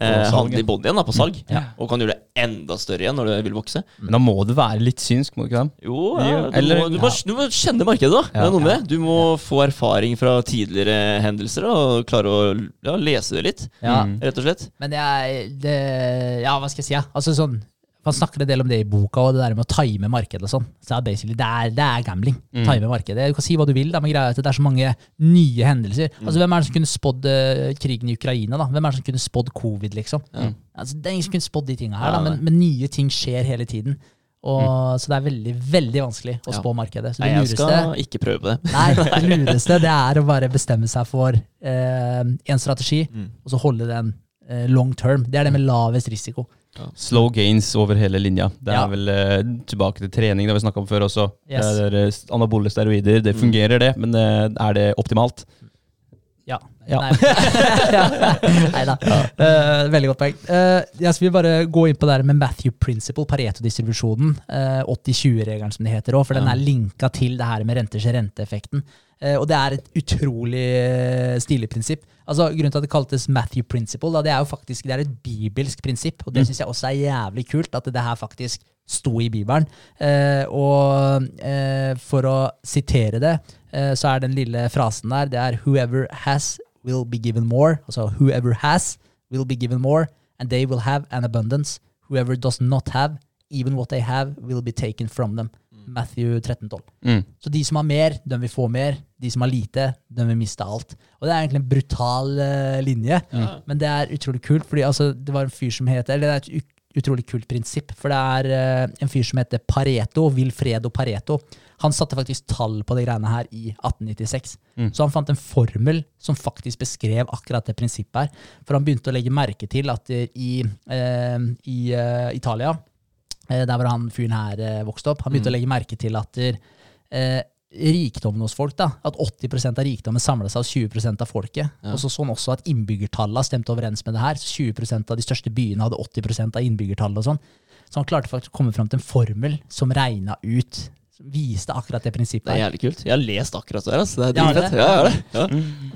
eh, han i igjen, da, på salg. Ja. Og kan gjøre det enda større igjen når det vil vokse. Men da må du være litt synsk, må du ikke det? Jo, ja, du, eller- må, du, må, du må kjenne markedet, da. det er noe med det. Du må få erfaring fra tidligere hendelser da, og klare å ja, lese det litt, Ja. Mm. rett og slett. Men jeg, det, ja, hva skal jeg si? Ja? Altså sånn, Han snakker en del om det i boka, og det der med å time markedet og sånn. Så er det er, det er gambling. Mm. Time markedet. Du kan si hva du vil, da, men greia er at det er så mange nye hendelser. Mm. Altså, Hvem er det som kunne spådd eh, krigen i Ukraina? da? Hvem er det som kunne spådd covid, liksom? Mm. Altså, det er ingen som kunne spådd de tinga her, Ja, da, men, men nye ting skjer hele tiden. Og, Så det er veldig veldig vanskelig å Ja. spå markedet. Så Nei, jeg lureste skal ikke prøve det. Nei, [laughs] det lureste det er å bare bestemme seg for eh, en strategi, Mm. og så holde den eh, long term. Det er det med lavest risiko. Slow gains over hele linja. Det er Ja. vel uh, tilbake til trening, det har vi snakka om før også. Yes. Det er, eh, anabole steroider. Det Mm. fungerer, det, men uh, er det optimalt? Ja. Ja. Nei, [laughs] da. Uh, veldig godt poeng. Jeg vil bare gå inn på det her med Matthew Principle, Pareto-distribusjonen. eh, 80-20-regelen, som det heter òg, for den er linka til det her med renters renteeffekten. Og det er et utrolig stilig prinsipp. Altså, grunnen til at det kaltes Matthew Principle, da, det er jo faktisk det er et bibelsk prinsipp. Og det syns jeg også er jævlig kult, at det her faktisk sto i Bibelen. Eh, og eh, for å sitere det, eh, så er den lille frasen der, det er 'whoever has will be given more'. Altså 'whoever has will be given more, and they will have an abundance'. 'Whoever does not have, even what they have, will be taken from them'. Matthew 13,12. Mm. Så de som har mer, de vil få mer. De som har lite, de vil miste alt. Og det er egentlig en brutal uh, linje, men det er utrolig kult, fordi altså, det var en fyr som heter Eller det er et utrolig kult prinsipp, for det er uh, en fyr som heter Pareto, Wilfredo Pareto. Han satte faktisk tall på de greiene her i 1896. Så han fant en formel som faktisk beskrev akkurat det prinsippet her. For han begynte å legge merke til at eh, i, uh, i Italia der hvor han fyren her eh, vokste opp. Han begynte å legge merke til at eh, rikdommen hos folk, da, at 80% av rikdommen samla seg hos 20% av folket. Og så sånn også at innbyggertallene stemte overens med det her. Så 20% av de største byene hadde 80% av innbyggertallet og sånn. Så han klarte faktisk å komme fram til en formel som regna ut som Viste akkurat det prinsippet. Det er jævlig kult. Jeg har lest akkurat det der. Altså. Det er Ja, det? Ja, det. Ja.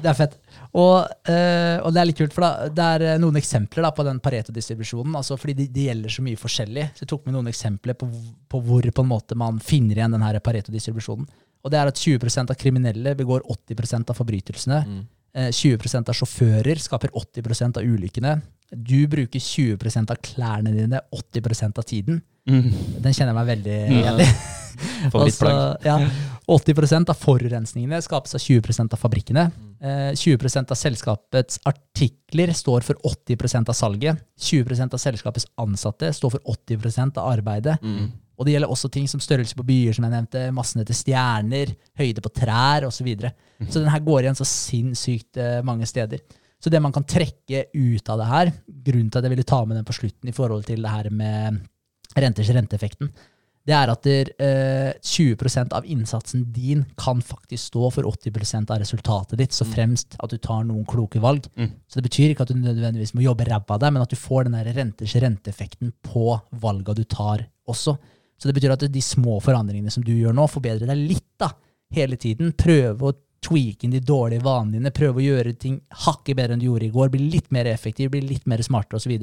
Det er fett. Og, eh, og det er litt kult, for da, det er eh, noen eksempler da, på den Pareto-distribusjonen. Altså, fordi de, de, gjelder så mye forskjellig. Så jeg tok med noen eksempler på, på hvor på en måte man finner igjen den Pareto-distribusjonen. Og det er at 20% av kriminelle begår 80% av forbrytelsene. Eh, 20% av sjåfører skaper 80% av ulykkene. Du bruker 20% av klærne dine 80% av tiden. Den kjenner jeg meg veldig igjen i. Mm. Altså, ja, 80% av forurensningene skapes av 20% av fabrikkene. Eh, 20% av selskapets artikler står for 80% av salget. 20% av selskapets ansatte står for 80% av arbeidet. Og det gjelder også ting som størrelse på byer, som jeg nevnte, massene til stjerner, høyde på trær osv. Så, videre. så den her går igjen så sinnssykt eh, mange steder. Så det man kan trekke ut av det her, grunnen til at jeg ville ta med den på slutten i forhold til det her med renters renteeffekten, det er at der, eh, 20% av innsatsen din kan faktisk stå for 80% av resultatet ditt, så fremst at du tar noen kloke valg. Så det betyr ikke at du nødvendigvis må jobbe ræva av deg, men at du får den der renters renteeffekten på valga du tar også. Så det betyr at de små forandringene som du gjør nå, forbedrer deg litt da, hele tiden. Prøve å tweake inn de dårlige vanene dine, prøve å gjøre ting hakket bedre enn du gjorde i går, bli litt mer effektiv, bli litt mer smartere osv.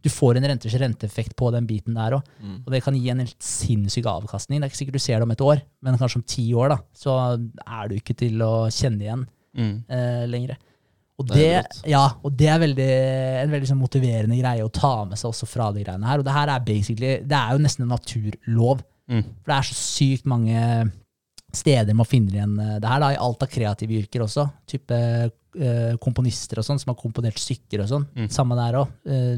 Du får en renters renteeffekt på den biten der òg. Og det kan gi en helt sinnssyk avkastning. Det er ikke sikkert du ser det om et år, men kanskje om ti år, da, så er du ikke til å kjenne igjen Mm. eh, lenger. Og Det det, ja, og det er veldig, en veldig sånn motiverende greie å ta med seg også fra de greiene her. Og det her er basically, det er jo nesten en naturlov. Mm. For det er så sykt mange steder man finner igjen eh, det her, da, i alt av kreative yrker også. Type eh, komponister og sånn, som har komponert stykker og sånn. Samme der òg. Eh,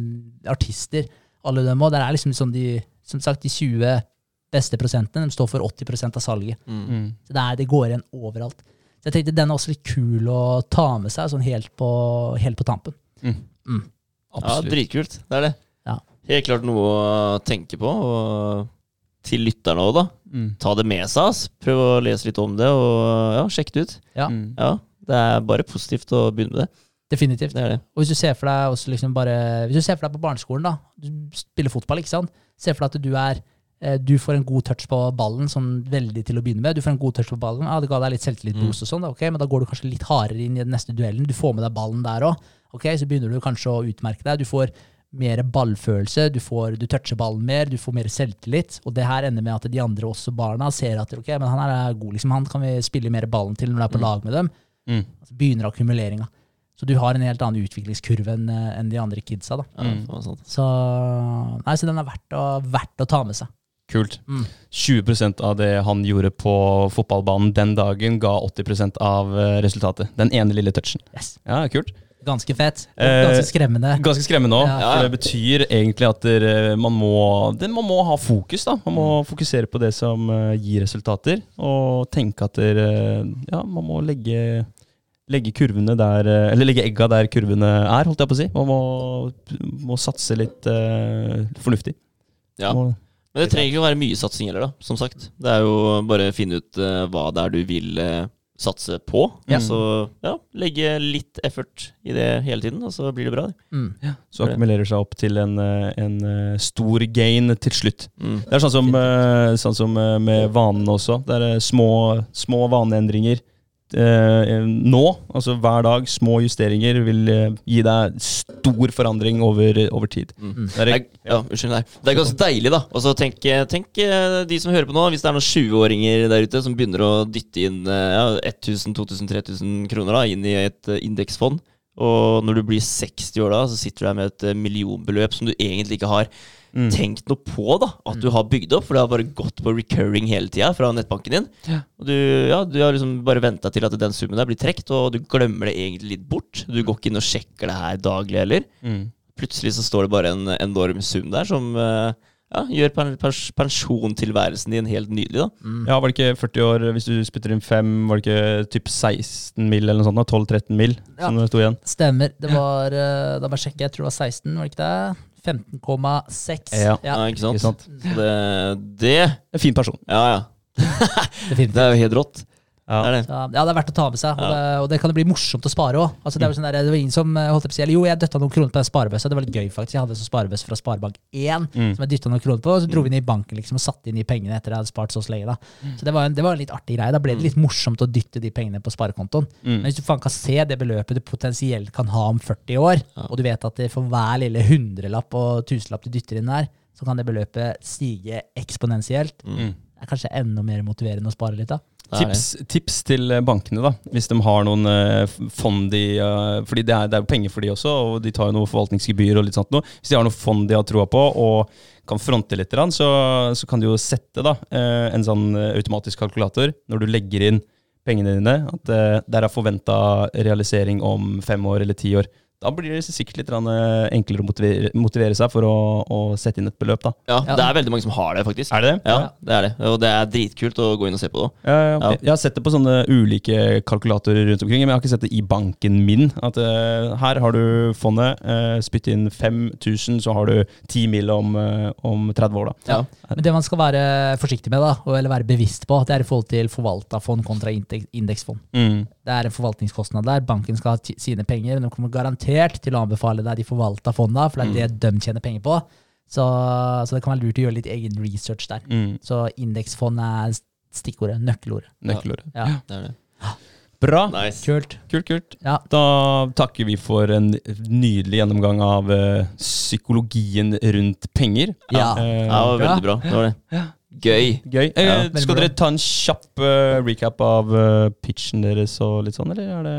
artister. Alle dem òg. Der er liksom sånn de, som sagt, de 20 beste prosentene de står for 80% av salget. Mm. Så det, er, det går igjen overalt. Så jeg tenkte den er også litt kul å ta med seg sånn helt på, helt på tampen. Mm. Mm. Ja, dritkult. Det er det. Ja. Helt klart noe å tenke på. Og til lytterne òg, da. Mm. Ta det med seg. ass. Prøv å lese litt om det, og ja, sjekk det ut. Ja, Mm. Ja, Det er bare positivt å begynne med det. definitivt. Det er det. Og hvis du ser for deg også liksom bare Hvis du ser for deg på barneskolen, da. Du spiller fotball, ikke sant. Se for deg at du er du får en god touch på ballen, sånn veldig til å begynne med. Du får en god touch på ballen, ah, Det ga deg litt selvtillitsboost, og sånn, ok, men da går du kanskje litt hardere inn i den neste duellen. Du får med deg ballen der òg. Okay, så begynner du kanskje å utmerke deg. Du får mer ballfølelse, du, får, du toucher ballen mer, du får mer selvtillit. Og det her ender med at de andre også barna ser at ok, men han er god, liksom, han kan vi spille mer ballen til når du er på lag med dem. Mm. Altså begynner akkumuleringa. Så du har en helt annen utviklingskurve enn eh, de andre kidsa. da. Mm. Så, nei, så den er verdt å, verdt å ta med seg. Kult. Mm. 20% av det han gjorde på fotballbanen den dagen, ga 80% av eh, resultatet. Den ene lille touchen. Yes. Ja, kult. Ganske fett. Eh, Ganske skremmende. Ganske skremmende òg, Ja. det betyr egentlig at der, man, må, det, man må ha fokus. da. Man må fokusere på det som uh, gir resultater, og tenke at dere, ja, man må legge, legge kurvene der eh, Eller legge egga der kurvene er, holdt jeg på å si. Man må, må satse litt uh, fornuftig. Ja. Må- Men det trenger ikke å være mye satsing heller, da, som sagt. Det er jo bare å finne ut uh, hva det er du vil uh, satse på. Ja. Så ja, legge litt effort i det hele tiden, og så blir det bra. det. Mm. Så akkumulerer seg opp til en, eh, en stor gain til slutt. Mm. Det er sånn som, sånn som med vanene også. Det er små, små vaneendringer. Eh, nå, altså hver dag, små justeringer vil eh, gi deg stor forandring over, over tid. Mm. Det er, ja, unnskyld. Det er ganske deilig, da. Og så tenk, tenk eh, de som hører på nå, hvis det er noen 20-åringer der ute som begynner å dytte inn ja, 1000-2000-3000 kroner da, inn i et indeksfond, Og når du blir 60 år da, så sitter du der med et millionbeløp som du egentlig ikke har Mm. tenkt noe på da, at du har bygd opp, for det har bare gått på recurring hele tida fra nettbanken din. Ja. Og du, ja, du har liksom bare venta til at den summen der blir trukket, og du glemmer det egentlig litt bort. Du går ikke inn og sjekker det her daglig heller. Mm. Plutselig så står det bare en enorm sum der som eh, ja, gjør pensjontilværelsen din helt nydelig. da. Ja, var det ikke 40 år hvis du spytter inn fem, var det ikke typ 16 mil eller noe sånt? da? 12-13 mil Ja. som det sto igjen? Stemmer. Det var eh, Da bare jeg jeg tror det var 16, var det ikke det? 15,6. Ja. Ja, ikke sant? Ikke sant? Så det, det En fin person. Ja, ja. [laughs] Det er jo helt rått. Ja. Det er det. Så, ja, det er verdt å ta med seg, og, det, og det kan det bli morsomt å spare òg. Altså, det, er sånn der, det var ingen som eh, holdt på å si Jo, jeg døtta noen kroner på den sparebøssa. Det var litt gøy, faktisk. Jeg hadde en sånn sparebøsse fra Sparebank1 Mm. som jeg dytta noen kroner på, og så dro vi inn i banken liksom, og satte inn de pengene etter jeg hadde spart så lenge. da. Så det var, en, det var en litt artig greie. Da ble det litt morsomt å dytte de pengene på sparekontoen. Mm. Men hvis du faen kan se det beløpet du potensielt kan ha om 40 år, og du vet at for hver lille hundrelapp og tusenlapp du dytter inn der, så kan det beløpet stige eksponentielt. Mm. Det er kanskje enda mer motiverende å spare litt, da. Tips, tips til eh, bankene, da. Hvis de har noen eh, fond de eh, Fordi det er, det er jo penger for de også, og de tar jo noe forvaltningsgebyr og litt sånt noe. Hvis de har noe fond de har troa på, og kan fronte litt, så, så kan du jo sette da, en sånn automatisk kalkulator når du legger inn pengene dine, at der er forventa realisering om fem år eller ti år. Da blir det sikkert litt eh, enklere å motivere, motivere seg for å, å sette inn et beløp, da. Ja, det er veldig mange som har det, faktisk. Er det det? Ja, det er det. Og det er dritkult å gå inn og se på det òg. Ja, ja, ok. Jeg har sett det på sånne ulike kalkulatorer rundt omkring, men jeg har ikke sett det i banken min. At uh, her har du fondet, uh, spytt inn 5000, så har du 10 mil om, uh, om 30 år, da. Ja. Men det man skal være forsiktig med, da, og- eller være bevisst på, det er i forhold til forvalta fond kontra indeksfond. Mm. Det er en forvaltningskostnad der. Banken skal ha sine penger. men De kommer garantert til å anbefale deg de forvalta fonda, for det er det de tjener penger på. Så, så det kan være lurt å gjøre litt egen research der. Mm. Så indeksfond er stikkordet, nøkkelordet. Nøkkelordet. Ja, Det er det. Bra. Nice. Kult. Kult, kult. Ja. Da takker vi for en nydelig gjennomgang av eh, psykologien rundt penger. Ja. uh, Ja, det var veldig bra. Det var det. Gøy. Gøy. Eh, Ja, skal dere ta en kjapp uh, recap av uh, pitchen deres og litt sånn, eller er det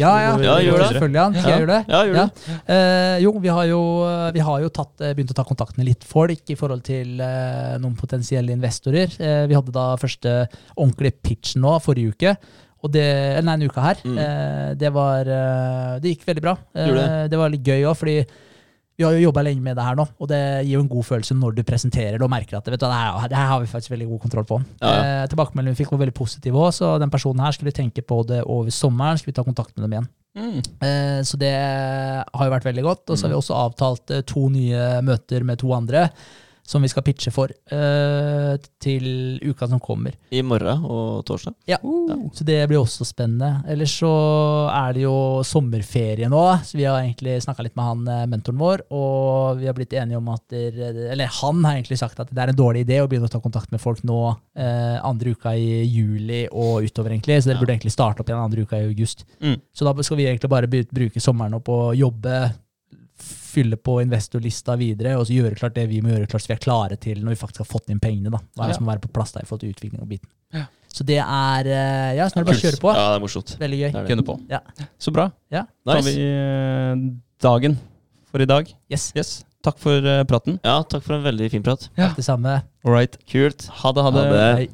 Ja, ja. Ja, gjør det. Selvfølgelig, Ja. Skal jeg gjøre det? Ja, gjør det. Eh, jo, vi har jo, vi har jo tatt, eh, begynt å ta kontakt med litt folk i forhold til eh, noen potensielle investorer. Eh, vi hadde da første ordentlige pitch nå forrige uke. Og det, eller nei, en uke her. Mm. Eh, det var eh, Det gikk veldig bra. Eh, Gjorde det var litt gøy òg, fordi vi har jo jobba lenge med det her nå, og det gir jo en god følelse når du presenterer det og merker at vet du, det, her, det her har vi faktisk veldig god kontroll på. Ja, ja. Eh, Tilbakemeldingen vi fikk var veldig positiv òg, så den personen her skulle vi tenke på det over sommeren. Skulle vi ta kontakt med dem igjen. Mm. Eh, Så det har jo vært veldig godt. Og så har vi Mm. også avtalt eh, to nye møter med to andre som vi skal pitche for eh, til uka som kommer. I morgen og torsdag. Ja. Så det blir også spennende. Ellers så er det jo sommerferie nå, så vi har egentlig snakka litt med han eh, mentoren vår, og vi har blitt enige om at der, Eller han har egentlig sagt at det er en dårlig idé å begynne å ta kontakt med folk nå eh, andre uka i juli og utover, egentlig. Så dere Ja. burde egentlig starte opp igjen andre uka i august. Mm. Så da skal vi egentlig bare bruke sommeren opp og jobbe, fylle på investorlista videre, og så gjøre klart det vi må gjøre klart så vi er klare til når vi faktisk har fått inn pengene. da. Hva er det som må være på plass der i forhold til utvikling og biten. Ja. Så det er eh, Ja, så nå er det bare å kjøre på. Ja, det er morsomt. Veldig gøy. Gunne på. Ja. Så bra. Ja. Da har vi eh, dagen for i dag. Yes. Yes. Takk for eh, praten. Ja, takk for en veldig fin prat. Takk det samme. All right. Kult. Ha det, ha det. Ha det.